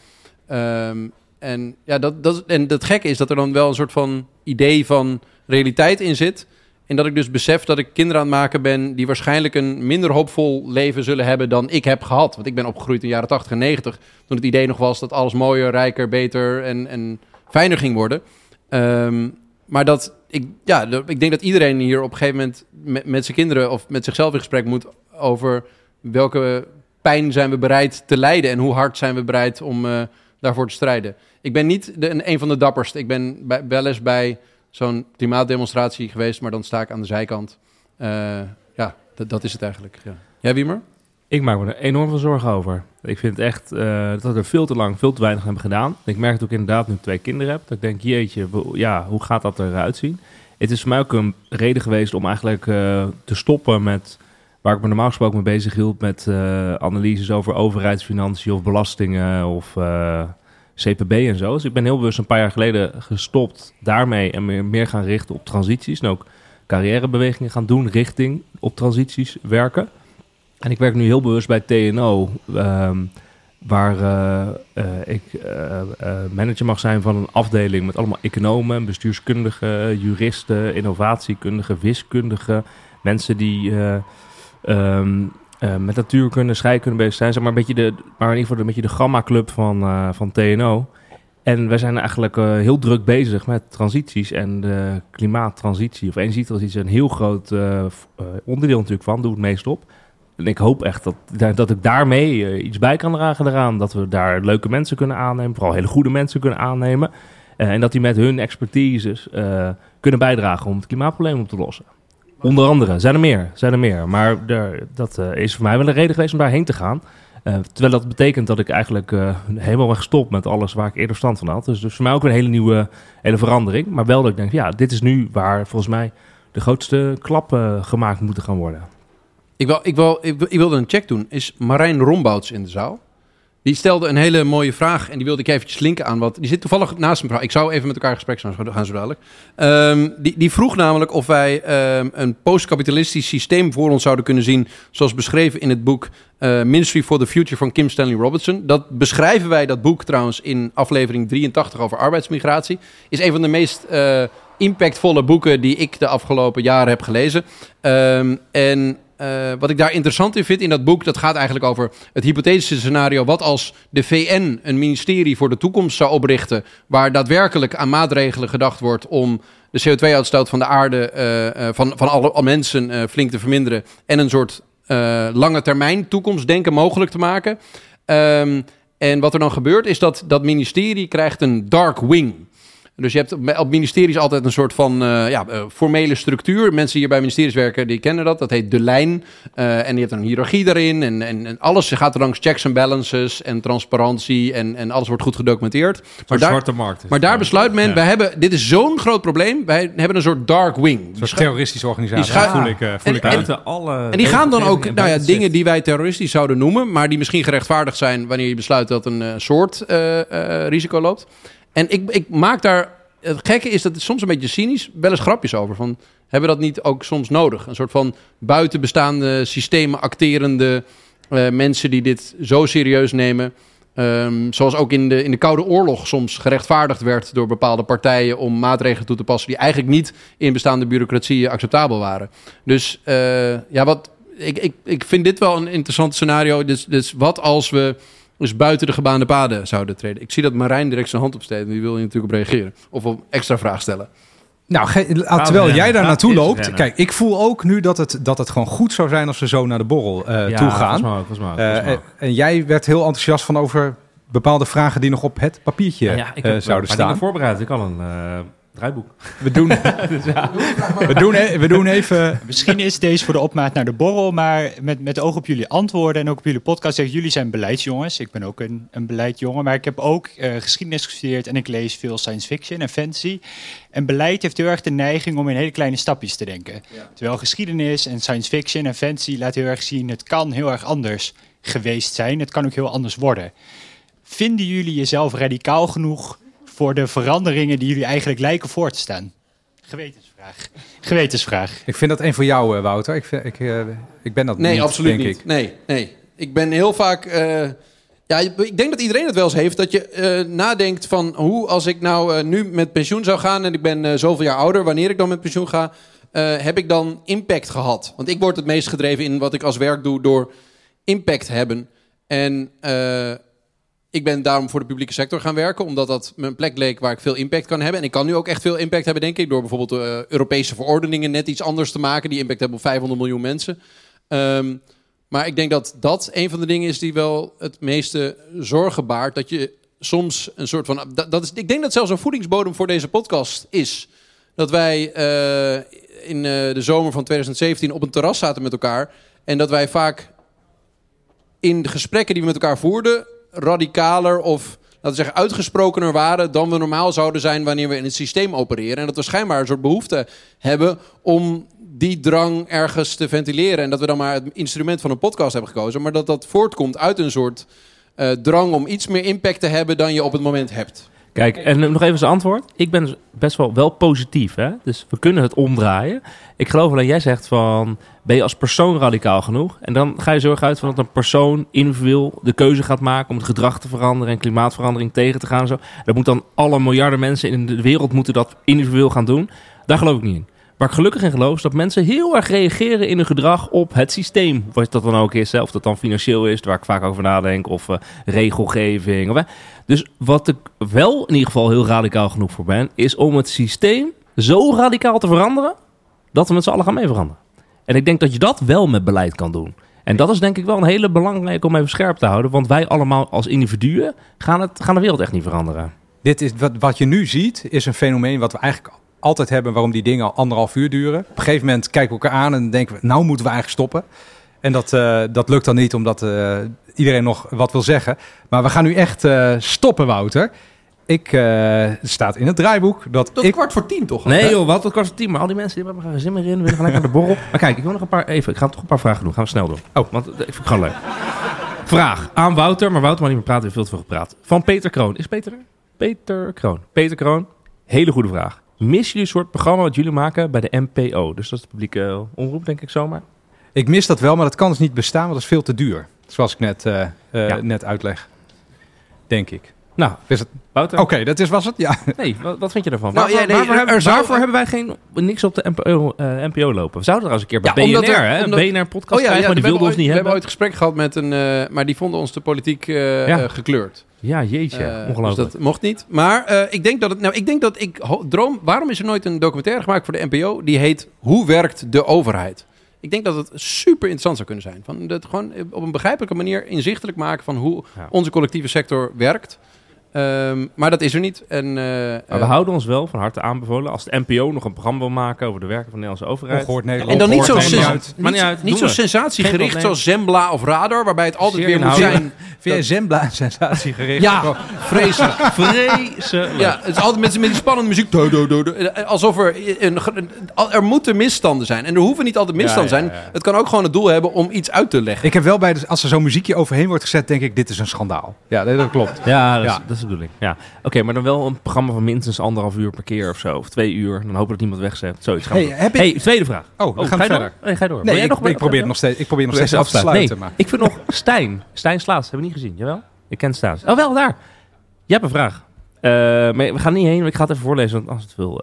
Ehm, en, ja, dat, dat, en het gekke is dat er dan wel een soort van idee van realiteit in zit. En dat ik dus besef dat ik kinderen aan het maken ben... die waarschijnlijk een minder hoopvol leven zullen hebben dan ik heb gehad. Want ik ben opgegroeid in de jaren 80 en 90... toen het idee nog was dat alles mooier, rijker, beter en, en fijner ging worden. Ehm, maar dat ik, ja, ik denk dat iedereen hier op een gegeven moment met, met zijn kinderen of met zichzelf in gesprek moet over welke pijn zijn we bereid te lijden en hoe hard zijn we bereid om eh, daarvoor te strijden. Ik ben niet de, een, van de dapperst. Ik ben bij, wel eens bij zo'n klimaatdemonstratie geweest, maar dan sta ik aan de zijkant. Eh, ja, dat, dat is het eigenlijk. Ja. Jij, Wiemer? Ik maak me er enorm veel zorgen over. Ik vind echt eh, dat we er veel te lang, veel te weinig hebben gedaan. Ik merk het ook inderdaad nu ik twee kinderen heb. Dat ik denk, jeetje, ja, hoe gaat dat eruit zien? Het is voor mij ook een reden geweest om eigenlijk eh, te stoppen met... waar ik me normaal gesproken mee bezig hield... met eh, analyses over overheidsfinanciën of belastingen of... CPB en zo. Dus ik ben heel bewust een paar jaar geleden gestopt daarmee en meer gaan richten op transities. En ook carrièrebewegingen gaan doen richting op transities werken. En ik werk nu heel bewust bij TNO, ehm, waar eh, eh, ik eh, manager mag zijn van een afdeling met allemaal economen, bestuurskundigen, juristen, innovatiekundigen, wiskundigen, mensen die eh, met natuurkunde, scheikunde bezig zijn. Zeg maar, een beetje de, maar in ieder geval een beetje de gamma-club van, van TNO. En wij zijn eigenlijk heel druk bezig met transities en de klimaattransitie of energietransitie is een heel groot onderdeel natuurlijk van, doe het meest op. En ik hoop echt dat, dat- ik daarmee eh, iets bij kan dragen eraan. Dat we daar leuke mensen kunnen aannemen, vooral hele goede mensen kunnen aannemen. Eh, en dat die met hun expertises eh, kunnen bijdragen om het klimaatprobleem op te lossen. Onder andere, zijn er meer, zijn er meer. Maar daar, dat is voor mij wel een reden geweest om daarheen te gaan. Terwijl dat betekent dat ik eigenlijk helemaal ben gestopt met alles waar ik eerder stand van had. Dus, dus voor mij ook een hele nieuwe hele verandering. Maar wel dat ik denk, ja, dit is nu waar volgens mij de grootste klappen gemaakt moeten gaan worden. Ik, wil, ik, wil, ik, wil- ik wilde een check doen. Is Marijn Rombouts in de zaal? Die stelde een hele mooie vraag en die wilde ik eventjes linken aan wat. Die zit toevallig naast me. Ik zou even met elkaar in gesprek gaan, gaan zo dadelijk. Ehm, die, die vroeg namelijk of wij ehm, een postkapitalistisch systeem voor ons zouden kunnen zien. Zoals beschreven in het boek eh, Ministry for the Future van Kim Stanley Robertson. Dat beschrijven wij, dat boek trouwens, in aflevering 83 over arbeidsmigratie. Is een van de meest eh, impactvolle boeken die ik de afgelopen jaren heb gelezen. Ehm, en eh, wat ik daar interessant in vind in dat boek, dat gaat eigenlijk over het hypothetische scenario. Wat als de VN een ministerie voor de toekomst zou oprichten, waar daadwerkelijk aan maatregelen gedacht wordt om de CO2-uitstoot van de aarde, eh, eh, van, van alle, alle mensen flink te verminderen en een soort lange termijn toekomstdenken mogelijk te maken. Ehm, en wat er dan gebeurt is dat dat ministerie krijgt een dark wing. Dus je hebt op ministeries altijd een soort van eh, ja, eh, formele structuur. Mensen die hier bij ministeries werken, die kennen dat. Dat heet de lijn. Eh, en je hebt een hiërarchie daarin. En, en, en alles gaat er langs checks en balances en transparantie. En, en alles wordt goed gedocumenteerd. Maar daar, zwarte markt maar daar besluit men, Ja. wij hebben, dit is zo'n groot probleem. Wij hebben een soort dark wing. Een soort terroristische organisatie. Die voel ik, voel En- ik. Buiten alle en die gaan dan ook nou ja, dingen die wij terroristisch zouden noemen, maar die misschien gerechtvaardigd zijn wanneer je besluit dat een soort risico loopt. En ik, ik maak daar. Het gekke is dat het soms een beetje cynisch, wel eens grapjes over. Van, hebben we dat niet ook soms nodig? Een soort van buiten bestaande systemen acterende eh, mensen die dit zo serieus nemen. Ehm, zoals ook in de, in de Koude Oorlog soms gerechtvaardigd werd door bepaalde partijen om maatregelen toe te passen die eigenlijk niet in bestaande bureaucratieën acceptabel waren. Dus eh, ja, wat, ik, ik, ik vind dit wel een interessant scenario. Dus, dus wat als we dus buiten de gebaande paden zouden treden? Ik zie dat Marijn direct zijn hand opsteekt. Die wil je natuurlijk op reageren. Of op extra vraag stellen. Nou, terwijl jij daar naartoe loopt. Kijk, ik voel ook nu dat het, dat het gewoon goed zou zijn als we zo naar de borrel eh, Ja, toe gaan. ook, ook, Eh, en, en jij werd heel enthousiast van over bepaalde vragen die nog op het papiertje Ja, ik eh, heb zouden staan. dingen voorbereid. Ik had een eh, draaiboek. We doen, Dus ja. we, doen, e- we doen even... Misschien is deze voor de opmaat naar de borrel, maar met, met oog op jullie antwoorden en ook op jullie podcast. Zeg, jullie zijn beleidsjongens. Ik ben ook een, een beleidsjongen, maar ik heb ook eh, geschiedenis gestudeerd en ik lees veel science fiction en fantasy. En beleid heeft heel erg de neiging om in hele kleine stapjes te denken. Terwijl geschiedenis en science fiction en fantasy laat heel erg zien, het kan heel erg anders geweest zijn. Het kan ook heel anders worden. Vinden jullie jezelf radicaal genoeg voor de veranderingen die jullie eigenlijk lijken voor te staan? Gewetensvraag. Gewetensvraag. Ik vind dat een voor jou, eh, Wouter. Ik, vind- ik, eh, ik ben dat Nee, niet, absoluut denk niet. ik. Nee, nee. Ik ben heel vaak. eh, ja, ik denk dat iedereen het wel eens heeft. Dat je eh, nadenkt van hoe als ik nou eh, nu met pensioen zou gaan en ik ben eh, zoveel jaar ouder, wanneer ik dan met pensioen ga, eh, heb ik dan impact gehad? Want ik word het meest gedreven in wat ik als werk doe door impact hebben. En eh, ik ben daarom voor de publieke sector gaan werken, omdat dat mijn plek leek waar ik veel impact kan hebben. En ik kan nu ook echt veel impact hebben, denk ik, door bijvoorbeeld eh, Europese verordeningen net iets anders te maken, die impact hebben op 500 miljoen mensen. Ehm, maar ik denk dat dat een van de dingen is die wel het meeste zorgen baart. Dat je soms een soort van. Dat, is, ik denk dat zelfs een voedingsbodem voor deze podcast is. Dat wij eh, in eh, de zomer van 2017 op een terras zaten met elkaar. En dat wij vaak in de gesprekken die we met elkaar voerden. Radicaler of. Laten zeggen, uitgesprokener waren dan we normaal zouden zijn wanneer we in het systeem opereren. En dat we schijnbaar een soort behoefte hebben om die drang ergens te ventileren. En dat we dan maar het instrument van een podcast hebben gekozen. Maar dat dat voortkomt uit een soort eh, drang om iets meer impact te hebben dan je op het moment hebt. Kijk, en nog even zijn antwoord. Ik ben dus best wel, wel positief, hè? dus we kunnen het omdraaien. Ik geloof alleen, jij zegt van, ben je als persoon radicaal genoeg? En dan ga je zo erg uit van dat een persoon individueel de keuze gaat maken om het gedrag te veranderen en klimaatverandering tegen te gaan. En zo. Dat moet dan alle miljarden mensen in de wereld moeten dat individueel gaan doen. Daar geloof ik niet in. Waar ik gelukkig in geloof is dat mensen heel erg reageren in hun gedrag op het systeem. Wat dat dan ook is, of dat dan financieel is, waar ik vaak over nadenk, of eh, regelgeving. Of. Dus wat ik wel in ieder geval heel radicaal genoeg voor ben, is om het systeem zo radicaal te veranderen, dat we met z'n allen gaan mee veranderen. En ik denk dat je dat wel met beleid kan doen. En dat is denk ik wel een hele belangrijke om even scherp te houden. Want wij allemaal als individuen gaan, het, gaan de wereld echt niet veranderen. Dit is wat, wat je nu ziet, is een fenomeen wat we eigenlijk altijd hebben, waarom die dingen al anderhalf uur duren. Op een gegeven moment kijken we elkaar aan en denken we, nou moeten we eigenlijk stoppen. En dat, eh, dat lukt dan niet, omdat eh, iedereen nog wat wil zeggen. Maar we gaan nu echt eh, stoppen, Wouter. Ik, eh, staat in het draaiboek dat Tot ik... kwart voor tien toch? Nee joh, wat? Dat kost tien. Maar al die mensen die hebben er geen zin meer in. willen gelijk naar de borrel. Maar kijk, ik wil nog een paar... Even, ik ga toch een paar vragen doen. Gaan we snel doen. Oh, want ik vind het gewoon leuk. Vraag aan Wouter. Maar Wouter mag niet meer praten. We hebben veel te veel gepraat. Van Peter Kroon. Is Peter er? Peter Kroon. Peter Kroon. Hele goede vraag. Missen jullie een soort programma wat jullie maken bij de NPO? Dus dat is de publieke omroep, denk ik zomaar. Ik mis dat wel, maar dat kan dus niet bestaan, want dat is veel te duur. Zoals ik net, eh, eh, net uitleg. Denk ik. Nou, is het... Wouter? Oké, dat is, was het? Ja. Nee, wat, wat vind je ervan? Nou, waarvoor, ja, nee, waarvoor, er hebben, zou- waarvoor hebben wij geen, niks op de NPO, eh, NPO lopen? We zouden er als een keer bij Ja, BNR, er- hè? omdat- Een BNR-podcast Oh ja, krijgen, ja, maar die we wilden hebben ons niet ooit- hebben. We hebben ooit gesprek gehad met een... eh, maar die vonden ons de politiek eh, Ja. gekleurd. Ja, jeetje. Eh, Ongelooflijk. Dus dat mocht niet. Maar eh, ik denk dat het. Nou, ik denk dat ik droom. Waarom is er nooit een documentaire gemaakt voor de NPO die heet Hoe werkt de overheid? Ik denk dat het super interessant zou kunnen zijn. Van dat gewoon op een begrijpelijke manier inzichtelijk maken van hoe Ja. onze collectieve sector werkt. Ehm, maar dat is er niet. En, eh, Maar we eh, houden ons wel van harte aanbevolen. Als de NPO nog een programma wil maken over de werken van de Nederlandse overheid. Ongehoord Nederland. en dan niet zo, Nederland. niet, Maakt niet uit, niet doen zo. Geen sensatiegericht zoals Zembla of Radar, waarbij het altijd Zeer weer moet zijn. Vind jij Zembla een sensatiegericht? Ja, vreselijk. Vreselijk. Ja, het is altijd met, met die spannende muziek. Do, do, do, do. Alsof er, een, een- er moeten misstanden zijn. En er hoeven niet altijd misstanden Ja, ja, zijn. Het kan ook gewoon het doel hebben om iets uit te leggen. Ik heb wel bij, de, als er zo'n muziekje overheen wordt gezet, denk ik, dit is een schandaal. Ja, dat klopt. Ja, dat is, Ja. dat is de bedoeling. Ja. Oké, maar dan wel een programma van minstens anderhalf uur per keer of zo. Of twee uur. Dan hopen dat niemand wegzet. Zoiets gaan we Hey, doen. heb ik- hey, tweede vraag. Oh, we gaan ga je verder. door? Nee, ga door. Nee, ik, nog ik probeer nog steeds, ik probeer nog steeds af te sluiten. Nee, Maar. ik vind nog Stijn. Stijn Slaats. Hebben we niet gezien, jawel? Ik ken Stijn. Oh, wel, daar. Je hebt een vraag. Eh, maar we gaan niet heen, maar ik ga het even voorlezen, want als het wil.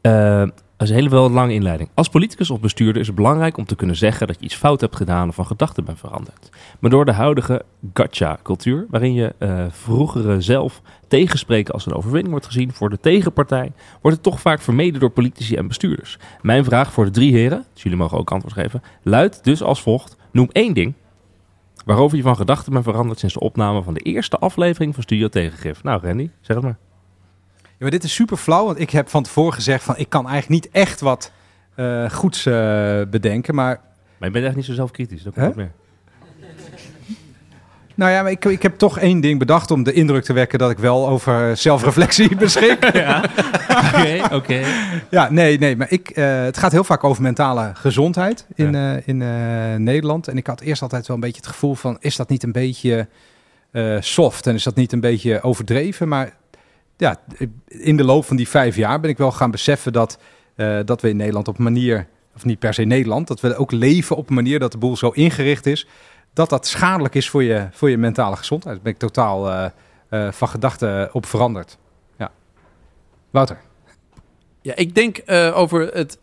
eh, eh, dat is een hele wel lange inleiding. Als politicus of bestuurder is het belangrijk om te kunnen zeggen dat je iets fout hebt gedaan of van gedachten bent veranderd. Maar door de huidige gotcha-cultuur, waarin je eh vroegere zelf tegenspreken als een overwinning wordt gezien voor de tegenpartij, wordt het toch vaak vermeden door politici en bestuurders. Mijn vraag voor de drie heren, dus jullie mogen ook antwoord geven, luidt dus als volgt. Noem één ding waarover je van gedachten bent veranderd sinds de opname van de eerste aflevering van Studio Tegengif. Nou, Randy, zeg het maar. Maar dit is super flauw, want ik heb van tevoren gezegd van ik kan eigenlijk niet echt wat eh, goeds eh, bedenken, maar... Maar je bent echt niet zo zelfkritisch, dat komt meer. Nou ja, maar ik, ik heb toch één ding bedacht om de indruk te wekken dat ik wel over zelfreflectie beschik. Ja, oké, oké. Ja, nee, nee, maar ik, eh, het gaat heel vaak over mentale gezondheid in, in Nederland. En ik had eerst altijd wel een beetje het gevoel van, is dat niet een beetje soft en is dat niet een beetje overdreven? Maar ja, in de loop van die vijf jaar ben ik wel gaan beseffen dat, eh, dat we in Nederland op een manier, of niet per se Nederland, dat we ook leven op een manier dat de boel zo ingericht is, dat dat schadelijk is voor je, voor je mentale gezondheid. Daar ben ik totaal eh, eh, van gedachten op veranderd. Ja. Wouter. Ja, ik denk over het,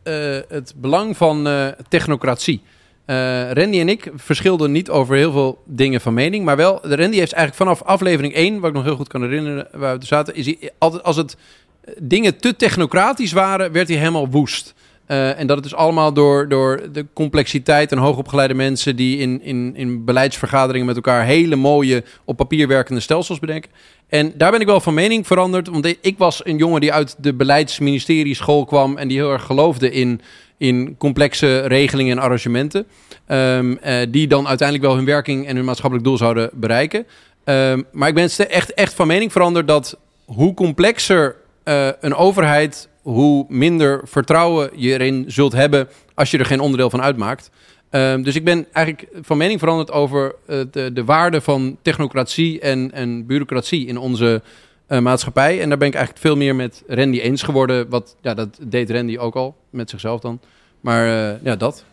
het belang van technocratie. Eh, Randy en ik verschilden niet over heel veel dingen van mening. Maar wel, Randy heeft eigenlijk vanaf aflevering 1, wat ik nog heel goed kan herinneren, waar we zaten, is hij altijd als het eh, dingen te technocratisch waren, werd hij helemaal woest. Eh, en dat het dus allemaal door, door de complexiteit en hoogopgeleide mensen die in, in, in beleidsvergaderingen met elkaar hele mooie op papier werkende stelsels bedenken. En daar ben ik wel van mening veranderd. Want ik was een jongen die uit de beleidsministerie school kwam en die heel erg geloofde in, in complexe regelingen en arrangementen. Ehm, eh, die dan uiteindelijk wel hun werking en hun maatschappelijk doel zouden bereiken. Ehm, maar ik ben echt, echt van mening veranderd dat hoe complexer eh, een overheid, hoe minder vertrouwen je erin zult hebben als je er geen onderdeel van uitmaakt. Ehm, dus ik ben eigenlijk van mening veranderd over eh, de, de waarde van technocratie en, en bureaucratie in onze eh, maatschappij. En daar ben ik eigenlijk veel meer met Randy eens geworden. Wat, ja, dat deed Randy ook al, met zichzelf dan. Maar eh, ja, dat.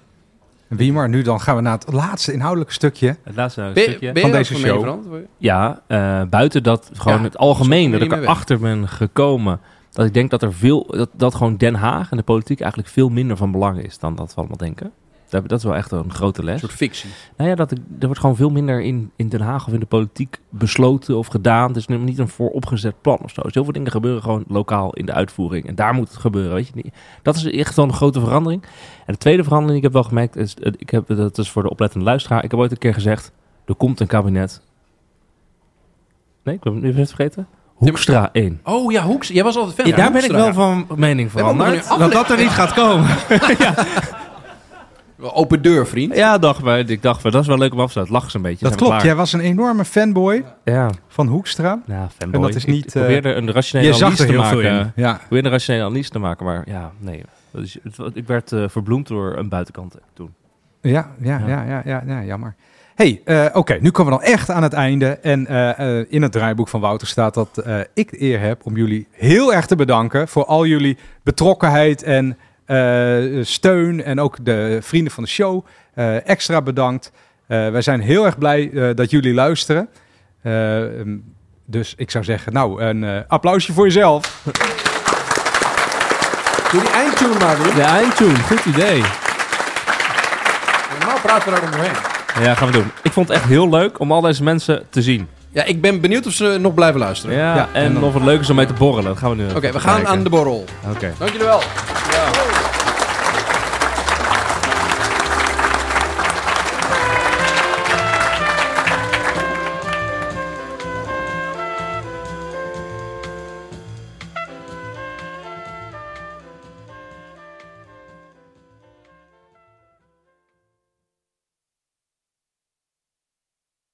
Wie maar, nu dan gaan we naar het laatste inhoudelijke stukje Het laatste stukje. ben van deze show. veranderd? Ja, eh, buiten dat gewoon Ja, het algemeen, dat ik erachter ben gekomen. Dat ik denk dat er veel, dat, dat gewoon Den Haag en de politiek eigenlijk veel minder van belang is dan dat we allemaal denken. Dat, dat is wel echt een grote les. Een soort fictie. Nou ja, dat, er wordt gewoon veel minder in, in Den Haag of in de politiek besloten of gedaan. Het is niet een vooropgezet plan of zo. Dus heel veel dingen gebeuren gewoon lokaal in de uitvoering. En daar moet het gebeuren, weet je niet. Dat is echt wel een grote verandering. En de tweede verandering die ik heb wel gemerkt, is, eh, ik heb, dat is voor de oplettende luisteraar. Ik heb ooit een keer gezegd, er komt een kabinet. Nee, ik heb het nu even vergeten. Hoekstra 1. Oh ja, Hoeks. Jij was altijd fan Ja, van daar ben ik Hoekstra. wel van mening veranderd. Dat dat er niet gaat komen. Wel Open deur, vriend. Ja, dacht maar. Ik dacht, maar dat is wel leuk om af te sluiten. Lachen ze een beetje. Dat klopt, jij was een enorme fanboy Ja. van Hoekstra. Ja, fanboy. En dat is niet... Ik, eh, probeerde een rationele je zag analyse er te maken. Ja. Ik probeerde een rationele analyse te maken, maar ja, nee. Dat is, het, ik werd eh, verbloemd door een buitenkant toen. Ja, ja, ja, ja, ja, ja, jammer. hey, eh, oké, nu komen we dan echt aan het einde. En eh, eh, in het draaiboek van Wouter staat dat eh, ik de eer heb om jullie heel erg te bedanken voor al jullie betrokkenheid en eh, steun. En ook de vrienden van de show. eh, extra bedankt. Eh, wij zijn heel erg blij eh, dat jullie luisteren. Eh, ehm, dus ik zou zeggen, nou, een eh, applausje voor jezelf. Doe die eindtune maar weer. De eindtune, goed idee. Normaal praten we daar omheen. Ja, gaan we doen. Ik vond het echt heel leuk om al deze mensen te zien. Ja, ik ben benieuwd of ze nog blijven luisteren. Ja, en, dan- of het leuk is om mee te borrelen. Dat gaan we nu Oké, we gaan kijken. aan de borrel. Oké. Dank jullie wel. Ja.